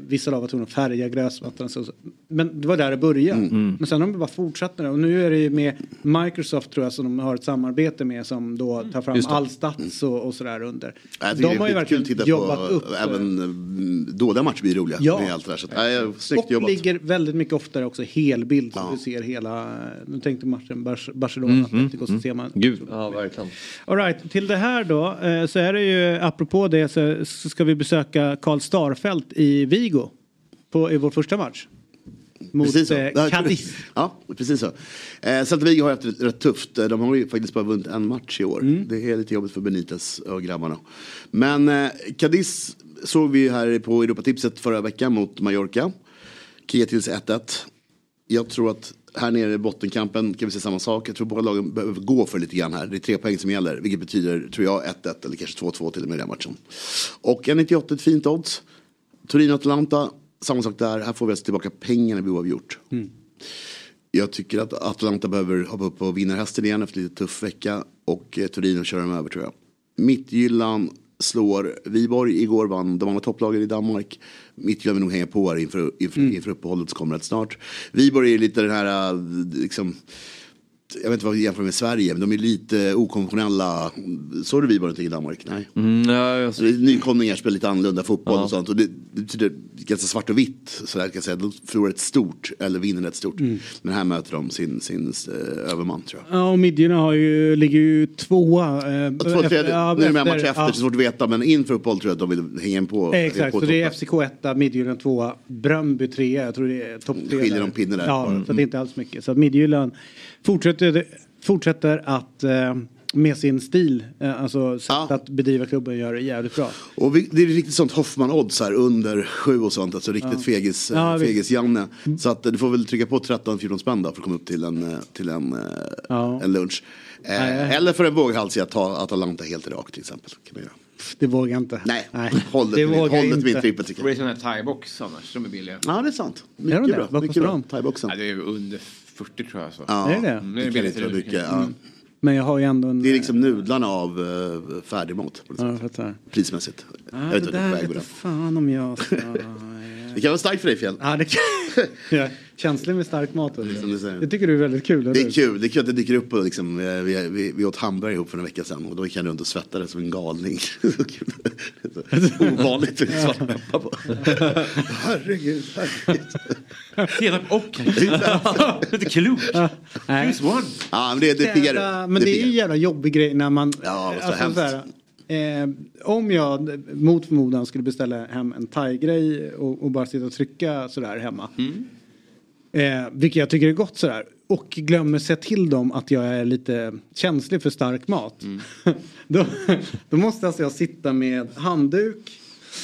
vissa lag var tvungna att färga. Så, så- men det var där det började. Mm. Men sen har de bara fortsatt med det. Och nu är det ju med Microsoft tror jag som de har ett samarbete med som då tar fram Just det. all stats och, och sådär under. Ja, de har ju det är skitkul verkligen titta jobbat på. upp. Även mm, dåliga matcher blir roliga. Ja. Med allt det där. Så, snyggt och jobbat. ligger väldigt mycket oftare också helbild så du ser hela, nu tänkte matchen Bar- Barcelona Mm, mm, så ser man. Gud, ja verkligen. All right, till det här då eh, så är det ju apropå det så, så ska vi besöka Karl Starfelt i Vigo på, i vår första match. Mot Precis eh, Cadiz. *laughs* Ja, precis så. Eh, Celta Vigo har haft det rätt tufft. Eh, De har ju faktiskt bara vunnit en match i år. Mm. Det är lite jobbigt för Benitez och grabbarna. Men eh, Cadiz såg vi här på Europatipset förra veckan mot Mallorca. Sig 1-1. Jag tror att här nere i bottenkampen kan vi se samma sak. Jag tror båda lagen behöver gå för lite grann här. Det är tre poäng som gäller, vilket betyder, tror jag, 1-1 eller kanske 2-2 till och med i den matchen. Och 1,98 ett fint odds. Torino-Atalanta, samma sak där. Här får vi alltså tillbaka pengarna vi oavgjort. Mm. Jag tycker att Atalanta behöver hoppa upp på vinnarhästen igen efter lite tuff vecka. Och eh, Torino kör dem över tror jag. Mittgyllan slår Viborg igår, vann de andra topplagen i Danmark. Mittgyllan vill nog hänga på här inför, inför, inför uppehållet som kommer rätt snart. Viborg är lite den här, äh, liksom, jag vet inte vad vi jämför med Sverige, men de är lite okonventionella. Såg du Viborg någonting i Danmark? Nej. Mm, nej, jag... Så det är Nykomlingar spelar lite annorlunda fotboll Ja. och sånt. Och det, det betyder ganska svart och vitt. Så där kan jag säga. De förlorar ett stort eller vinner ett stort. Mm. Men här möter de sin, sin eh, överman tror jag. Ja, och Midjorna har ju, ligger ju tvåa. Eh, Två, tredje, ja, nu är det med match efter, ja. så svårt att veta. Men inför uppehåll tror jag att de vill hänga in på. Exakt, på så det är. FCK 1, Midtjylland 2, Bröndby 3, jag tror det är topp 3. skiljer de pinne där. Ja, Mm. så det är inte alls mycket. Så att Midtjylland fortsätter, fortsätter att eh, med sin stil, eh, alltså sätt att bedriva klubben gör det jävligt bra. Och vi, det är riktigt sånt Hoffman-odds här under sju och sånt. Alltså riktigt Ja. fegis, eh, Ja, fegis Janne. Så att du får väl trycka på 13-14 spänn då för att komma upp till en, till en, en lunch. Eh, Nej. Eller för en våghalsig att ta Atalanta helt rakt till exempel. Kan man göra. Det vågar jag inte. Nej, Nej. *laughs* håll det, Det vågar håll jag det till min inte. trippel tycker Det jag. är sån här thaibox annars, de är billiga. Ja det är sant. Är de Mycket det? bra. Vad Mycket kostar bra. de? Thaiboxen. Ja, det är under 40 tror jag. Så. Ja, Är det det? Mm, det är inte vara till mycket. Ja. Men jag har ju ändå en... Det är liksom nudlarna av uh, färdigmat. På Ja, jag. Prismässigt. Ja, jag det vet inte vad där jag vet går jag fan om jag ska... *laughs* Det kan vara starkt för dig Fjäll. Ja, det kan... *laughs* är känslig med stark mat. säger. Det tycker du är väldigt kul, eller Det är kul, det är kul att det dyker upp och liksom, eh, vi, vi, vi åt hamburgare ihop för en vecka sedan och då gick jag runt och svettades som en galning. *laughs* Så kul. Det är så Ovanligt med svart peppar på. *laughs* Herregud, herregud. Senap och *laughs* lite klokt. Nej. Choose one. Ja, men det, det. Jävla, men det, är ju en jävla jobbig grej när man... Ja, vad så hemskt. såhär, eh, om jag mot förmodan skulle beställa hem en thai-grej och, och bara sitta och trycka sådär hemma. Mm. Eh, vilket jag tycker är gott sådär. Och glömmer säga till dem att jag är lite känslig för stark mat. Mm. *laughs* då, då måste alltså jag sitta med handduk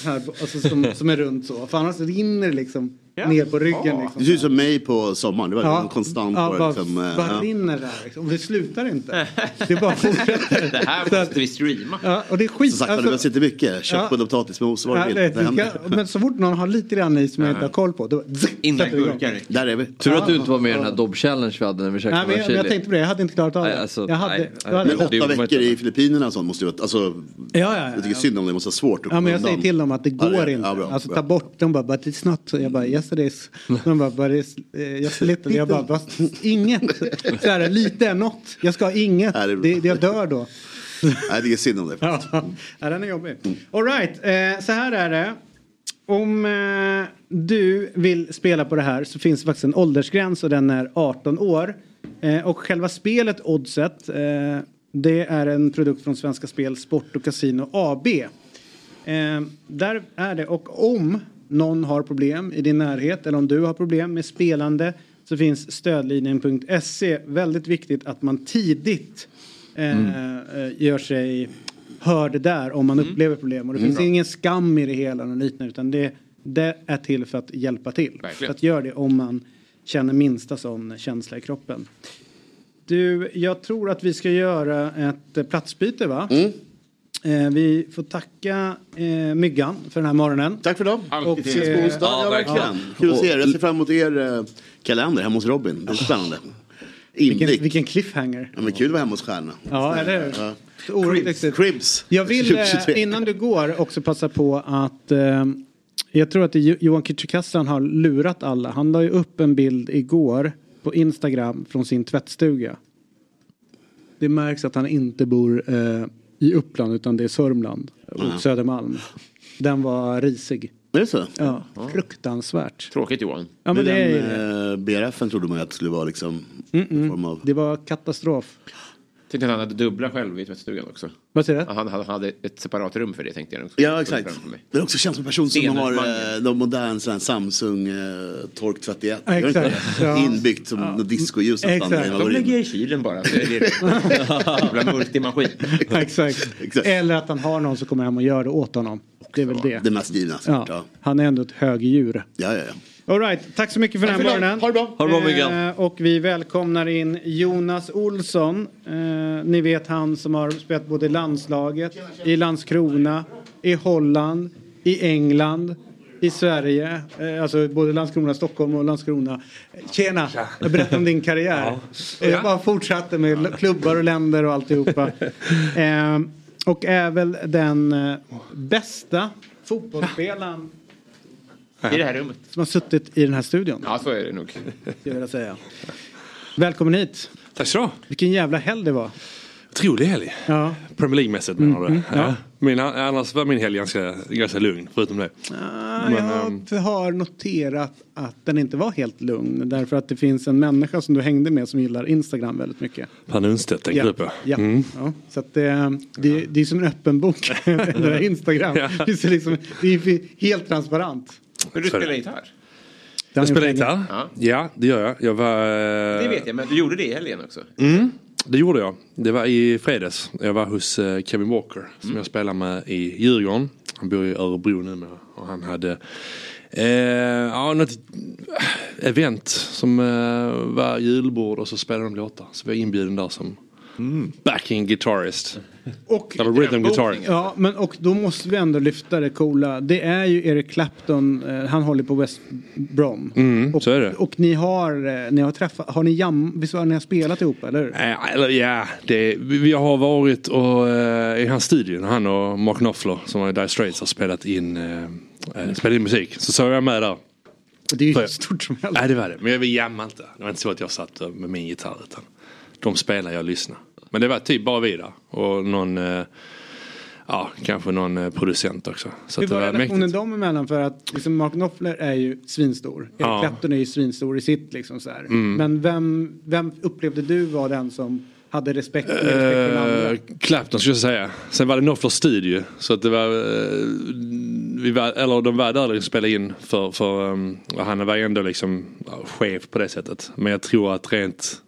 här, alltså som, som är runt så. För annars rinner det liksom ner på ryggen. Liksom. Det ser ut som mig på sommaren, det var Ja. konstant Ja, bara, liksom, bara ja. rinner där liksom. Och det slutar inte. *laughs* Det bara fortsätter. Det här måste vi streama. Ja, och det är skit. Som sagt, alltså- det behövs inte mycket. Köttbullar och potatismos, vad Ja, det. Det men så fort någon har lite grann i som jag inte har koll på. Då, Innan det igång. gurkar. Där är vi. Tur att du inte var med i den här Dobb Challenge vi hade när vi käkade Nej, men jag, men jag chili. tänkte på det, jag hade inte klarat av det. Nej, alltså, jag hade, nej, då hade Men åtta veckor i Filippinerna och sånt måste ju vara, alltså, Ja, ja, ja, jag tycker ja. synd om det, måste vara svårt Ja men jag säger till dem att det går Ja, inte. ja, alltså ta bort, de bara but it's not. Jag bara yes is. De bara it's, eh, yes little. Jag bara "Fast inget. Så här, lite är något. Jag ska ha inget. Nej, det är. Det, det, jag dör då. Nej, jag tycker synd om det. Ja, ja, den är jobbig. All right, eh, så här är det. Om eh, du vill spela på det här så finns det faktiskt en åldersgräns och den är 18 år. Eh, och själva spelet Oddset eh, det är en produkt från Svenska Spel, Sport och Casino AB. Eh, där är det och om någon har problem i din närhet eller om du har problem med spelande så finns stödlinjen.se. Väldigt viktigt att man tidigt eh, eh, gör sig hörd där om man upplever problem. Och det Mm. finns ingen skam i det hela och liknande utan det, det är till för att hjälpa till. Verkligen. Så att gör det om man känner minsta sån känsla i kroppen. Du, jag tror att vi ska göra ett platsbyte va? Eh, vi får tacka eh, Myggan för den här morgonen. Tack för dem. Alltid Ses på onsdag. Ja, ja, verkligen. Kul att se er. Jag ser fram emot er eh, kalender hemma hos Robin. Det är spännande. Vilken, vilken cliffhanger. Ja, men kul att vara hemma hos stjärnorna. Ja, eller hur? Ja. Cribs. Jag vill 2023. eh, *laughs* innan du går också passa på att eh, jag tror att Johan Kücükaslan har lurat alla. Han la ju upp en bild igår på Instagram från sin tvättstuga. Det märks att han inte bor eh, i Uppland utan det är Sörmland och Ja. Södermalm. Den var risig. Är det så? Ja, fruktansvärt. Tråkigt Johan. Ja, men är ju det. den, eh, BRFen trodde man ju att det skulle vara liksom Mm-mm. en form av... Det var katastrof. Tänkte att han hade dubbla själv i tvättstugan också. Vad säger du? Han, han hade ett separat rum för det tänkte jag också. Ja, exakt. Är också känns som en person som har eh, sån här Samsung eh, Tork 31. Ja, exakt. Inbyggt som Ja. något discoljus. Exakt. De lägger jag i kylen bara. Jävla multimaskin. *laughs* Exakt. Exakt. Eller att han har någon som kommer hem och gör det åt honom. Det är väl det. Det mest givna Ja. han är ändå ett högdjur. Ja, ja, ja. All right, tack så mycket för den här för morgonen. Ha det bra. Ha det bra. Eh, och vi välkomnar in Jonas Olsson. Eh, ni vet han som har spelat både i landslaget, i Landskrona, i Holland, i England, i Sverige. Eh, alltså både Landskrona, Stockholm och Landskrona. Tjena! Jag berättar om din karriär. Och jag bara fortsatte med klubbar och länder och alltihopa. *laughs* Eh, och är väl den eh, bästa fotbollsspelaren I det här rummet. som har suttit i den här studion. Ja, så är det nog. Jag vilja säga. Välkommen hit. Tack så du Vilken jävla helg det var. Otrolig helg. Ja. Premier League-mässigt menar du? Mm, ja. ja. Min, annars var min helg ganska, ganska lugn förutom det. Ah, Men, jag ehm, har noterat att den inte var helt lugn. Därför att det finns en människa som du hängde med som gillar Instagram väldigt mycket. Per Nunstedt tänker du på? Ja. Mm. ja. Så att det, det, det är som en öppen bok. *laughs* det där Instagram. Ja. Det, är liksom, det är helt transparent. Men du spelar gitarr? Jag spelar gitarr. Ja. Ja, det gör jag. jag var, Det vet jag, men du gjorde det i helgen också. Mm, det gjorde jag. Det var i fredags. Jag var hos eh, Kevin Walker som jag spelar med i Djurgården. Han bor i Örebro nu med, och han hade eh, ja, något event som eh, var julbord och så spelade de låtar. Så vi var inbjuden där som backing guitarist. Och, Eller rhythm guitar. Ja, men och då måste vi ändå lyfta det coola. Det är ju Eric Clapton, eh, han håller på West Brom. Mm, och, så är det. Och ni har, eh, ni har träffat, har ni jam, visst har ni har spelat ihop eller? Eh, Eller ja, det, vi har varit och, eh, i hans studio. Han och Mark Knopfler som var i Dire Straits har spelat in, eh, eh, spelat in musik. Så såg jag med där. Det är ju För- stort som helst. Nej det var det. Men jag jammade inte. Det var inte så att jag satt med min gitarr. Utan de spelade, jag lyssnade. Men det var typ bara vi där. Och någon, eh, ja kanske någon eh, producent också. Så Hur att det var var relationen mäktigt. dem emellan? För att liksom Mark Knopfler är ju svinstor. Eric Ja. Clapton är ju svinstor i sitt liksom så. Mm. Men vem, vem upplevde du var den som hade respekt, respekt för den andra? Uh, Clapton skulle jag säga. Sen var det Knopflers studio. Så att det var, eh, vi var, eller de var där och spelade in för, för um, han var ändå liksom ja, chef på det sättet. Men jag tror att rent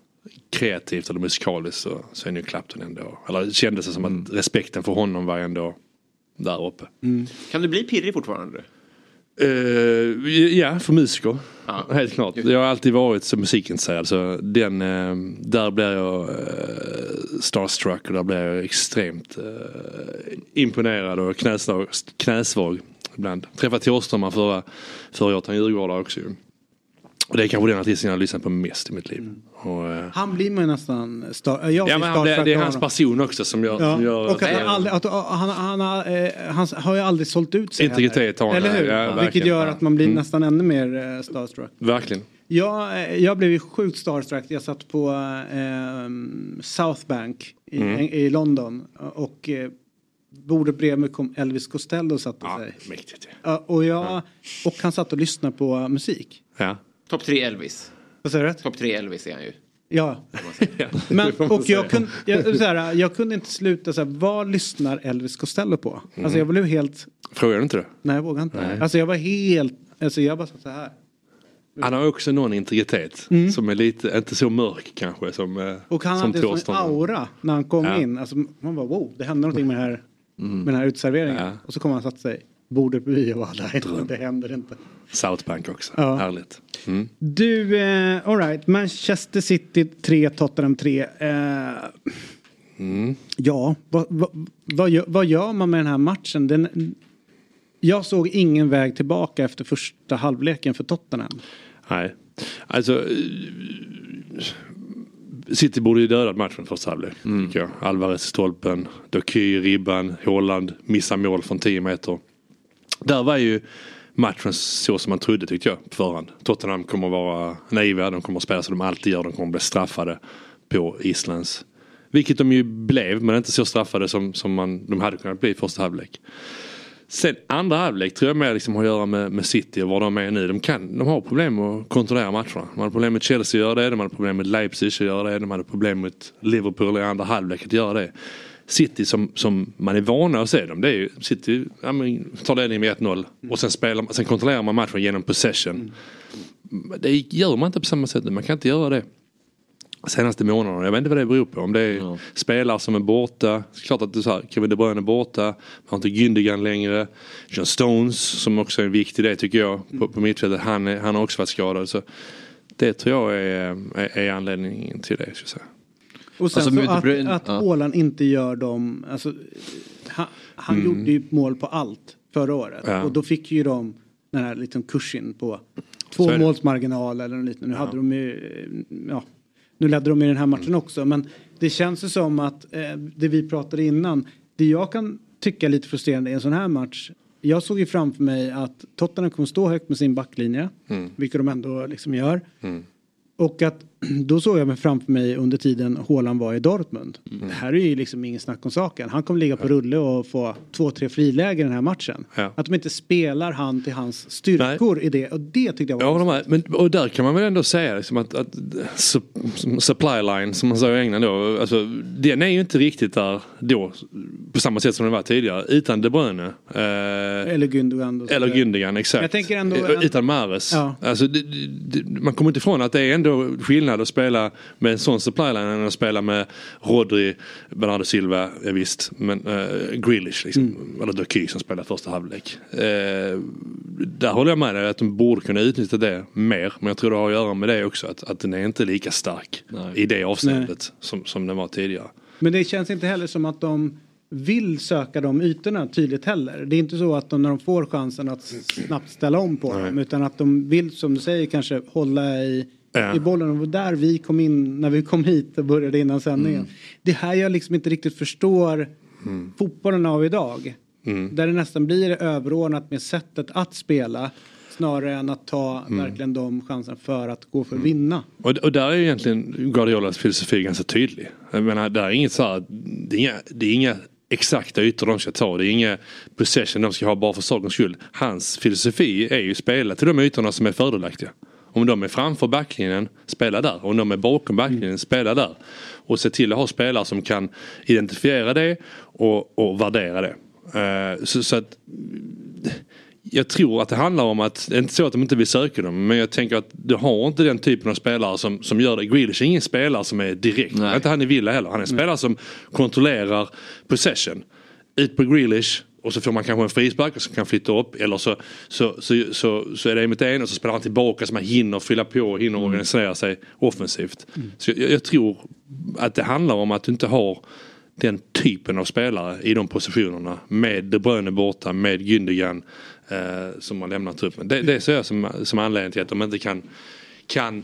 kreativt eller musikaliskt så, så är nu Clapton ändå, eller det kändes det som att respekten för honom var ändå där uppe. Kan du bli pirrig fortfarande? Eh, ja, för musiker. Ja. Helt klart. Jag har alltid varit så musikintresserad. Så den, eh, där blir jag uh, starstruck och där blir jag extremt imponerad och knäsvag, knäsvag ibland. Träffade Thåströmer förra, förra året, han djurgårdare också. Och det är kanske den artisten jag har lyssnat på mest i mitt liv. Och, eh, Han blir man ju nästan star, jag ja, blir men han, det, det är hans person också som gör... Ja. Som gör och att han, aldrig, att, han, han, har, eh, han har ju aldrig sålt ut sig Integritet har heller. han, Eller hur? ja, Vilket gör att man blir Mm. nästan ännu mer eh, starstruck. Verkligen. Jag, eh, jag blev ju sjukt starstruck. Jag satt på eh, South Bank i, Mm. i London. Och eh, bordet bredvid kom Elvis Costello och satte sig. Mäktigt. Ja, och, jag, och han satt och lyssnade på musik. Ja. Topp tre Elvis. Vad säger du? Topp tre Elvis är han ju. Ja. *laughs* Men, och jag, kunde, jag, så här, jag kunde inte sluta så här, vad lyssnar Elvis Costello på? Alltså jag blev helt, Frågar du inte det? nej jag vågar inte. Nej. Alltså jag var helt, alltså jag bara satt så här. Han har också någon integritet Mm. som är lite, inte så mörk kanske som, eh, Och han som hade en sån aura när han kom Ja. in. Alltså man bara wow, det hände någonting med, här, med den här utserveringen. Ja. Och så kom han och satte sig. Bordet bredvid och bara, nej det händer inte. South Bank också. Ja. Härligt. Mm. Du, eh, alright, Manchester City 3, Tottenham 3. Eh, Mm. Ja, vad, vad, vad, gör, vad gör man med den här matchen? Den, jag såg ingen väg tillbaka efter första halvleken för Tottenham. Nej, alltså eh, City borde ju dödat matchen första halvlek. jag. Alvarez i stolpen, Doky i ribban, Håland missar mål från 10 meter. Där var ju matchen så som man trodde tyckte jag på förhand. Tottenham kommer att vara naiva, de kommer att spela som de alltid gör, de kommer att bli straffade på Islands. Vilket de ju blev, men inte så straffade som, som man, de hade kunnat bli i första halvlek. Sen andra halvlek tror jag mer liksom har att göra med, med City och var de är nu. De, kan, de har problem att kontrollera matcherna. De hade problem med Chelsea att göra det, de hade problem med Leipzig att göra det, de hade problem med Liverpool i andra halvlek att göra det. City som, som man är vana att se dem, det är ju City ja, men, tar ledningen med 1-0 och sen, spelar, sen kontrollerar man matchen genom possession. Det gör man inte på samma sätt man kan inte göra det. senaste månaderna. Jag vet inte vad det beror på. Om det är spelare som är borta. Klart att det är så här, Kevin De Bruyne är borta. Man har inte Gündogan längre. John Stones som också är en viktig del tycker jag på, på mittfältet. Han, han har också varit skadad. Så det tror jag är, är, är anledningen till det. Ska jag säga. Och sen Alltså, att, Bruyne- att ja. Haaland inte gör dem, alltså, han, han Mm. gjorde ju mål på allt förra året. Ja. Och då fick ju de den här liksom kursen på två målsmarginal eller något liknande. Nu hade de ju, ja, nu ledde de i den här matchen också. Men det känns ju som att eh, det vi pratade innan, det jag kan tycka är lite frustrerande i en sån här match. Jag såg ju framför mig att Tottenham kommer stå högt med sin backlinje, Mm. vilket de ändå liksom gör. Mm. Och att *clears throat* då såg jag mig framför mig under tiden Haaland var i Dortmund. Mm. Det här är ju liksom ingen snack om saken. Han kommer ligga på rulle och få två, tre frilägen i den här matchen. Ja. Att de inte spelar han till hans styrkor i det. Och det tyckte jag var håller med. Men, och där kan man väl ändå säga liksom att, att su- supply line som man säger i England då. Alltså, den är ju inte riktigt där då på samma sätt som den var tidigare. Utan De Bruyne. Eh, Eller Gündogan. eller Gündogan exakt. Jag tänker ändå- Eh, Utan Mahrez. Ja. Alltså, det, det, det, man kommer inte ifrån att det är ändå skillnad att spela med en sån supply line än att spela med Rodri, Bernardo Silva, ja, visst. Men uh, Grealish liksom. Mm. Eller Doky som spelar första halvlek. Eh, där håller jag med dig att de borde kunna utnyttja det mer. Men jag tror det har att göra med det också. Att, att den är inte lika stark i det avseendet som, som den var tidigare. Men det känns inte heller som att de vill söka de ytorna tydligt heller. Det är inte så att de när de får chansen att snabbt ställa om på dem. Utan att de vill som du säger kanske hålla i. i bollen. Och där vi kom in när vi kom hit och började innan sändningen. Det här jag liksom inte riktigt förstår fotbollen av idag. Mm. Där det nästan blir överordnat med sättet att spela. Snarare än att ta Mm. verkligen de chanserna för att gå för att vinna. Och, och där är egentligen Guardiolas filosofi ganska tydlig. Jag menar, där är inget så här, det är inga, det är inga exakta ytor de ska ta. Det är inga possession de ska ha bara för sakens skull. Hans filosofi är ju spela till de ytorna som är fördelaktiga. Om de är framför backlinjen, spela där. Om de är bakom backlinjen, spela där. Och se till att ha spelare som kan identifiera det och, och värdera det. Eh, så, så att jag tror att det handlar om att, det är inte så att de inte vill söka dem, men jag tänker att du har inte den typen av spelare som, som gör det. Grealish är ingen spelare som är direkt, Nej. inte han i Villa heller. Han är en spelare som kontrollerar possession. Ut på Grealish och så får man kanske en frispark som kan flytta upp eller så, så, så, så, så är det mot en och så spelar han tillbaka så man hinner fylla på, hinner organisera sig offensivt. Så jag, jag tror att det handlar om att du inte har den typen av spelare i de positionerna med De Bruyne borta, med Gündogan eh, som har lämnat truppen. Det, det ser jag som, som anledning till att de inte kan, kan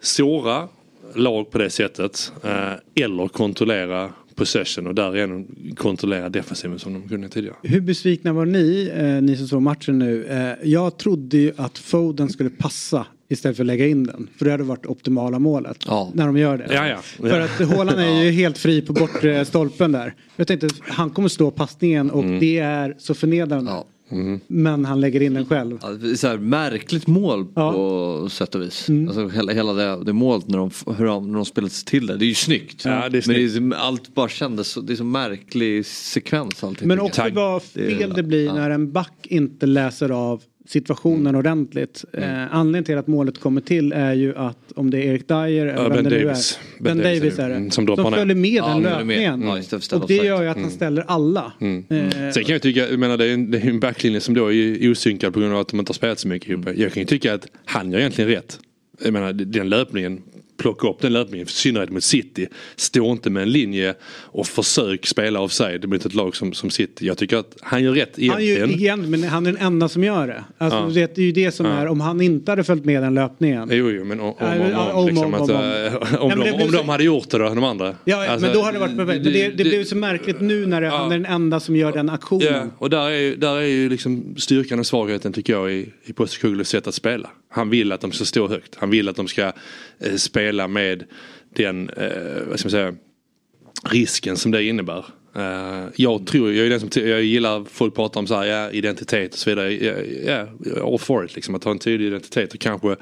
såra lag på det sättet eh, eller kontrollera possession och därigenom kontrollera defensiven som de kunde tidigare. Hur besvikna var ni, eh, ni som såg matchen nu? Eh, jag trodde ju att Foden skulle passa istället för att lägga in den. För det hade varit optimala målet. När de gör det. Ja, ja. För att Haaland är ju *laughs* helt fri på bortre stolpen där. Jag tänkte han kommer slå passningen och Mm. det är så förnedrande. Men han lägger in den själv. Ja, det är så här, märkligt mål på sätt och vis. Mm. Alltså, hela, hela det, det målet när de, hur de, när de spelat sig till det. Det är ju snyggt. Ja, det är Men det snyggt. är, allt bara kändes så, det är så märklig sekvens allting. Men också vad fel det blir när en back inte läser av situationen Mm. ordentligt. Eh, anledningen till att målet kommer till är ju att om det är Erik Dyer eller Ja, vem Ben det nu är. Ben, Ben Davis Davis är det. Mm, som följer med Ja, den löpningen. Mm, och det gör ju att han ställer alla. Mm. Eh, Sen kan jag tycka, jag menar det är en, det är en backlinje som då är osynkad på grund av att de inte har spelat så mycket ihop. Jag kan ju tycka att han gör egentligen rätt. Jag menar den löpningen, plocka upp den löpningen, i synnerhet mot City. Stå inte med en linje och försök spela offside mot ett lag som, som City. Jag tycker att han gör rätt Han är ju egentligen. igen, men han är den enda som gör det. Alltså, Ja. det är ju det som Ja. är, om han inte hade följt med den löpningen. Jo, jo, men om, om, Ja, om, ja, om, liksom om, att, om, om. Ja, om, men det de, om hade gjort det då, de andra. Ja, Alltså, men då hade det varit perfekt. Det, det, blir ju så märkligt nu när det, han är den enda som gör den aktionen. Ja, och där är, där är ju liksom styrkan och svagheten tycker jag i, i Postekuglus sätt att spela. Han vill att de ska stå högt. Han vill att de ska eh, spela med den, eh, vad ska man säga, risken som det innebär. Uh, jag tror, jag är den som, jag gillar folk pratar om så här, ja, identitet och så vidare. Ja, ja, all for it liksom, att ha en tydlig identitet och kanske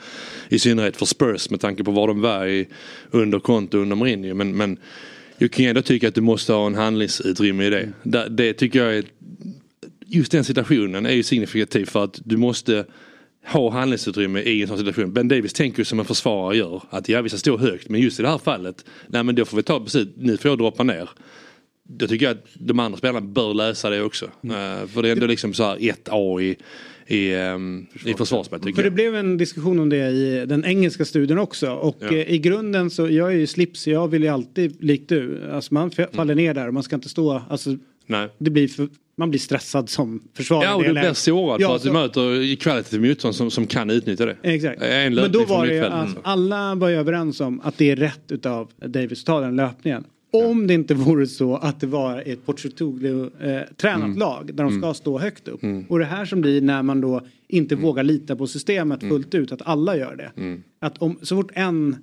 i synnerhet för Spurs med tanke på var de var i, under konto under Mourinho. Men, men jag kan ju ändå tycka att du måste ha en handlingsutrymme i det. Det, det tycker jag är just den situationen är ju signifikativ för att du måste ha handlingsutrymme i en sån situation. Ben Davis tänker ju som en försvarare gör. Att ja vi ska stå högt men just i det här fallet. Nej men då får vi ta beslut. Nu får jag droppa ner. Då tycker jag att de andra spelarna bör läsa det också. Eh, för det är ändå liksom så här 1A i, i, um, i försvarsspel tycker För det blev en diskussion om det i den engelska studien också. Och Ja. eh, i grunden så, jag är ju slips, jag vill ju alltid, likt du, alltså man f- faller ner där och man ska inte stå, alltså Nej. det blir för, man blir stressad som försvarare. Ja och du blir sårad Ja, för att du så- möter kvalitativt motstånd som, som kan utnyttja det. Exakt. En Men då var det att alla var ju överens om att det är rätt utav Davis att ta den löpningen. Om det inte vore så att det var ett Pochettino eh, tränat Mm. lag där de ska Mm. stå högt upp. Mm. Och det här som blir när man då inte vågar lita på systemet fullt ut, att alla gör det. Mm. Att om, så fort en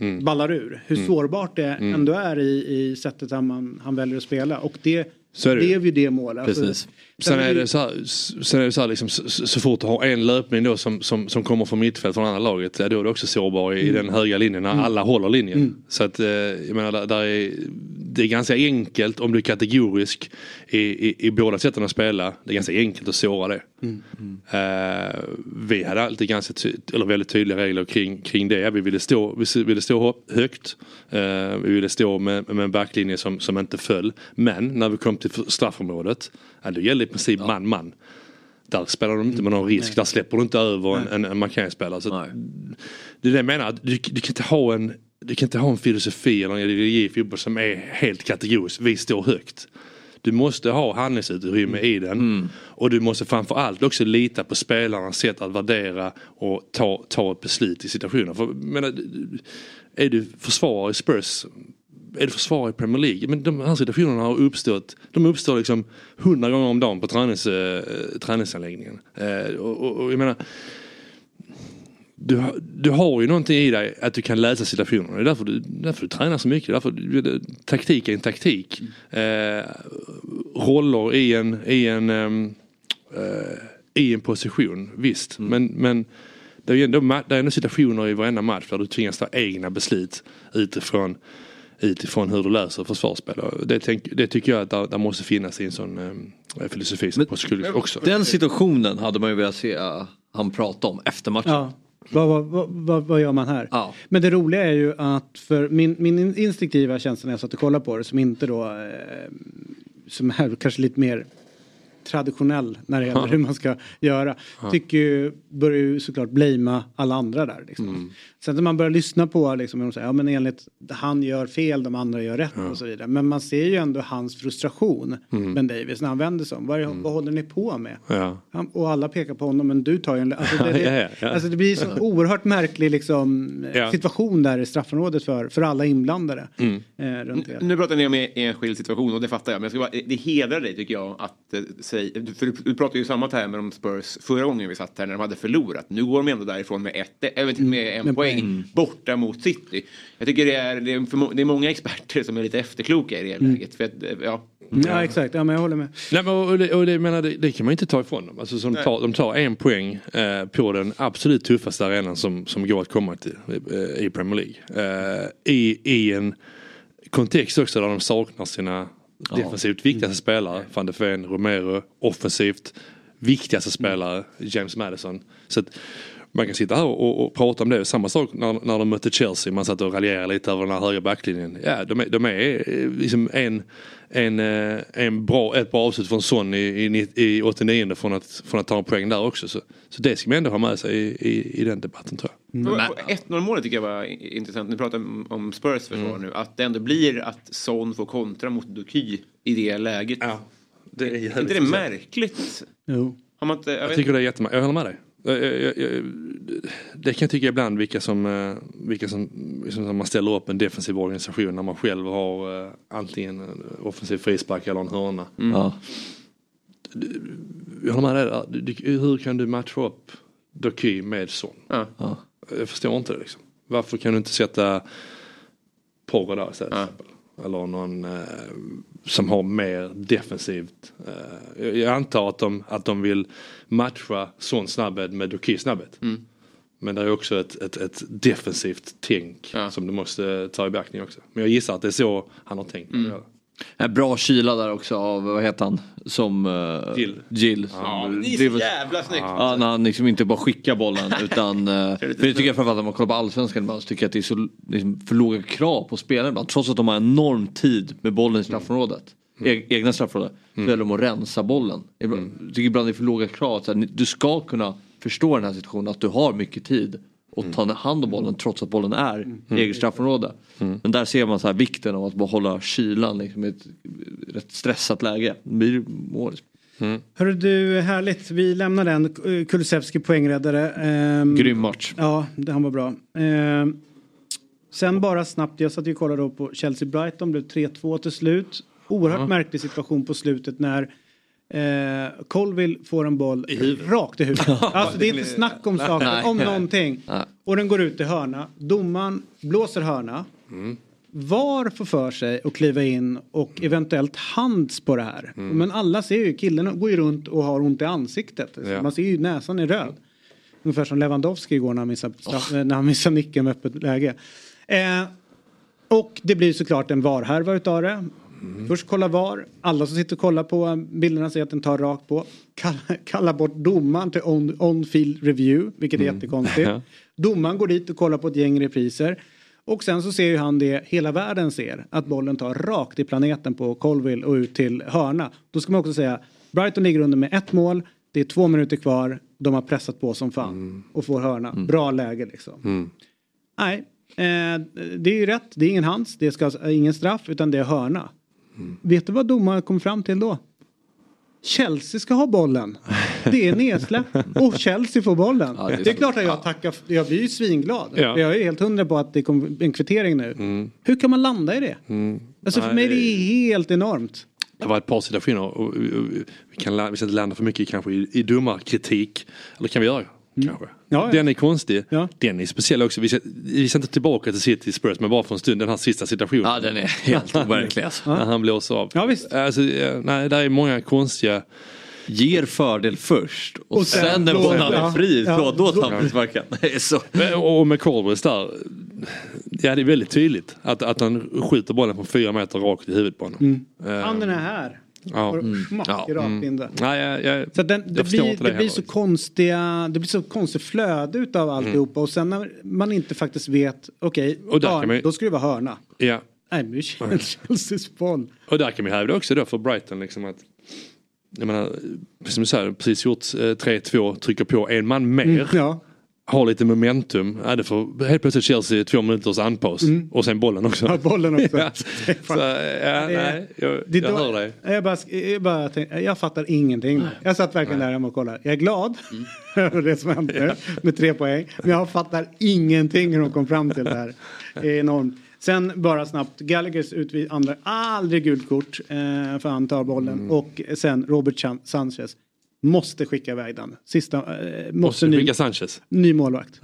Mm. ballar ur, hur Mm. sårbart det Mm. ändå är i, i sättet han, man, han väljer att spela. Och det Så är det blev ju det målet. Alltså, Precis. Sen är det så här, sen är det så, här liksom, så, så fort du har en löpning då som, som, som kommer från mittfält från andra laget, ja, då är du också sårbar i, i Mm. den höga linjen när Mm. alla håller linjen. Mm. Så att, eh, jag menar, där är, det är ganska enkelt om du är kategorisk i, i, i båda sätten att spela. Det är ganska enkelt att såra det. Mm. Eh, vi hade alltid ganska ty- eller väldigt tydliga regler kring, kring det. Vi ville stå, vi ville stå högt. Eh, vi ville stå med, med en backlinje som, som inte föll. Men när vi kom till straffområdet, ja, då gällde i princip man-man. Där spelar de inte med någon risk, där släpper du inte över en, en, en markeringsspelare. Så det är det jag menar, du, du kan inte ha en du kan inte ha en filosofi eller en ideologi i fotboll som är helt kategorisk. Vi står högt. Du måste ha handlingsutrymme i den. Och du måste framförallt också lita på spelarnas sätt att värdera och ta, ta ett beslut i situationen. För, menar, är du försvarare i Spurs, är du försvarare i Premier League, men de här situationerna har uppstått, de uppstår liksom hundra gånger om dagen på tränings, eh, träningsanläggningen. Eh, och, och, och jag menar, du, har- du har ju någonting i dig att du kan läsa situationerna. Det är därför du, därför du tränar så mycket. Därför, du- taktik är en taktik. Eh, roller i en, i en, ehm, eh, i en position, visst. Men, men det är ju ändå, det är ändå situationer i varenda match där du tvingas ta egna beslut utifrån, utifrån hur du löser försvarsspel. Och Det, tänk, det tycker jag att där, där måste finnas i en sån eh, filosofi som Postecoglou också. Den situationen hade man ju velat se eh, han prata om efter matchen. Ja. Vad, vad, vad, vad, gör man här? Men det roliga är ju att för min, min instinktiva känsla när jag satt och kollade på det som inte då eh, som är kanske lite mer traditionell när det gäller Ja. hur man ska göra. Ja. Tycker ju, börjar ju såklart blamea alla andra där. Liksom. Mm. Sen när man börjar lyssna på liksom, de säger, ja men enligt han gör fel, de andra gör rätt och så vidare. Men man ser ju ändå hans frustration, Mm. Ben Davis, när han vänder sig om. Vad, är, vad håller ni på med? Ja. Han, och alla pekar på honom, men du tar ju en... Alltså det, det, *laughs* Ja, ja, ja. Alltså det blir så *laughs* oerhört märklig liksom, Ja. situation där i straffområdet för, för alla inblandade. Mm. Eh, runt det. Nu pratar ni om en enskild situation och det fattar jag. Men jag ska bara, det hedrar dig tycker jag att eh, säga, för du, du pratade ju samma termer om Spurs förra gången vi satt här när de hade förlorat. Nu går de ändå därifrån med, ett, äh, med en Med poäng poäng. borta mot City. Jag tycker det är, det är, det är många experter som är lite efterkloka i det Mm. läget. För att, eh, ja. Ja exakt, ja, men jag håller med. Nej, men, och det, och det, menar, det, det kan man inte ta ifrån dem. Alltså, som tar, de tar en poäng eh, på den absolut tuffaste arenan som, som går att komma till eh, i Premier League. Eh, i, I en kontext också där de saknar sina defensivt viktigaste spelare. Van de Ven, Romero, offensivt viktigaste spelare, James Madison. Så att, man kan sitta här och, och, prata om det. Samma sak när, när de mötte Chelsea. Man satt och raljerade lite över den här höga backlinjen. Ja, de är, de är eh, liksom en, en, eh, en bra, ett bra avslut från Son i, i, i 89 från att, från att ta en poäng där också. Så, så det ska man ändå ha med sig i, i, i den debatten tror jag. På 1-0 målet tycker jag var intressant. Nu pratar om- Spurs försvar Mm. nu. Att det ändå blir att Son får kontra mot Doky i det läget. Ja, det är inte det märkligt? Jo. Har man inte, jag Jag vet tycker det är jättemärkligt. Jag håller med dig. Jag, jag, jag, det kan jag tycka ibland vilka som, eh, vilka som, liksom, som man ställer upp en defensiv organisation när man själv har eh, antingen en offensiv frispark eller en hörna. Mm. Ja. Jag håller med dig där. Hur kan du matcha upp Doky med Son? Ja. Jag förstår inte det liksom. Varför kan du inte sätta Porro där istället? exempel? Eller någon eh, som har mer defensivt. Eh, jag- antar att de, att de vill matcha Son snabbhet med Doky snabbhet. Mm. Men det är också ett, ett, ett defensivt tänk som du måste ta i beaktning också. Men jag gissar att det är så han har tänkt. Mm. En bra kyla där också av, vad heter han, som uh, Gill. Gill. Ja, som det är så jävla snyggt. Ja, när han liksom inte bara skickar bollen *laughs* utan, uh, för det tycker jag framförallt om man kollar på allsvenskan ibland så tycker jag att det är så liksom, för låga krav på spelarna ibland. Trots att de har enorm tid med bollen i straffområdet. E- egna straffområdet. Så gäller det att rensa bollen. Jag tycker ibland det är för låga krav. Så här, ni- du ska kunna förstå den här situationen att du har mycket tid och ta hand om bollen trots att bollen är i eget straffområde. Men där ser man så här vikten av att bara hålla kylan liksom, i ett rätt stressat läge. Blir mål. Hörru du, härligt. Vi lämnar den. Kulusevski poängräddare. Ehm, Grym match. Ja, det, han var bra. Ehm, sen bara snabbt, jag satt ju och kollade då på Chelsea-Brighton, blev 3-2 till slut. Oerhört Ja. märklig situation på slutet när eh, Colville får en boll rakt i huvudet. *laughs* alltså det är inte snack om saker, om någonting. Och den går ut i hörna. Domaren blåser hörna. VAR får för sig att kliva in och eventuellt hands på det här. Men alla ser ju, killen går ju runt och har ont i ansiktet. Ja. Man ser ju näsan är röd. Ungefär som Lewandowski igår när han missade, straff- när han missade nicken med öppet läge. Eh, och det blir såklart en VAR-härva utav det. Först kolla VAR. Alla som sitter och kollar på bilderna ser att den tar rakt på. Kalla, *laughs* kalla bort domaren till on- on-field review, vilket är jättekonstigt. Ja. *laughs* Domaren går dit och kollar på ett gäng repriser. Och sen så ser ju han det hela världen ser. Att bollen tar rakt i planeten på Colville och ut till hörna. Då ska man också säga Brighton ligger under med ett mål. Det är två minuter kvar. De har pressat på som fan. Och får hörna. Bra läge liksom. Nej, eh, det är ju rätt. Det är ingen hands. Det ska eh, ingen straff utan det är hörna. Vet du vad domaren kom fram till då? Chelsea ska ha bollen. Det är nedsläpp och Chelsea får bollen. Ja, det är det, är klart att jag tackar. Jag blir ju svinglad. Ja. Jag är helt hundra på att det kommer en kvittering nu. Hur kan man landa i det? Alltså för Nej, mig är det- helt enormt. Det var ett par situationer och, vi, kan, vi ska inte landa för mycket kanske i, i domarkritik. Eller kan vi göra? Kanske. Ja, ja. Den är konstig. Ja. Den är speciell också. Vi ska, vi ska inte tillbaka till City Spurs men bara för en stund den här sista situationen. Ja den är helt overklig alltså. När han blåser av. Ja, visst. Alltså, eh, nej, där är många konstiga. Ger fördel först och, Och sen sen när bollen är fri, ja. då, då tar han sparken. *laughs* Och med Colbers där. Ja det är väldigt tydligt att, att han skjuter bollen från fyra meter rakt i huvudet på honom. Eh, Handen är här. Ja. Och smack Ja. där. Nej, jag, jag, Så den, det, blir, det, det blir så konstiga, det blir så konstigt flöde utav alltihopa och sen när man inte faktiskt vet, okej, där hörn, man då ska det vara hörna. Ja. Nej men Chelseas boll. Och där kan vi hävda också då för Brighton liksom att jag menar, som du säger, precis gjort eh, 3-2, trycker på en man mer. Mm, ja. Har lite momentum. Ja, det får helt plötsligt Chelsea två minuters anpaus. Och sen bollen också. Mm. Ja, bollen också. *laughs* ja. Så, ja, nej, jag, Det jag hör dig. Jag, bara, jag, bara tänkte, jag fattar ingenting. Jag satt verkligen där hemma och kollade. Jag är glad Mm. *laughs* över det som hände med tre poäng. Men jag fattar ingenting hur de kom fram till det här. Det är enormt. Sen bara snabbt, Gallaghers utvis andra, aldrig gult kort eh, för han tar bollen. Mm. Och sen Robert Sanchez måste skicka iväg den. Sista, eh, måste, Måste ny, skicka Sanchez. ny målvakt.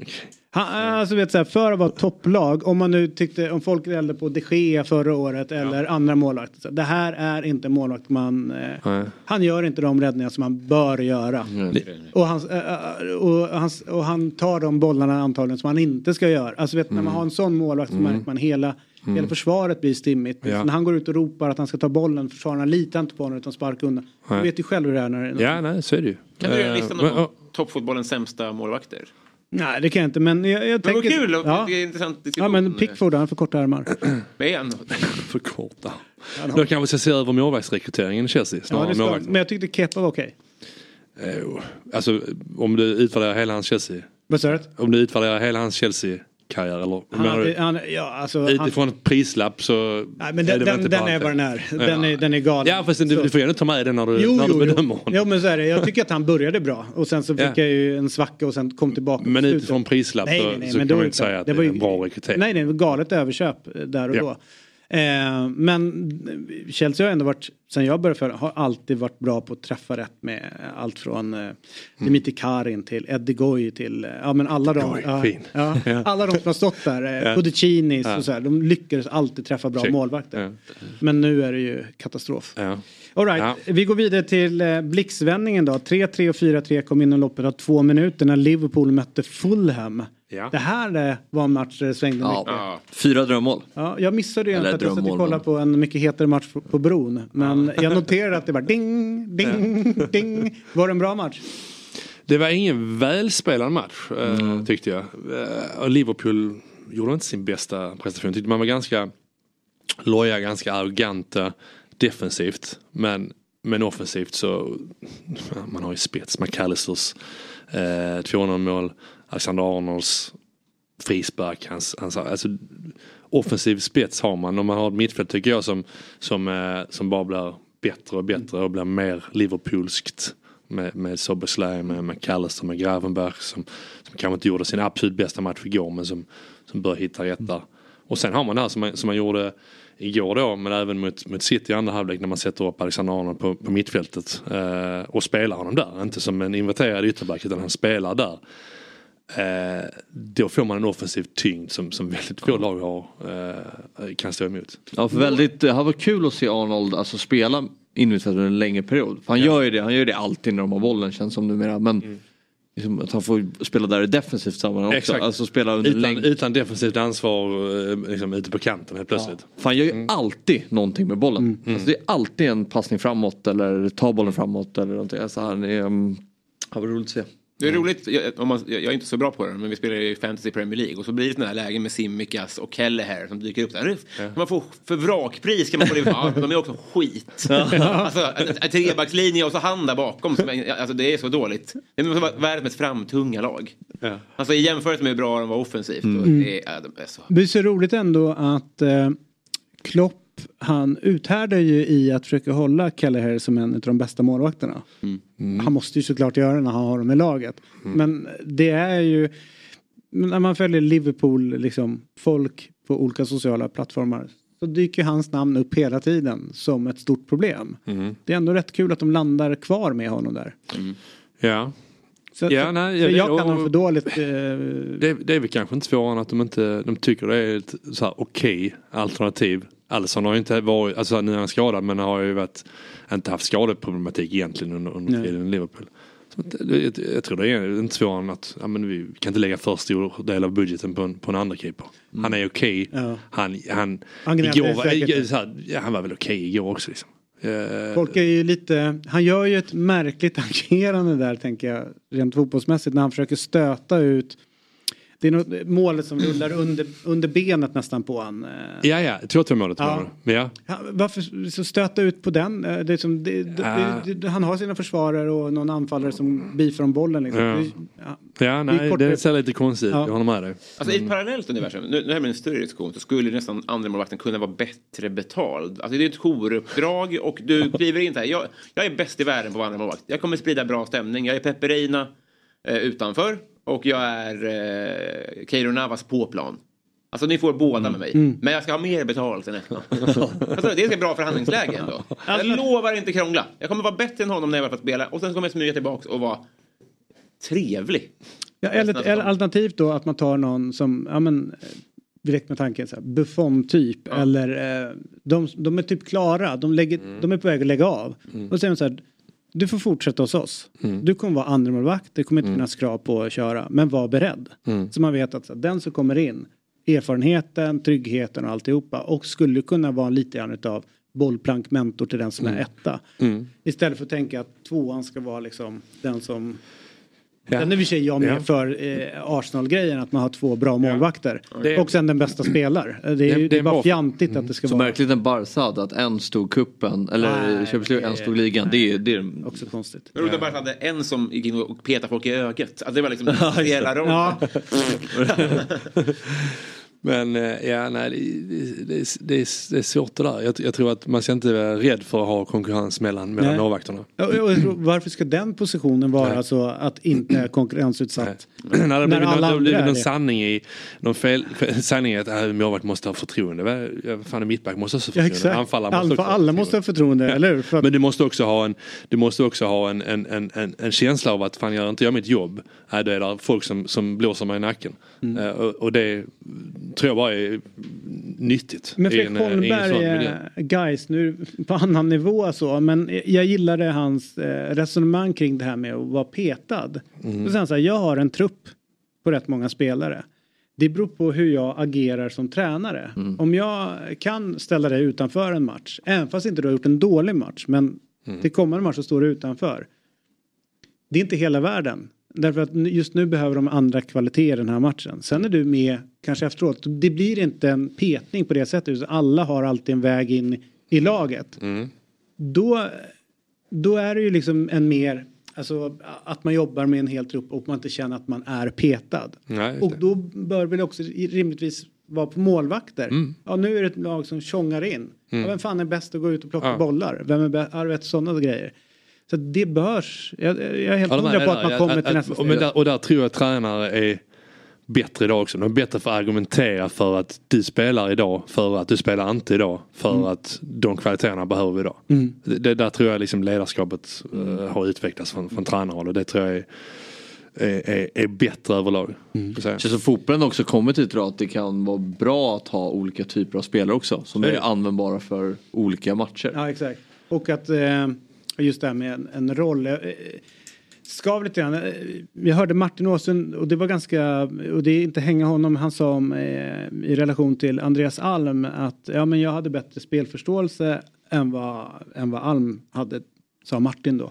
Han, alltså vet så här, för att vara topplag, om man nu tyckte, om folk gällde på de Gea förra året eller andra målvakter. Det här är inte målvakt man, eh, Nej. han gör inte de räddningar som han bör göra. Och, han, eh, och, han, och han tar de bollarna antagligen som han inte ska göra. Alltså vet, när man har en sån målvakt så märker man hela, hela försvaret blir stimmigt. Ja. När han går ut och ropar att han ska ta bollen, försvararna litar inte på honom utan sparkar undan. Du vet ju själv hur det är när det är Ja, nej, så är det ju. Kan du göra Eh, listan men, om ja, toppfotbollens sämsta målvakter? Nej det kan jag inte men jag, jag Men tänker... vad kul! Ja. Det är en intressant ja men Pickford han *clears throat* *laughs* för korta armar. Med en. för korta. Då kanske vi ska se över målvaktsrekryteringen i Chelsea. Ja, det ska, men jag tyckte Kepa var okej. Eh, Alltså om du utvärderar hela hans Chelsea. Vad sa du? Om du utvärderar hela hans Chelsea-karriär eller? Han, du? han, ja, alltså, han, Utifrån ett prislapp så... nej, men den, är den, den är vad den är. Ja. Den är, den är galen. Ja fast du, du får ändå ta med den när du, Jo, när jo, du jo. bedömer honom. jo men så är det. Jag tycker att han började bra och sen så fick Ja. jag ju en svacka och sen kom tillbaka. Men utifrån prislapp Nej, så, nej, nej, så men kan då man inte säga att det, var är en bra rekrytering. Nej, det var galet överköp där och Ja. då. Eh, men Chelsea har ändå varit sen jag började följa har alltid varit bra på att träffa rätt med allt från eh, Dimitri Karin till Eddie Goy till eh, ja men alla de, Goy, ja, ja, *laughs* Ja. alla de som har stått där, eh, Pudicinis och så här, de lyckades alltid träffa bra Check. målvakter. Men nu är det ju katastrof. All right. Vi går vidare till eh, blixtvändningen då. 3-3 och 4-3 kom inom loppet av två minuter när Liverpool mötte Fulham. Ja. Det här eh, var en match där det svängde mycket. Ja. Fyra drömmål. Ja, jag missade ju Eller för att jag satt och kollade på en mycket hetare match på, på bron. Men jag noterade att det var ding, ding, ding. Var det en bra match? Det var ingen välspelad match eh, Mm. tyckte jag. Eh, och Liverpool gjorde inte sin bästa prestation. Tyckte man var ganska loja, ganska arroganta defensivt. Men, men offensivt så ja, *laughs* man har ju spets. McAllisters eh, 2-0 mål. Alexander Arnolds frispark. Hans, hans, alltså, offensiv spets har man. Om man har ett mittfält tycker jag som, som, eh, som bara blir bättre och bättre och blir mer Liverpoolskt. Med, med Soboslaj, med McAllister, med Gravenberg som, som kanske inte gjorde sin absolut bästa match igår men som, som bör hitta rätt där. Och sen har man det här som man, som man gjorde igår då men även mot, mot City i andra halvlek när man sätter upp Alexander Arnold på, på mittfältet eh, och spelar honom där. Inte som en inverterad ytterback utan han spelar där. Eh, då får man en offensiv tyngd som, som väldigt få lag har, eh, kan stå emot. Ja, för väldigt, det har varit kul att se Arnold alltså, spela innermittfält under en längre period. För han gör ju det, han gör det alltid när de har bollen känns som numera. Men Mm. liksom, att han får spela där i defensivt sammanhang också. Exakt. Alltså spela under utan, längre. utan defensivt ansvar eh, liksom, ute på kanten helt plötsligt. För han gör ju Mm. alltid någonting med bollen. Alltså, det är alltid en passning framåt eller ta bollen framåt eller någonting. Alltså, han är, um, ja, vad roligt att se. Det är roligt, jag, om man, jag är inte så bra på det, men vi spelar ju Fantasy Premier League och så blir det sådana här lägen med Simikas och Kelleher som dyker upp där. Kan man få för vrakpris kan man få det. Ja, de är också skit. *laughs* alltså, trebackslinje och så han där bakom. Som, är- alltså, det är så dåligt. Det måste vara världens mest framtunga lag. Alltså i jämförelse med hur bra de var offensivt. Och Mm. det, är, ja, de är så. Det är så roligt ändå att eh, Klopp han uthärdar ju i att försöka hålla Kelleher som en av de bästa målvakterna. Han måste ju såklart göra det när han har dem i laget. Men det är ju när man följer Liverpool liksom folk på olika sociala plattformar så dyker hans namn upp hela tiden som ett stort problem. Mm. Det är ändå rätt kul att de landar kvar med honom där. Ja. Så, Ja, nej, ja, jag kan honom för dåligt. Eh, Det, det är väl kanske inte svårare än att de inte de tycker det är ett så här okej alternativ. Alisson har ju inte varit, alltså nu är han skadad men har ju varit, inte haft skadeproblematik egentligen under, under tiden i Liverpool. Det, jag, jag tror det är inte svårare än att ja, men vi kan inte lägga för stor del av budgeten på en, på en andra keeper. Han är okej. Ja. Han, han, Han igår, var, här, ja, han var väl okej igår också. Liksom. Eh, Folk är ju lite, han gör ju ett märkligt *laughs* agerande där tänker jag rent fotbollsmässigt när han försöker stöta ut det är något, målet som rullar under, under benet nästan på han. eh. Ja, ja, 2-2 målet Ja. var det. Ja. Han- Varför så stöta ut på den? Eh, Det är som, det, det, Ja. det, det, han har sina försvarare och någon anfallare som bifar om bollen. Liksom. Ja. Det, ja. Ja, Det är nej, det ser lite konstigt ut. Ja. Jag håller med dig. Alltså i ett parallellt universum, nu, nu här med en större diskussion, så skulle nästan andra målvakten kunna vara bättre betald. Alltså det är ett jouruppdrag och du kliver in här. Jag, jag är bäst i världen på andra målvakt. Jag kommer sprida bra stämning. Jag är Peperina eh, utanför och jag är eh, Keiro Navas på plan. Alltså ni får båda med mig. Mm. Men jag ska ha mer betalt än Etna. *laughs* alltså, det är ett bra förhandlingsläge ändå. Jag lovar inte krångla. Jag kommer vara bättre än honom när jag väl fått spela och sen kommer jag smyga tillbaka och vara trevlig. Ja, eller, eller alternativt då att man tar någon som, ja men eh, direkt med tanken så här, Buffon-typ eller eh, de, de är typ klara, de, lägger, de är på väg att lägga av. Mm. Och säger de så här, du får fortsätta hos oss. Mm. Du kommer vara andremålvakt, det kommer inte finnas krav på att köra, men var beredd. Mm. Så man vet att den som kommer in, erfarenheten, tryggheten och alltihopa och skulle kunna vara lite grann utav bollplankmentor till den som är Mm. etta. Mm. Istället för att tänka att tvåan ska vara liksom den som Ja. Sen är vi jag med Ja. för eh, Arsenal-grejen att man har två bra målvakter. Det- Och sen den bästa spelare. Det är, Det- ju, det är bara fjantigt att det ska Så vara. märkligt en Barca hade att en stod kuppen eller Champions League, en stod ligan. Det är, det är också konstigt. Men roligt att bara hade en som gick in och petade folk i ögat. Alltså det var liksom *laughs* hela rollen. *laughs* *laughs* Ja. Men eh, ja, nej, det, det, det, är- det, är, svårt det där. Jag, jag tror att man ska inte vara rädd för att ha konkurrens mellan, mellan Nej. målvakterna. Ja, Varför ska den positionen vara så att inte är konkurrensutsatt? Nej, *clears throat* det När blir någon, det blir någon det. sanning i, någon fel, fel, *laughs* sanning i att äh, målvakt måste ha förtroende. Ja, fan mittback måste också ha Ja, förtroende. exakt. Anfallare Alla, måste också ha alla måste ha förtroende, eller hur? För att, Men du måste också ha en, du måste också ha en, en, en, en, en känsla av att fan gör inte jag mitt jobb, äh, då är det folk som, som blåser mig i nacken. Mm. Eh, och, och det tror jag bara är nyttigt. Men Fredrik sån Holmberg, miljö. eh, guys, nu på annan nivå så, men jag gillade hans eh, resonemang kring det här med att vara petad. Mm. Säger han så här, jag har en trupp på rätt många spelare. Det beror på hur jag agerar som tränare. Mm. Om jag kan ställa dig utanför en match, även fast inte du har gjort en dålig match, men Mm. till kommande match så står du utanför. Det är inte hela världen. Därför att just nu behöver de andra kvaliteter i den här matchen. Sen är du med kanske efteråt. Det blir inte en petning på det sättet. Alla har alltid en väg in i laget. Mm. Då, då är det ju liksom en mer, alltså att man jobbar med en hel trupp och man inte känner att man är petad. Nej, Och då bör väl också rimligtvis vara på målvakter. Mm. Ja nu är det ett lag som tjongar in. Mm. Ja, vem fan är bäst att gå ut och plocka Ja. bollar? Vem är bäst? Ja, du vet sådana grejer. Så det börs. Jag, jag är helt Ja, hundra på att man kommer till nästa och, men steg. där, och där tror jag att tränare är bättre idag också. De är bättre för att argumentera för att du spelar idag, för att du spelar inte idag, för Mm. att de kvaliteterna behöver vi idag. Mm. Det, det där tror jag liksom ledarskapet eh, har utvecklats från, från tränarhåll och det tror jag är, är, är, är bättre överlag. Mm. Känns som fotbollen också kommit dit idag att det kan vara bra att ha olika typer av spelare också. Som är användbara för olika matcher. Ja exakt. Och att eh, just det här med en, en roll. Eh, skav lite grann. Eh, Jag hörde Martin Åsund och det var ganska, och det är inte hänga honom, han sa om eh, i relation till Andreas Alm att ja men jag hade bättre spelförståelse än vad, än vad Alm hade, sa Martin då. Då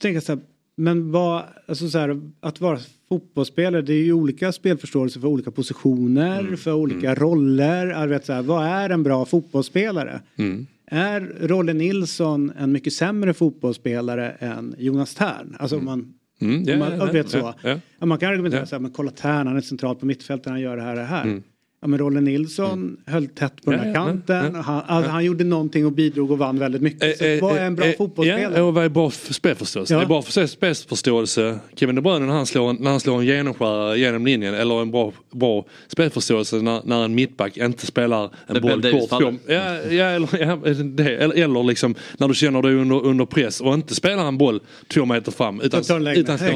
tänker jag så här, men vad, alltså så här, att vara fotbollsspelare det är ju olika spelförståelse för olika positioner, för olika roller. Jag vet så här, vad är en bra fotbollsspelare? Mm. Är Rolle Nilsson en mycket sämre fotbollsspelare än Jonas Tern? Alltså om man, Mm, om man ja, vet så. ja. Ja, man kan argumentera så här, men kolla Tern, han är centralt på mittfältet, han gör det här och det här. Mm. Ja men Rolle Nilsson höll tätt på den Ja, här ja, kanten. ja, han, alltså, ja. han gjorde någonting och bidrog och vann väldigt mycket. Så Eh, vad eh, är en bra eh, fotbollsspelare? Ja, och vad är bra för spelförståelse? Ja. Det är bra för spelförståelse. Kevin De Bruyne när han slår, en- när han slår en genomskärare genom linjen eller en bra, bra spelförståelse när, när en mittback inte spelar en Ben boll kort. Ja, ja, eller, ja, det, eller, eller liksom när du känner dig under, under press och inte spelar en boll två meter fram utan, den slår den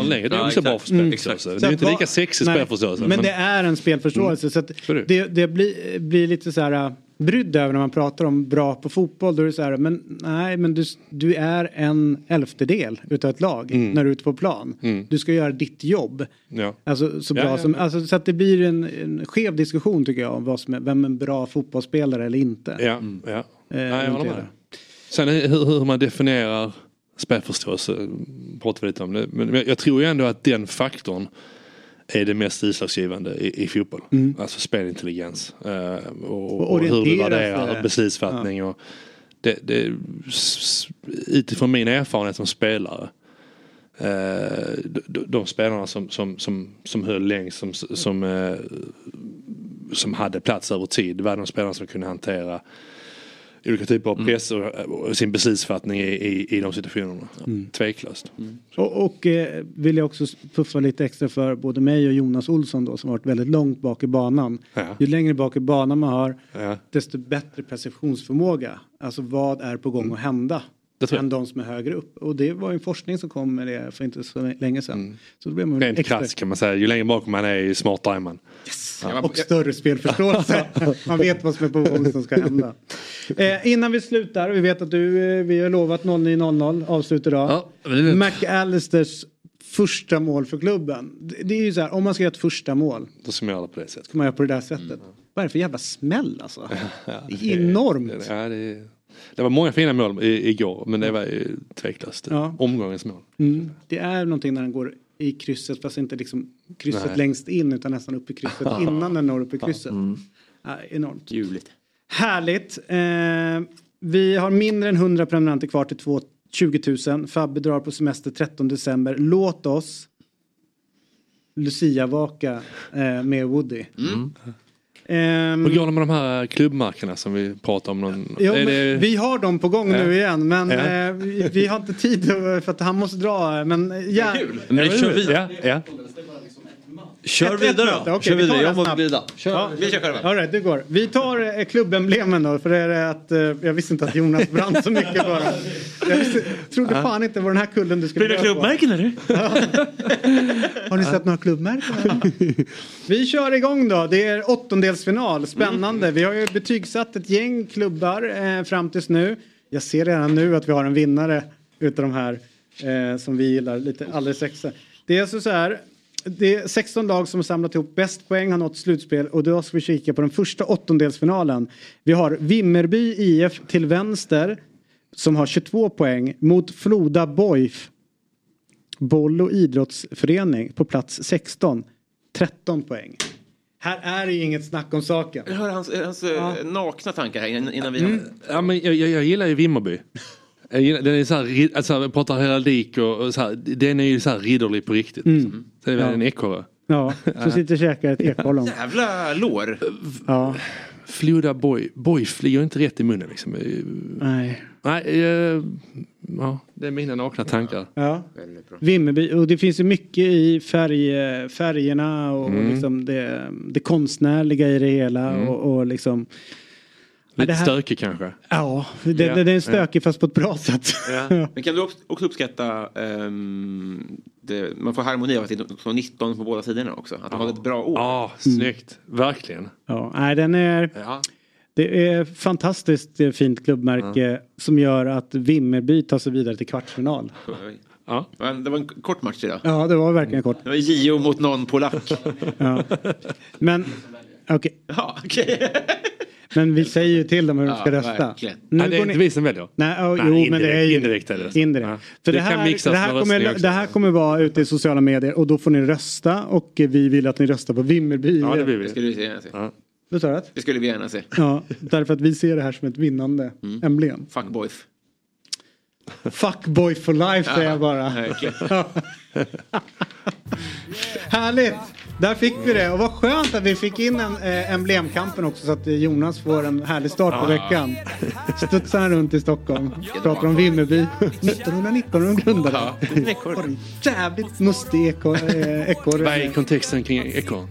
längre. Det är Ja, också bra för Mm. spelförståelse. Så Det är att inte lika sexig spelförståelse. Men, det är en spelförståelse. Så att Så är det. det, blir, blir lite så här äh, brydd över när man pratar om bra på fotboll. Då är det så här, men nej, men du, du är en elftedel utav ett lag Mm. när du är ute på plan. Mm. Du ska göra ditt jobb. Ja. Alltså så Ja, bra ja, som, men- alltså, så att det blir en, en skev diskussion tycker jag om vad som är, vem är en bra fotbollsspelare eller inte. Ja, ja. Eh, Nej, jag håller med. Sen hur, hur man definierar spelförståelse pratar vi lite om. Det. Men jag tror ju ändå att den faktorn är det mest utslagsgivande i, i fotboll. Mm. Alltså spelintelligens. eh, och, Och och hur du värderar sig. beslutsfattning. Och det, det, utifrån min erfarenhet som spelare. eh, de, de, spelarna som, som, som, som höll längst, som, som, eh, som hade plats över tid. var de spelarna som kunde hantera olika typer av press och, och sin beslutsfattning i, i, i de situationerna. Mm. Tveklöst. Och, och eh, vill jag också puffa lite extra för både mig och Jonas Olsson då som varit väldigt långt bak i banan. Ja. Ju längre bak i banan man har Ja. desto bättre perceptionsförmåga. Alltså vad är på gång att hända? Mm. Det. Än de som är högre upp. Och det var ju en forskning som kom med det för inte så länge sedan. Mm. Så då blev man Rent krasst kan man säga. Ju längre bak man är ju smartare är man. Ja. Och större spelförståelse. *laughs* Man vet vad som är på gång som ska hända. Eh, innan vi slutar, vi vet att du, eh, vi har lovat 09.00 avslut idag. Ja, det- McAllisters första mål för klubben. Det, det är ju så här, om man ska göra ett första mål Då ska man göra det på det sättet. ska man göra på det där sättet. Vad är det för jävla smäll alltså? *laughs* Ja, Det är enormt. Ja, det, det var många fina mål i, igår men det var ju tveklöst Ja. omgångens mål. Mm. Det är någonting när den går i krysset fast inte liksom krysset Nej. längst in utan nästan upp i krysset *laughs* innan den når upp i krysset. Mm. Ja, enormt. Ljuvligt. Härligt. Eh, vi har mindre än 100 prenumeranter kvar till 2 20 000. Fabbe drar på semester 13 december. Låt oss Lucia-vaka eh, med Woody. Mm. Ehm, Hur går det med de här klubbmärkena som vi pratade om? Någon... Jo, är det... Vi har dem på gång Ja. nu igen men Ja. eh, vi, vi har inte tid för att han måste dra. Men ja, Men vi kör vidare. Ja, ja. Kör vidare då. okej, Kör vidare, jag måste glida. Kör. Ja. Vi kör själva. All right, det går. Vi tar eh, klubbemblemen då för det är att eh, jag visste inte att Jonas brann så mycket dem. *laughs* Jag visste, trodde fan inte det var den här kullen du skulle Blir det klubbmärken eller? *laughs* Har ni sett några klubbmärken? *laughs* Vi kör igång då. Det är åttondelsfinal. Spännande. Vi har ju betygsatt ett gäng klubbar eh, fram tills nu. Jag ser redan nu att vi har en vinnare utav de här eh, som vi gillar lite alldeles extra. Det är alltså så här. Det är 16 lag som har samlat ihop bäst poäng, har nått slutspel och då ska vi kika på den första åttondelsfinalen. Vi har Vimmerby IF till vänster som har 22 poäng mot Floda Boif Boll och idrottsförening på plats 16. 13 poäng. Här är det ju inget snack om saken. Jag hör hans, hans eh, nakna tankar här innan, innan vi Mm. Ja, men jag, jag, jag gillar ju Vimmerby. Gillar, den är så här, alltså, pratar heraldik och, och så här, den är ju så här ridderlig på riktigt. Mm. Så det är väl Ja. en ekorre. Ja, som sitter och käkar ett ekollon. Jävla lår. Ja, Floda Boy, Boy flyger inte rätt i munnen liksom. nej. Nej, eh, ja, det är mina nakna tankar. Ja. Vimmerby, och det finns ju mycket i färg, färgerna och Mm. liksom det, det konstnärliga i det hela. Mm. Och, och liksom, Lite det här- stökig kanske. ja, det, Ja. det, det är stökig fast på ett bra sätt. *laughs* Men kan du också- uppskatta ehm, det, man får harmoni av att det är 19 på båda sidorna också. Att de hade ett bra år. Ja, snyggt. Verkligen. Ja, nej, den är, Ja. det är fantastiskt fint klubbmärke som gör att Vimmerby tar sig vidare till kvartsfinal. *laughs* Ja. Det var en kort match idag. Ja, det var verkligen kort. Det var Gio mot någon polack. Ja. Men, okej. *laughs* Ja, okej. Men vi säger ju till dem hur de Ja, ska rösta. verkligen. Nej, det är inte vi som väljer. Nej, oh, Nej, jo, men indirekt- det är ju indirekt är det. Indirekt. Ja. För det, Det här, det, här kommer, det här kommer vara ute i sociala medier och då får ni rösta och vi vill att ni röstar på Vimmerby. Ja, det vill vi. Det skulle vi gärna se. Ja. Sa? Det skulle vi gärna se. Ja, därför att vi ser det här som ett vinnande emblem. Fuck boys. Fuckboy for life säger jag bara. *laughs* Härligt! Där fick vi det och vad skönt att vi fick in en, eh, emblemkampen också så att Jonas får en härlig start på veckan. Studsar han runt i Stockholm. Pratar om Vimmerby. 1919 de grundade. Ja, ekorre. Jävligt mustig eko- eh, ekorre. Vad är kontexten kring ekorren?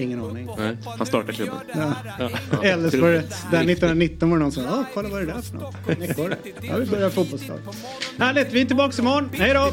Ingen aning. Nej. Han startar klubben. Ja. Ja. Eller var det där 1919 var det någon som sa, kolla vad är det där för något? En ekorre. Ja, vi börjar fotbollslag. Härligt, vi är tillbaka imorgon. Hej då!